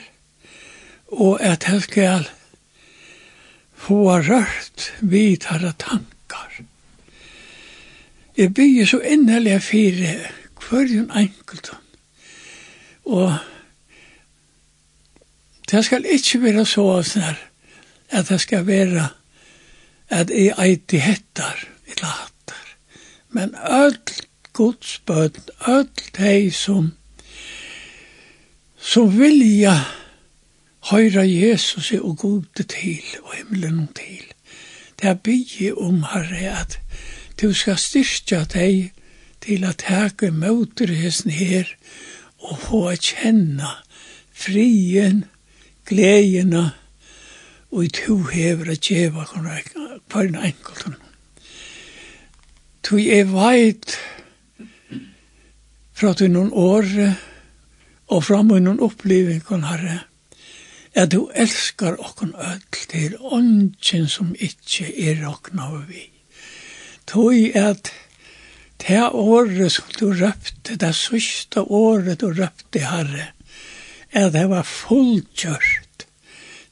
og at det skal få rørt videre tankar. Jeg bygger så innelig fire hverjen enkelt. Og det skal ikke være så sånn at det skal være at jeg eit hettar, i later. Men öll godsbøten, öll de som så vilja høyra Jesus og gode til og himmelen til. Det er bygge om herre at du skal styrkja deg til at hege møter hesten her og få kjenne frien, gledene og i to hever å djeva hver en enkelt. Tu jeg veit fra til noen året og fram og innan oppleving herre, at du elskar okkon öll, det ånden som ikkje er okna vi. Toi at det året som du røpte, det sørste året du røpte herre, at det var fullkjørt,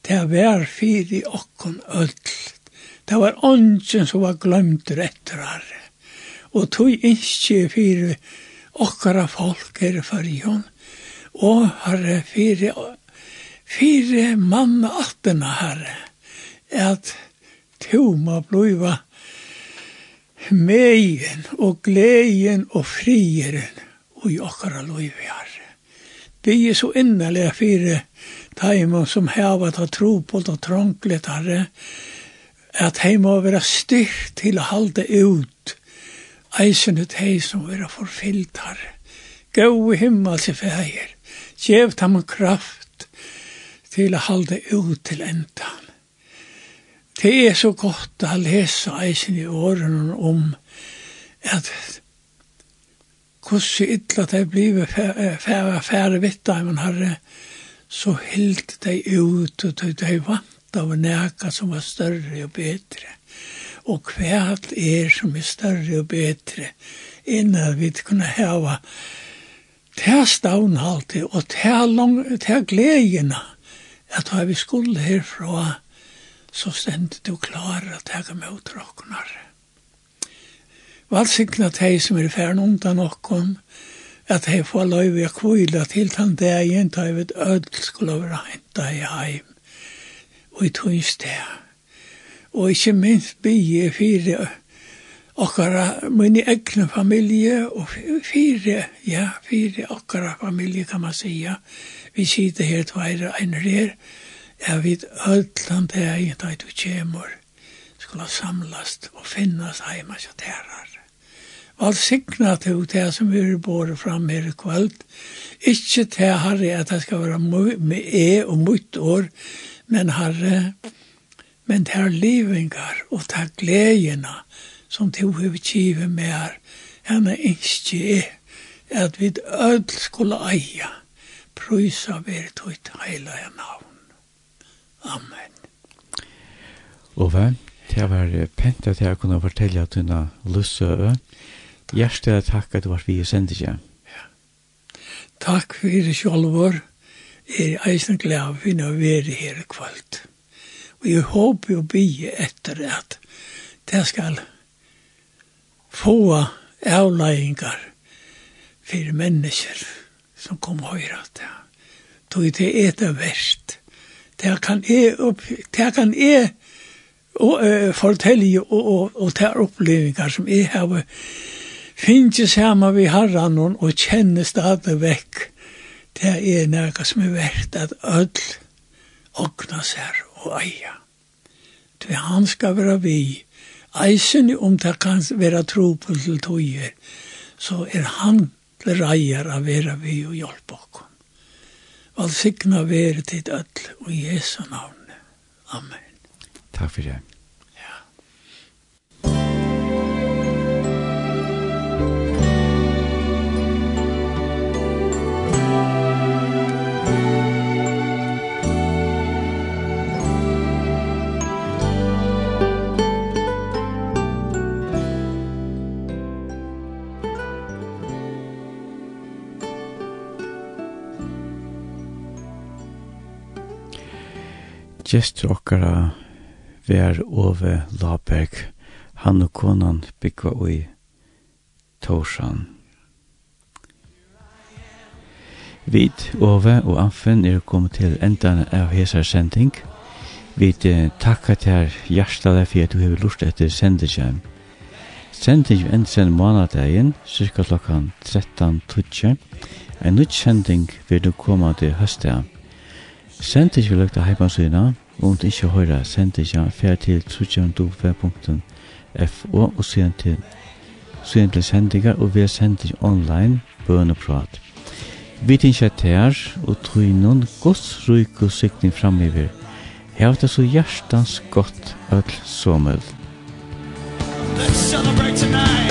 det var fyri okkon öll, det var ånden som var glemt etter herre, og toi innskje fyri okkara folk er fyrir hon, og herre, fire, fire mann attena, herre, at to må bliva meien og gleien og frieren og i okkara loivi, herre. Vi er så innerlig fire taimon som heva ta tropål det trånglet, herre, at hei må være styrt til å halde ut eisen ut som være forfyllt, herre. Gå i himmel til feir, Gjev dem kraft til å halde ut til endan. Det er så godt å lese eisen i årene om at hvordan ytla det blir færre færre vitt av en herre, så hilt de ut og de vant av næka som var større og bedre. Og hva er som er større og bedre, innan vi kunne hava til stavnhalte og til, lang, til gledjene at da vi skulle herfra så stendte du klar at jeg er med utraknar. Valsikna teg som er færen undan okkom at jeg får lov i kvile til den dagen da jeg vet ødel skulle være hentet i heim og i tog sted. Og ikke minst bygge fire okkara min egna familie og fire, ja, fire okkara familie kan man sija. Vi sitter her tveir ein her, ja, vi ödlan det er ikke at vi kjemur skulle samlast og finnast heima så terar. Val signa til det som vi er båret fram her i kvöld, ikkje til herre at det skal være med e og mot år, men herre, men det er livingar og det er gledjena, som to har kjive med her, henne innskje er at vi ødel skulle eia prøysa veri tøyt heila i navn. Amen. Ove, det var pent at jeg kunne fortelle at hun har lussø. Hjertelig takk at du var vi i sendtje. Ja. Takk for sjolvor. Jeg er eisen glad for å være her i kvalt. Og jeg håper jo bli etter at det skal få avlægingar fyrir mennesker som kom høyra til. Tog det er det verst. Det kan jeg, det kan jeg og, uh, fortelle og, og, og ta opplevingar som jeg har finnes hjemme vi herran og kjenner stadig vekk. Det er noe som er verdt at ødel ogna seg og eia. Det han skal være vi eisen om det kan være tro på til tøyer, så er han til reier av vera vi og hjelp okkom. Valsikna være til ødel og Jesu navn. Amen. Takk for det. Gestur okkara ver Ove Laberg, han og konan byggva ui Torsan. Vid Ove og Anfen er kommet til endan av hesar sending. Vit takka til hjertelig for at du har lust etter sendingen. Sendingen enn sen månadagen, cirka klokkan 13.20. En nytt sending vil du komme til høstet. Sendt ikke vil lukte heimansøyna, og om du ikke høyre, sendt ikke fer til trutjevndofer.fo og sen til sen til sendinger, og vi er sendt ikke online bøneprat. Vi tinsja her, og tru noen gods ruik og sikning framiver. Her det så hjertans godt öll somel. Let's celebrate tonight!